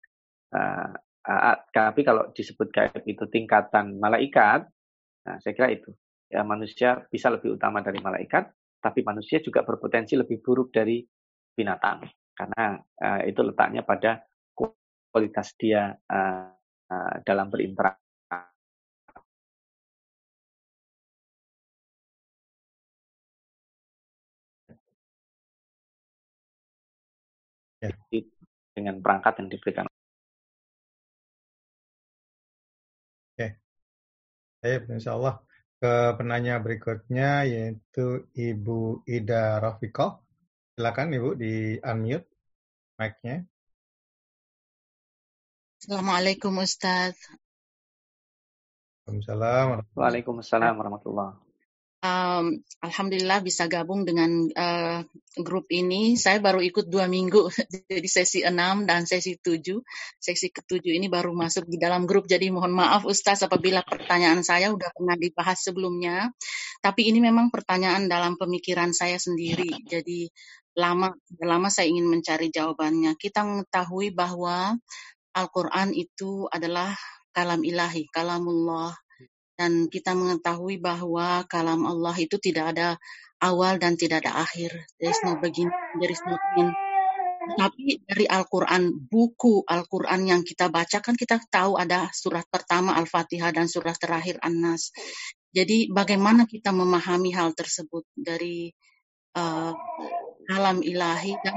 Uh, uh, tapi kalau disebut gaib itu tingkatan malaikat, nah saya kira itu. Ya manusia bisa lebih utama dari malaikat, tapi manusia juga berpotensi lebih buruk dari binatang karena uh, itu letaknya pada kualitas dia uh, uh, dalam berinteraksi. Ya. dengan perangkat yang diberikan. Oke, baik, insya Allah ke penanya berikutnya yaitu Ibu Ida Rafiko. Silakan Ibu di unmute mic-nya. Assalamualaikum Ustaz. Waalaikumsalam. Waalaikumsalam warahmatullahi um, Alhamdulillah bisa gabung dengan uh, grup ini. Saya baru ikut dua minggu, jadi sesi enam dan sesi tujuh. Sesi ketujuh ini baru masuk di dalam grup, jadi mohon maaf Ustaz apabila pertanyaan saya sudah pernah dibahas sebelumnya. Tapi ini memang pertanyaan dalam pemikiran saya sendiri. Jadi lama lama saya ingin mencari jawabannya. Kita mengetahui bahwa Al-Quran itu adalah kalam ilahi, kalamullah. Dan kita mengetahui bahwa kalam Allah itu tidak ada awal dan tidak ada akhir. There is no beginning, there no end. Tapi dari Al-Quran, buku Al-Quran yang kita baca kan kita tahu ada surat pertama Al-Fatihah dan surat terakhir An-Nas. Jadi bagaimana kita memahami hal tersebut dari uh, kalam ilahi dan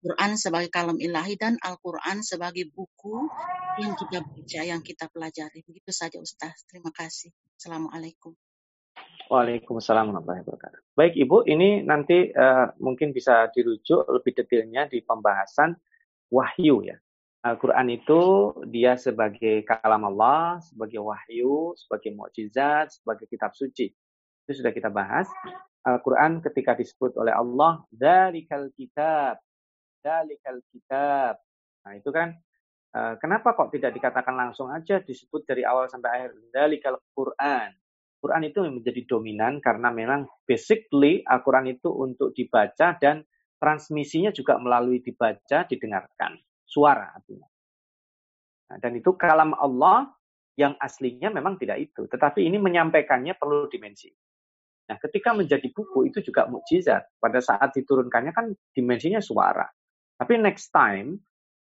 Quran sebagai kalam ilahi dan Al-Quran sebagai buku yang kita baca, yang kita pelajari. Begitu saja Ustaz. Terima kasih. Assalamualaikum. Waalaikumsalam warahmatullahi wabarakatuh. Baik Ibu, ini nanti uh, mungkin bisa dirujuk lebih detailnya di pembahasan wahyu ya. Al-Quran itu dia sebagai kalam Allah, sebagai wahyu, sebagai mukjizat, sebagai kitab suci. Itu sudah kita bahas. Al-Quran ketika disebut oleh Allah, Dalikal kitab, Dalikal kitab. Nah itu kan, uh, kenapa kok tidak dikatakan langsung aja disebut dari awal sampai akhir, Dalikal Quran. Quran itu menjadi dominan karena memang basically Al-Quran itu untuk dibaca dan transmisinya juga melalui dibaca, didengarkan. Suara artinya. Nah, dan itu kalam Allah yang aslinya memang tidak itu. Tetapi ini menyampaikannya perlu dimensi. Nah, ketika menjadi buku itu juga mukjizat. Pada saat diturunkannya kan dimensinya suara. Tapi next time,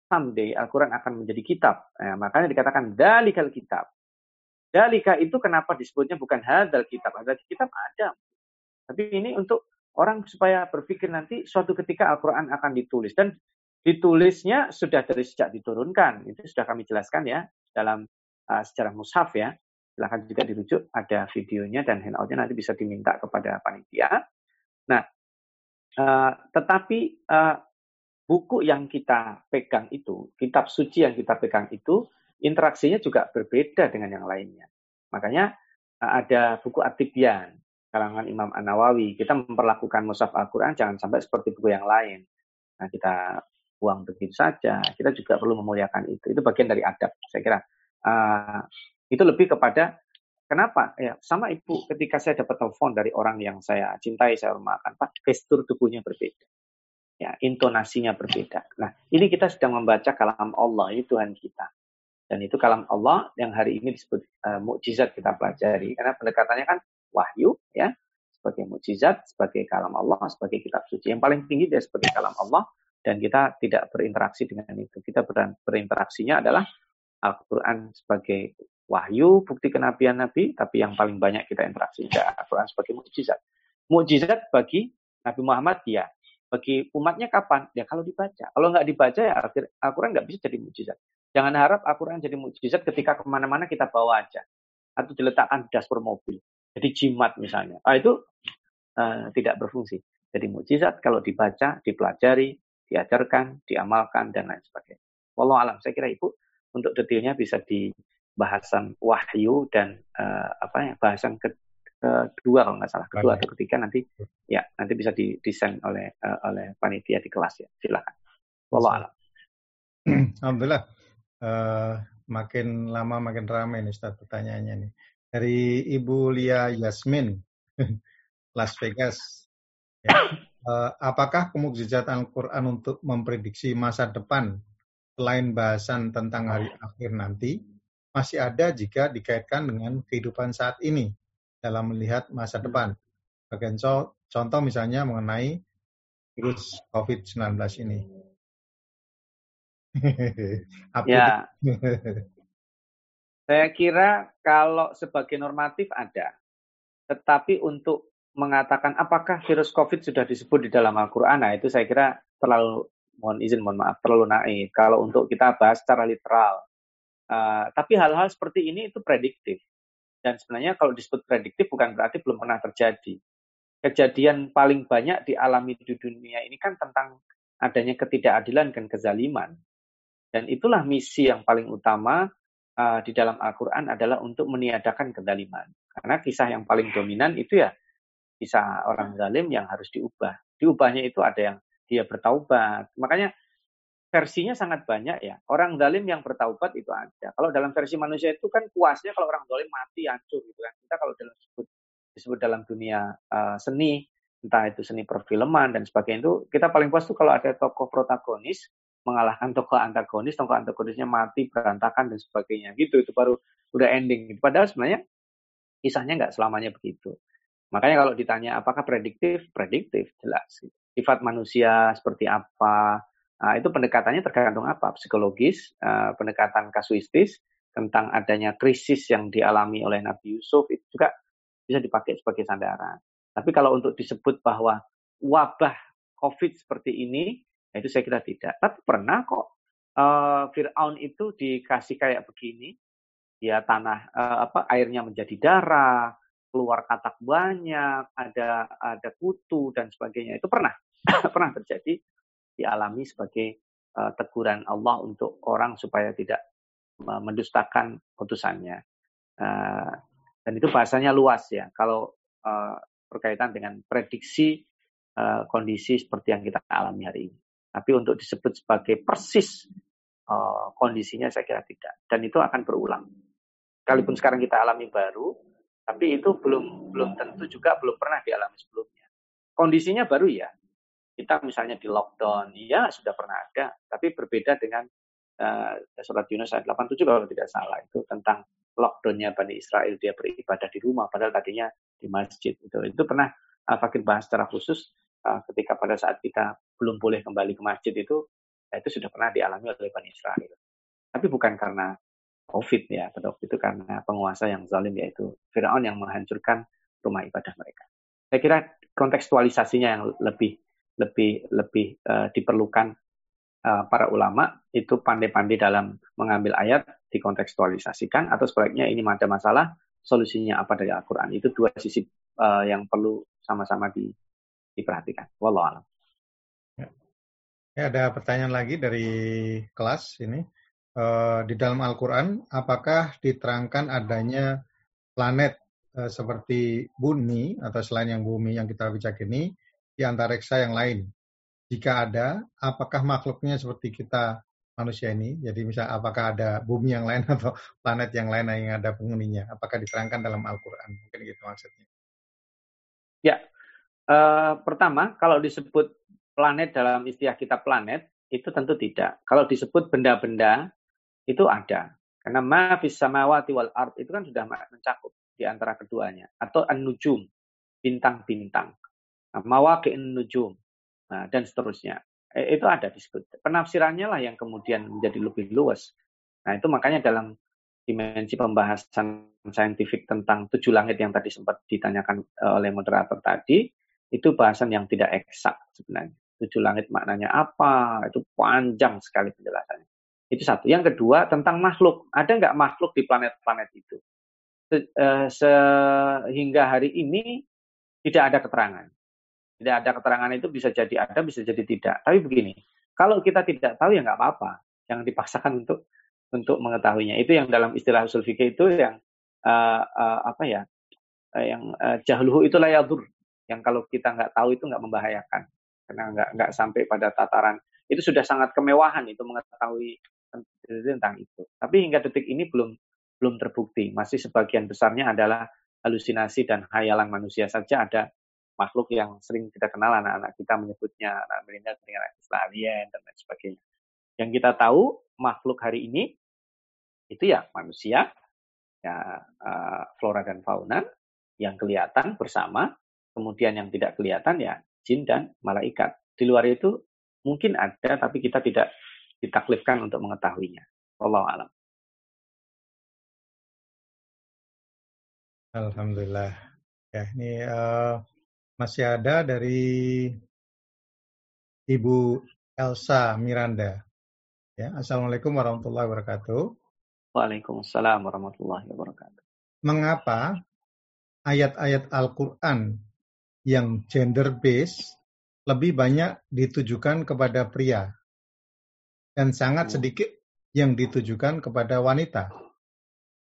someday Al-Quran akan menjadi kitab. Nah, makanya dikatakan dalikal kitab. Dalika itu kenapa disebutnya bukan hadal kitab. Hadal kitab ada. Tapi ini untuk orang supaya berpikir nanti suatu ketika Al-Quran akan ditulis. Dan ditulisnya sudah dari sejak diturunkan. Itu sudah kami jelaskan ya dalam uh, sejarah mushaf ya silahkan juga dirujuk ada videonya dan handoutnya nanti bisa diminta kepada panitia. Nah, uh, tetapi uh, buku yang kita pegang itu, kitab suci yang kita pegang itu, interaksinya juga berbeda dengan yang lainnya. Makanya uh, ada buku Atibian, kalangan Imam An Nawawi. Kita memperlakukan mushaf Al-Quran jangan sampai seperti buku yang lain. Nah, kita buang begitu saja. Kita juga perlu memuliakan itu. Itu bagian dari adab, saya kira. Uh, itu lebih kepada kenapa ya sama ibu ketika saya dapat telepon dari orang yang saya cintai saya hormatkan pak gestur tubuhnya berbeda ya intonasinya berbeda nah ini kita sedang membaca kalam Allah ini Tuhan kita dan itu kalam Allah yang hari ini disebut uh, mukjizat kita pelajari karena pendekatannya kan wahyu ya sebagai mukjizat sebagai kalam Allah sebagai kitab suci yang paling tinggi dia sebagai kalam Allah dan kita tidak berinteraksi dengan itu kita berinteraksinya adalah Al-Quran sebagai wahyu, bukti kenabian Nabi, tapi yang paling banyak kita interaksi dengan Al-Quran sebagai mukjizat. Mukjizat bagi Nabi Muhammad ya. Bagi umatnya kapan? Ya kalau dibaca. Kalau nggak dibaca ya Al-Quran nggak bisa jadi mukjizat. Jangan harap Al-Quran jadi mukjizat ketika ke mana-mana kita bawa aja. Atau diletakkan di dashboard mobil. Jadi jimat misalnya. Ah, itu uh, tidak berfungsi. Jadi mukjizat kalau dibaca, dipelajari, diajarkan, diamalkan, dan lain sebagainya. Walau alam, saya kira Ibu untuk detailnya bisa di bahasan wahyu dan uh, apa ya bahasan ke, kedua kalau nggak salah. Kedua atau ketiga nanti ya nanti bisa didesain oleh uh, oleh panitia di kelas ya. Silakan. Wallah Alhamdulillah. Uh, makin lama makin ramai nih Ustaz pertanyaannya nih. Dari Ibu Lia Yasmin Las Vegas. Ya. Uh, apakah kemukjizat Al-Quran untuk memprediksi masa depan? Selain bahasan tentang hari akhir nanti masih ada jika dikaitkan dengan kehidupan saat ini dalam melihat masa depan. Bagian contoh misalnya mengenai virus COVID-19 ini. ya. Saya kira kalau sebagai normatif ada. Tetapi untuk mengatakan apakah virus COVID sudah disebut di dalam Al-Quran, nah itu saya kira terlalu, mohon izin, mohon maaf, terlalu naif. Kalau untuk kita bahas secara literal. Uh, tapi hal-hal seperti ini itu prediktif. Dan sebenarnya kalau disebut prediktif bukan berarti belum pernah terjadi. Kejadian paling banyak dialami di dunia ini kan tentang adanya ketidakadilan dan kezaliman. Dan itulah misi yang paling utama uh, di dalam Al-Quran adalah untuk meniadakan kezaliman. Karena kisah yang paling dominan itu ya kisah orang zalim yang harus diubah. Diubahnya itu ada yang dia bertaubat. Makanya versinya sangat banyak ya. Orang zalim yang bertaubat itu ada. Kalau dalam versi manusia itu kan puasnya kalau orang zalim mati hancur gitu kan. Kita kalau dalam disebut disebut dalam dunia uh, seni, entah itu seni perfilman dan sebagainya itu kita paling puas tuh kalau ada tokoh protagonis mengalahkan tokoh antagonis, tokoh antagonisnya mati berantakan dan sebagainya gitu itu baru udah ending. Gitu. Padahal sebenarnya kisahnya nggak selamanya begitu. Makanya kalau ditanya apakah prediktif, prediktif jelas. Sifat manusia seperti apa, Nah, itu pendekatannya tergantung apa? Psikologis, uh, pendekatan kasuistis tentang adanya krisis yang dialami oleh Nabi Yusuf itu juga bisa dipakai sebagai sandaran. Tapi kalau untuk disebut bahwa wabah COVID seperti ini, ya itu saya kira tidak. Tapi pernah kok uh, Fir'aun itu dikasih kayak begini, ya tanah uh, apa airnya menjadi darah, keluar katak banyak, ada ada kutu dan sebagainya. Itu pernah pernah terjadi dialami sebagai uh, teguran Allah untuk orang supaya tidak mendustakan putusannya. Uh, dan itu bahasanya luas ya. Kalau berkaitan dengan prediksi kondisi seperti yang kita alami hari ini. Tapi untuk disebut sebagai persis kondisinya saya kira tidak. Dan itu akan berulang. Kalaupun sekarang kita alami baru, tapi itu belum belum tentu juga belum pernah dialami sebelumnya. Kondisinya baru ya, kita misalnya di lockdown, iya sudah pernah ada, tapi berbeda dengan uh, surat Yunus ayat 87 kalau tidak salah itu tentang lockdownnya Bani Israel dia beribadah di rumah padahal tadinya di masjid itu. Itu pernah uh, Fakir bahas secara khusus uh, ketika pada saat kita belum boleh kembali ke masjid itu ya itu sudah pernah dialami oleh Bani Israel. Tapi bukan karena COVID ya pada waktu itu karena penguasa yang zalim yaitu Firaun yang menghancurkan rumah ibadah mereka. Saya kira kontekstualisasinya yang lebih lebih lebih uh, diperlukan uh, para ulama itu pandai-pandai dalam mengambil ayat dikontekstualisasikan atau sebaliknya ini ada masalah solusinya apa dari Al-Quran itu dua sisi uh, yang perlu sama-sama di, diperhatikan. Wallahu Ya. ya, ada pertanyaan lagi dari kelas ini. Uh, di dalam Al-Quran, apakah diterangkan adanya planet seperti bumi atau selain yang bumi yang kita bicara ini di antariksa yang lain? Jika ada, apakah makhluknya seperti kita manusia ini? Jadi misalnya apakah ada bumi yang lain atau planet yang lain yang ada penghuninya? Apakah diterangkan dalam Al-Quran? Mungkin gitu maksudnya. Ya, uh, pertama kalau disebut planet dalam istilah kita planet, itu tentu tidak. Kalau disebut benda-benda, itu ada. Karena ma fis samawati wal art itu kan sudah mencakup di antara keduanya. Atau an-nujum, bintang-bintang. Nah, mawaqi'in nujum nah, dan seterusnya. E, itu ada disebut. Penafsirannya lah yang kemudian menjadi lebih luas. Nah, itu makanya dalam dimensi pembahasan saintifik tentang tujuh langit yang tadi sempat ditanyakan e, oleh moderator tadi, itu bahasan yang tidak eksak sebenarnya. Tujuh langit maknanya apa? Itu panjang sekali penjelasannya. Itu satu. Yang kedua tentang makhluk. Ada nggak makhluk di planet-planet itu? E, sehingga hari ini tidak ada keterangan tidak ada keterangan itu bisa jadi ada, bisa jadi tidak. Tapi begini, kalau kita tidak tahu ya nggak apa-apa. Jangan dipaksakan untuk untuk mengetahuinya. Itu yang dalam istilah usul fikih itu yang uh, uh, apa ya? Uh, yang uh, jahluhu itu layadur. Yang kalau kita nggak tahu itu nggak membahayakan karena nggak nggak sampai pada tataran itu sudah sangat kemewahan itu mengetahui tentang itu. Tapi hingga detik ini belum belum terbukti. Masih sebagian besarnya adalah halusinasi dan hayalan manusia saja ada makhluk yang sering kita kenal anak-anak kita menyebutnya anak milenial dengan alien dan lain sebagainya. Yang kita tahu makhluk hari ini itu ya manusia, ya uh, flora dan fauna yang kelihatan bersama, kemudian yang tidak kelihatan ya jin dan malaikat. Di luar itu mungkin ada tapi kita tidak ditaklifkan untuk mengetahuinya. Allah alam. Alhamdulillah. Ya, ini uh, masih ada dari Ibu Elsa Miranda. Ya, Assalamualaikum warahmatullahi wabarakatuh. Waalaikumsalam warahmatullahi wabarakatuh. Mengapa ayat-ayat Al-Quran yang gender based lebih banyak ditujukan kepada pria dan sangat sedikit yang ditujukan kepada wanita.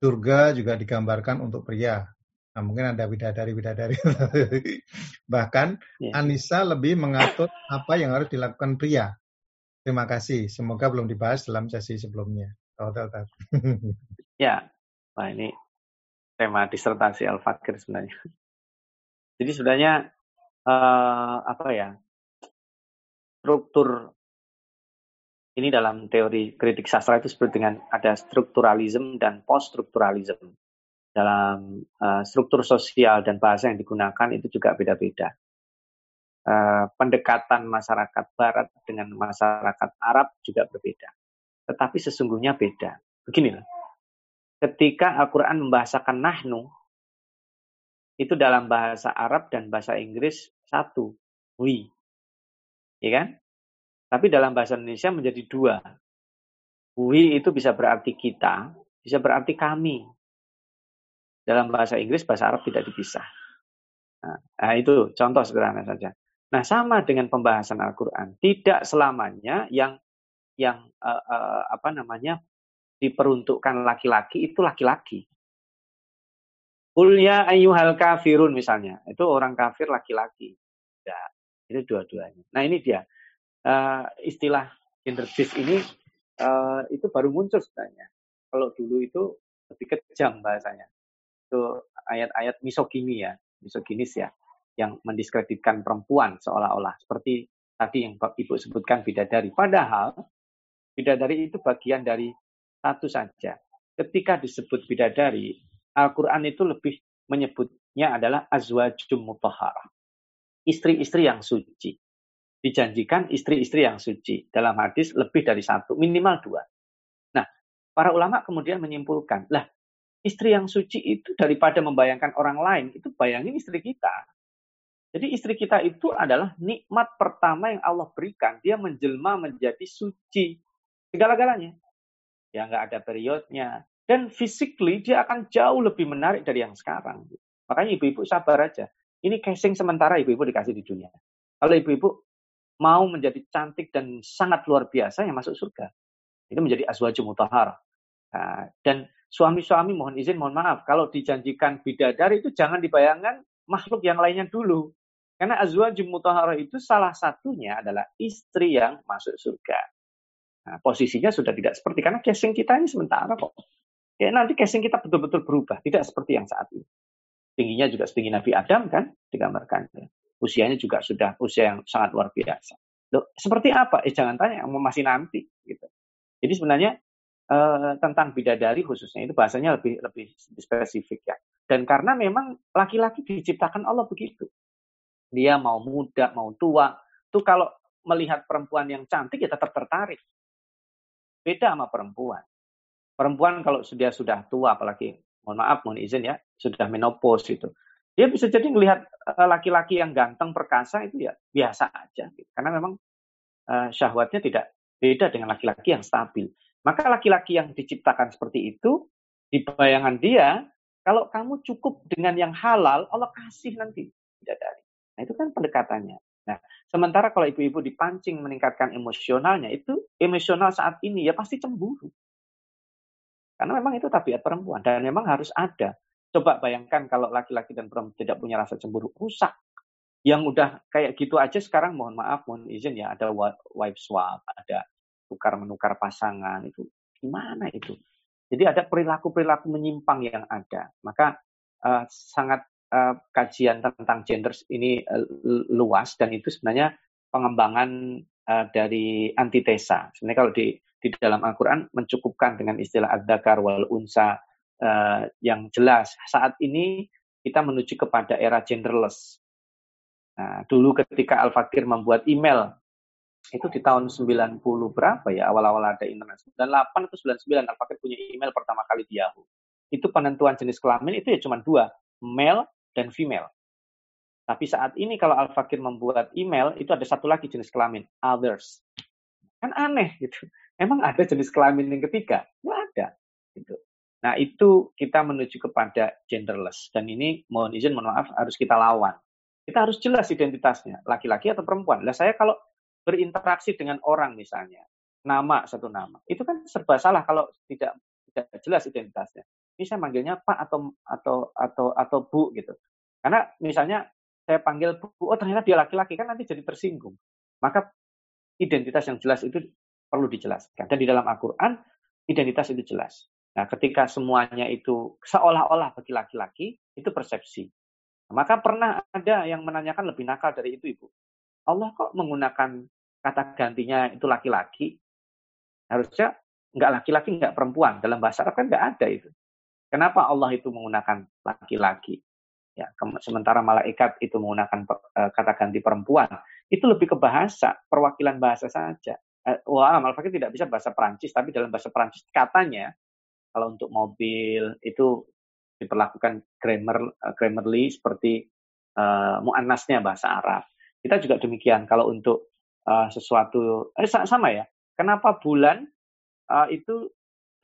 Surga juga digambarkan untuk pria, Nah, mungkin ada bidadari-bidadari. Bahkan ya. Anissa lebih mengatur apa yang harus dilakukan pria. Terima kasih. Semoga belum dibahas dalam sesi sebelumnya. Oh, ya, wah ini tema disertasi Al-Fakir sebenarnya. Jadi sebenarnya uh, apa ya struktur ini dalam teori kritik sastra itu disebut dengan ada strukturalisme dan post strukturalisme dalam uh, struktur sosial dan bahasa yang digunakan itu juga beda-beda. Uh, pendekatan masyarakat Barat dengan masyarakat Arab juga berbeda. Tetapi sesungguhnya beda. Beginilah. Ketika Al-Quran membahasakan nahnu, itu dalam bahasa Arab dan bahasa Inggris satu, we. Ya kan? Tapi dalam bahasa Indonesia menjadi dua. We itu bisa berarti kita, bisa berarti kami. Dalam bahasa Inggris, bahasa Arab tidak dipisah. Nah, nah itu contoh sederhana saja. Nah, sama dengan pembahasan Al-Quran. Tidak selamanya yang yang uh, uh, apa namanya diperuntukkan laki-laki itu laki-laki. Kulya ayyuhal kafirun misalnya. Itu orang kafir laki-laki. Ya, itu dua-duanya. Nah, ini dia. Uh, istilah based ini uh, itu baru muncul sebenarnya. Kalau dulu itu lebih kejam bahasanya itu ayat-ayat misogini ya, misoginis ya, yang mendiskreditkan perempuan seolah-olah seperti tadi yang Ibu sebutkan bidadari. Padahal bidadari itu bagian dari satu saja. Ketika disebut bidadari, Al-Quran itu lebih menyebutnya adalah azwajum mutahharah. Istri-istri yang suci. Dijanjikan istri-istri yang suci. Dalam hadis lebih dari satu, minimal dua. Nah, para ulama kemudian menyimpulkan, lah istri yang suci itu daripada membayangkan orang lain, itu bayangin istri kita. Jadi istri kita itu adalah nikmat pertama yang Allah berikan. Dia menjelma menjadi suci. Segala-galanya. Ya nggak ada periodnya. Dan physically dia akan jauh lebih menarik dari yang sekarang. Makanya ibu-ibu sabar aja. Ini casing sementara ibu-ibu dikasih di dunia. Kalau ibu-ibu mau menjadi cantik dan sangat luar biasa, yang masuk surga. Itu menjadi azwaju mutahar. Nah, dan suami-suami mohon izin, mohon maaf, kalau dijanjikan bidadari itu jangan dibayangkan makhluk yang lainnya dulu. Karena azwajum mutahharah itu salah satunya adalah istri yang masuk surga. Nah, posisinya sudah tidak seperti karena casing kita ini sementara kok. Ya nanti casing kita betul-betul berubah, tidak seperti yang saat ini. Tingginya juga setinggi Nabi Adam kan digambarkan. Ya. Usianya juga sudah usia yang sangat luar biasa. Loh, seperti apa? Eh jangan tanya, masih nanti gitu. Jadi sebenarnya uh, tentang bidadari khususnya itu bahasanya lebih lebih spesifik ya. Dan karena memang laki-laki diciptakan Allah begitu. Dia mau muda, mau tua, tuh kalau melihat perempuan yang cantik ya tetap tertarik. Beda sama perempuan. Perempuan kalau sudah sudah tua apalagi mohon maaf mohon izin ya, sudah menopause itu. Dia bisa jadi melihat eh, laki-laki yang ganteng perkasa itu ya biasa aja. Karena memang uh, syahwatnya tidak beda dengan laki-laki yang stabil. Maka laki-laki yang diciptakan seperti itu, di bayangan dia, kalau kamu cukup dengan yang halal, Allah kasih nanti bidadari. Nah itu kan pendekatannya. Nah, sementara kalau ibu-ibu dipancing meningkatkan emosionalnya, itu emosional saat ini ya pasti cemburu. Karena memang itu tabiat perempuan dan memang harus ada. Coba bayangkan kalau laki-laki dan perempuan tidak punya rasa cemburu, rusak. Yang udah kayak gitu aja sekarang mohon maaf, mohon izin ya, ada wife swap, ada tukar menukar pasangan itu gimana itu? Jadi ada perilaku-perilaku menyimpang yang ada. Maka uh, sangat uh, kajian tentang gender ini uh, luas dan itu sebenarnya pengembangan uh, dari antitesa. Sebenarnya kalau di di dalam Al-Quran mencukupkan dengan istilah ad-dakar wal unsa uh, yang jelas. Saat ini kita menuju kepada era genderless. Nah, dulu ketika Al-Fakir membuat email, itu di tahun 90 berapa ya, awal-awal ada internet. 98 atau 99 Al-Fakir punya email pertama kali di Yahoo. Itu penentuan jenis kelamin itu ya cuma dua, male dan female. Tapi saat ini kalau Al-Fakir membuat email, itu ada satu lagi jenis kelamin, others. Kan aneh gitu. Emang ada jenis kelamin yang ketiga? Nggak ada. Gitu. Nah itu kita menuju kepada genderless. Dan ini mohon izin, mohon maaf, harus kita lawan. Kita harus jelas identitasnya, laki-laki atau perempuan. Lah saya kalau berinteraksi dengan orang misalnya, nama satu nama, itu kan serba salah kalau tidak tidak jelas identitasnya. Ini saya manggilnya Pak atau atau atau atau Bu gitu. Karena misalnya saya panggil Bu, oh ternyata dia laki-laki kan nanti jadi tersinggung. Maka identitas yang jelas itu perlu dijelaskan. Dan di dalam Al-Quran, identitas itu jelas. Nah, ketika semuanya itu seolah-olah bagi laki-laki, itu persepsi. Maka pernah ada yang menanyakan lebih nakal dari itu, Ibu. Allah kok menggunakan kata gantinya itu laki-laki? Harusnya nggak laki-laki, nggak perempuan. Dalam bahasa Arab kan nggak ada itu. Kenapa Allah itu menggunakan laki-laki? Ya, sementara malaikat itu menggunakan uh, kata ganti perempuan. Itu lebih ke bahasa, perwakilan bahasa saja eh, wah Al-Fakir tidak bisa bahasa Perancis, tapi dalam bahasa Perancis katanya kalau untuk mobil itu diperlakukan grammar uh, grammarly seperti uh, muannasnya bahasa Arab. Kita juga demikian kalau untuk uh, sesuatu eh, sama ya. Kenapa bulan uh, itu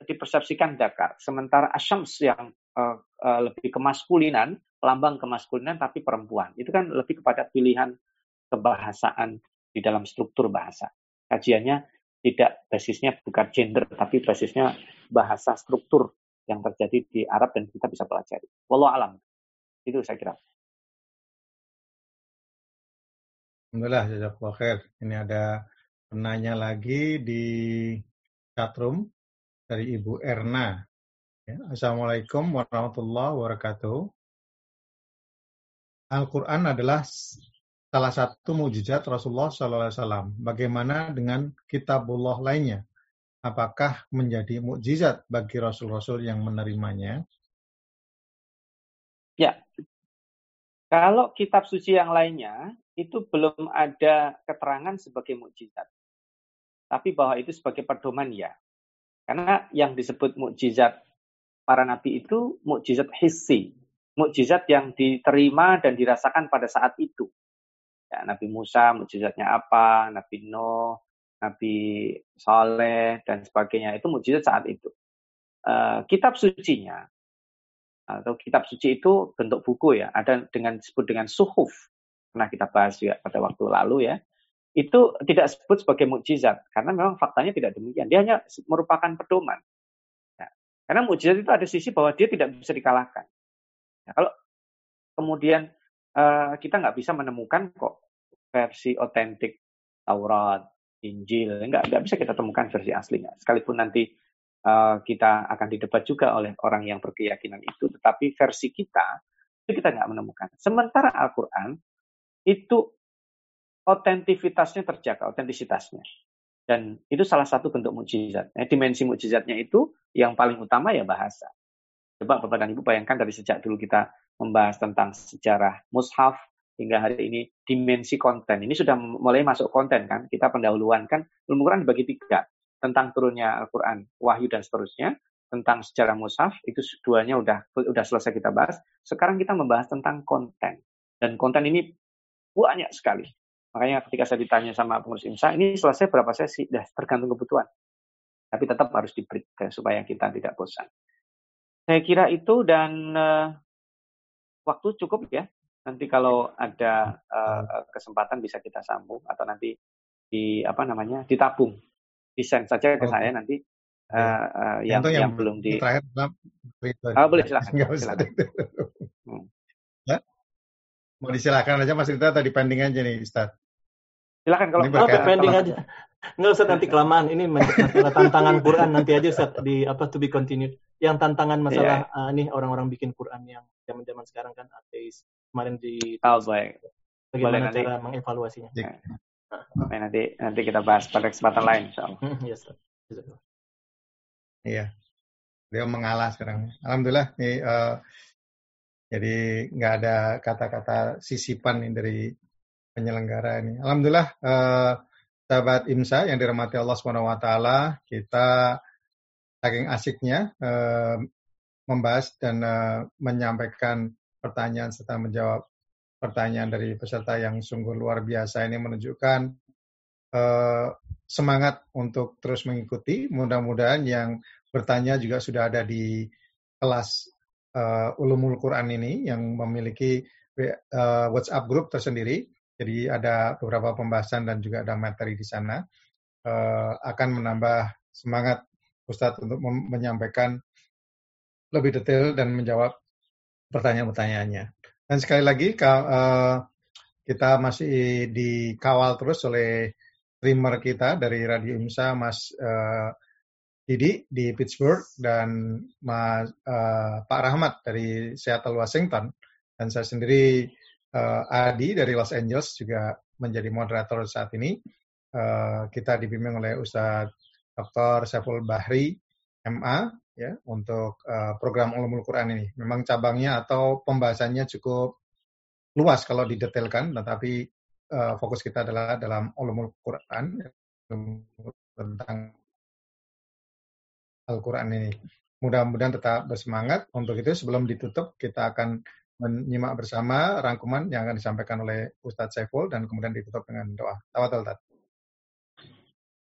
dipersepsikan dakar, sementara asyams yang uh, uh, lebih kemaskulinan, lambang kemaskulinan tapi perempuan. Itu kan lebih kepada pilihan kebahasaan di dalam struktur bahasa kajiannya tidak basisnya bukan gender, tapi basisnya bahasa struktur yang terjadi di Arab dan kita bisa pelajari. Wallahu alam. Itu saya kira. Alhamdulillah, jazakallah khair. Ini ada penanya lagi di chatroom dari Ibu Erna. Ya, Assalamualaikum warahmatullahi wabarakatuh. Al-Quran adalah salah satu mujizat Rasulullah SAW. Bagaimana dengan kitabullah lainnya? Apakah menjadi mukjizat bagi rasul-rasul yang menerimanya? Ya, kalau kitab suci yang lainnya itu belum ada keterangan sebagai mukjizat. Tapi bahwa itu sebagai pedoman ya. Karena yang disebut mukjizat para nabi itu mukjizat hissi, mukjizat yang diterima dan dirasakan pada saat itu. Ya, Nabi Musa mujizatnya apa, Nabi Nuh, Nabi Saleh dan sebagainya itu mujizat saat itu. Uh, kitab sucinya atau kitab suci itu bentuk buku ya, ada dengan disebut dengan suhuf. Pernah kita bahas juga pada waktu lalu ya. Itu tidak disebut sebagai mukjizat karena memang faktanya tidak demikian. Dia hanya merupakan pedoman. Ya. Karena mukjizat itu ada sisi bahwa dia tidak bisa dikalahkan. Ya, kalau kemudian uh, kita nggak bisa menemukan kok versi otentik Taurat, Injil, nggak nggak bisa kita temukan versi aslinya. Sekalipun nanti uh, kita akan didebat juga oleh orang yang berkeyakinan itu, tetapi versi kita itu kita nggak menemukan. Sementara Al-Quran itu otentivitasnya terjaga, otentisitasnya. Dan itu salah satu bentuk mukjizat. Nah, dimensi mukjizatnya itu yang paling utama ya bahasa. Coba Bapak dan Ibu bayangkan dari sejak dulu kita membahas tentang sejarah mushaf hingga hari ini dimensi konten. Ini sudah mulai masuk konten kan. Kita pendahuluan kan ilmu Quran dibagi tiga. Tentang turunnya Al-Quran, wahyu dan seterusnya. Tentang sejarah mushaf, itu duanya udah udah selesai kita bahas. Sekarang kita membahas tentang konten. Dan konten ini banyak sekali. Makanya ketika saya ditanya sama pengurus IMSA, ini selesai berapa sesi? Dah tergantung kebutuhan. Tapi tetap harus diberi supaya kita tidak bosan. Saya kira itu dan uh, waktu cukup ya. Nanti kalau ada uh, kesempatan bisa kita sambung atau nanti di apa namanya ditabung, desain saja ke saya nanti uh, uh, yang, yang, yang belum di terakhir oh, boleh silakan hmm. Ya? mau disilakan aja Mas Rita tadi pending aja nih Ustaz silakan kalau oh, pending aja Nggak usah nanti kelamaan ini masalah tantangan Quran nanti aja Ustaz di apa to be continued. Yang tantangan masalah yeah. uh, nih orang-orang bikin Quran yang zaman-zaman sekarang kan ateis kemarin di oh, baik. Bagaimana Boleh, cara nanti. mengevaluasinya? Yeah. Nah. nanti nanti kita bahas pada kesempatan lain insyaallah. Hmm, yes, Iya. Dia mengalah sekarang. Alhamdulillah nih uh, jadi nggak ada kata-kata sisipan nih dari penyelenggara ini. Alhamdulillah uh, sahabat IMSA yang dirahmati Allah taala, kita saking asiknya uh, membahas dan uh, menyampaikan pertanyaan serta menjawab pertanyaan dari peserta yang sungguh luar biasa ini menunjukkan uh, semangat untuk terus mengikuti. Mudah-mudahan yang bertanya juga sudah ada di kelas uh, Ulumul Quran ini yang memiliki uh, WhatsApp group tersendiri jadi ada beberapa pembahasan dan juga ada materi di sana uh, akan menambah semangat Ustadz untuk menyampaikan lebih detail dan menjawab pertanyaan-pertanyaannya. Dan sekali lagi kita masih dikawal terus oleh streamer kita dari Radio IMSA Mas Didi di Pittsburgh dan Mas uh, Pak Rahmat dari Seattle Washington dan saya sendiri uh, Adi dari Los Angeles juga menjadi moderator saat ini. Uh, kita dibimbing oleh Ustadz Dr. Saiful Bahri, MA, ya, untuk uh, program Ulumul Quran ini. Memang cabangnya atau pembahasannya cukup luas kalau didetailkan, tetapi uh, fokus kita adalah dalam Ulumul Quran tentang Al-Quran ini. Mudah-mudahan tetap bersemangat. Untuk itu sebelum ditutup kita akan menyimak bersama rangkuman yang akan disampaikan oleh Ustadz Saiful dan kemudian ditutup dengan doa. Tawatul Tat.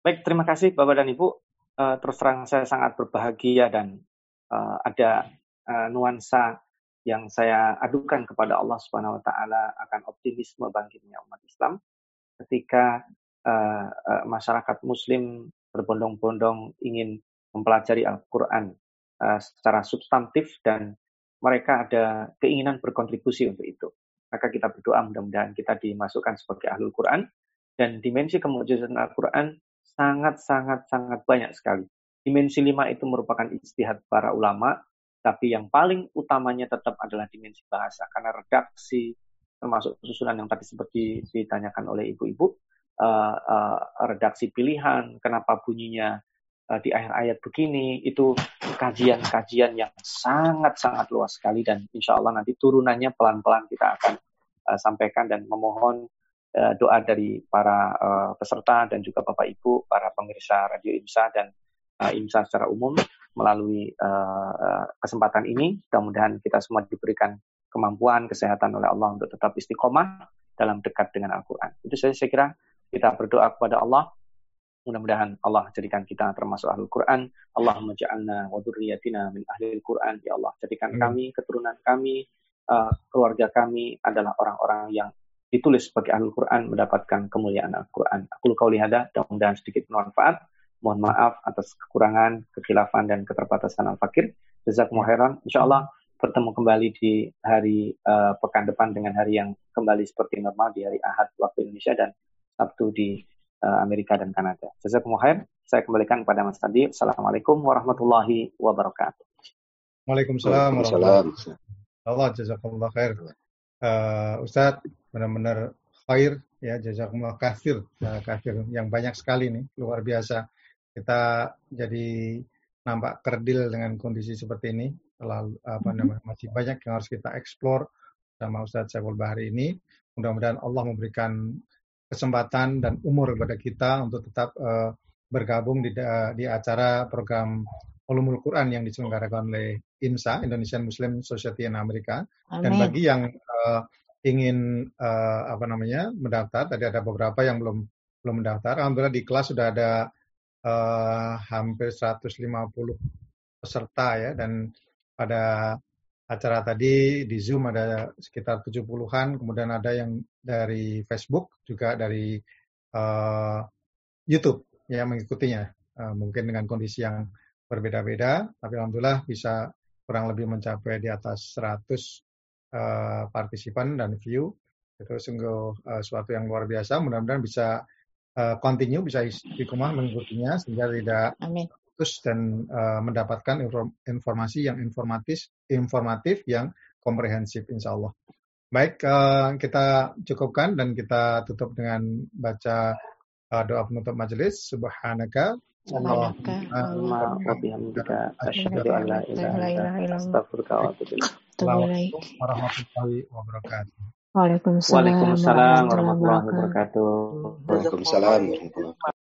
Baik, terima kasih Bapak dan Ibu. Uh, terus terang saya sangat berbahagia dan uh, ada uh, nuansa yang saya adukan kepada Allah Subhanahu wa taala akan optimisme bangkitnya umat Islam ketika masyarakat muslim berbondong-bondong ingin mempelajari Al-Qur'an uh, secara substantif dan mereka ada keinginan berkontribusi untuk itu. Maka kita berdoa mudah-mudahan kita dimasukkan sebagai ahlul Quran dan dimensi kemujizatan Al-Quran sangat-sangat-sangat banyak sekali. Dimensi lima itu merupakan istihad para ulama, tapi yang paling utamanya tetap adalah dimensi bahasa. Karena redaksi, termasuk susunan yang tadi seperti ditanyakan oleh ibu-ibu, uh, uh, redaksi pilihan, kenapa bunyinya uh, di akhir ayat begini, itu kajian-kajian yang sangat-sangat luas sekali dan insya Allah nanti turunannya pelan-pelan kita akan uh, sampaikan dan memohon uh, doa dari para uh, peserta dan juga Bapak Ibu, para pemirsa Radio IMSA dan uh, IMSA secara umum melalui uh, kesempatan ini. Mudah-mudahan kita semua diberikan kemampuan, kesehatan oleh Allah untuk tetap istiqomah dalam dekat dengan Al-Quran. Itu saja saya kira kita berdoa kepada Allah Mudah-mudahan Allah jadikan kita termasuk ahlul Quran. Allahumma ja'alna wa dzurriyyatina min ahlil Quran. Ya Allah, jadikan hmm. kami, keturunan kami, uh, keluarga kami adalah orang-orang yang ditulis sebagai ahlul Quran mendapatkan kemuliaan Al-Quran. Aku luka hada, mudah-mudahan sedikit bermanfaat. Mohon maaf atas kekurangan, kekhilafan, dan keterbatasan Al-Fakir. Jazakumullah khairan. Insya Allah bertemu kembali di hari uh, pekan depan dengan hari yang kembali seperti normal di hari Ahad waktu Indonesia dan Sabtu di Amerika dan Kanada. Jazakumullah khair. Saya kembalikan kepada Mas Tadi. Assalamualaikum warahmatullahi wabarakatuh. Waalaikumsalam warahmatullahi wabarakatuh. Allah jazakumullah khair. Uh, Ustadz, benar-benar khair ya jazakumullah kasir ya, kasir yang banyak sekali nih luar biasa kita jadi nampak kerdil dengan kondisi seperti ini terlalu apa mm-hmm. namanya masih banyak yang harus kita eksplor sama Ustadz Saiful Bahri ini mudah-mudahan Allah memberikan kesempatan dan umur kepada kita untuk tetap uh, bergabung di, di acara program Ulumul Quran yang diselenggarakan oleh IMSA Indonesian Muslim Society in Amerika dan bagi yang uh, ingin uh, apa namanya mendaftar tadi ada beberapa yang belum belum mendaftar. Alhamdulillah di kelas sudah ada uh, hampir 150 peserta ya dan pada acara tadi di Zoom ada sekitar 70-an, kemudian ada yang dari Facebook, juga dari uh, YouTube yang mengikutinya. Uh, mungkin dengan kondisi yang berbeda-beda, tapi alhamdulillah bisa kurang lebih mencapai di atas 100 uh, partisipan dan view. Itu sungguh uh, suatu yang luar biasa. Mudah-mudahan bisa uh, continue, bisa istiqomah mengikutinya sehingga tidak Amin. Putus dan uh, mendapatkan informasi yang informatif, informatif yang komprehensif insya Allah. Baik, uh, kita cukupkan dan kita tutup dengan baca uh, doa penutup majelis. Subhanaka warahmatullahi wabarakatuh. Waalaikumsalam warahmatullahi wabarakatuh. Waalaikumsalam warahmatullahi wabarakatuh.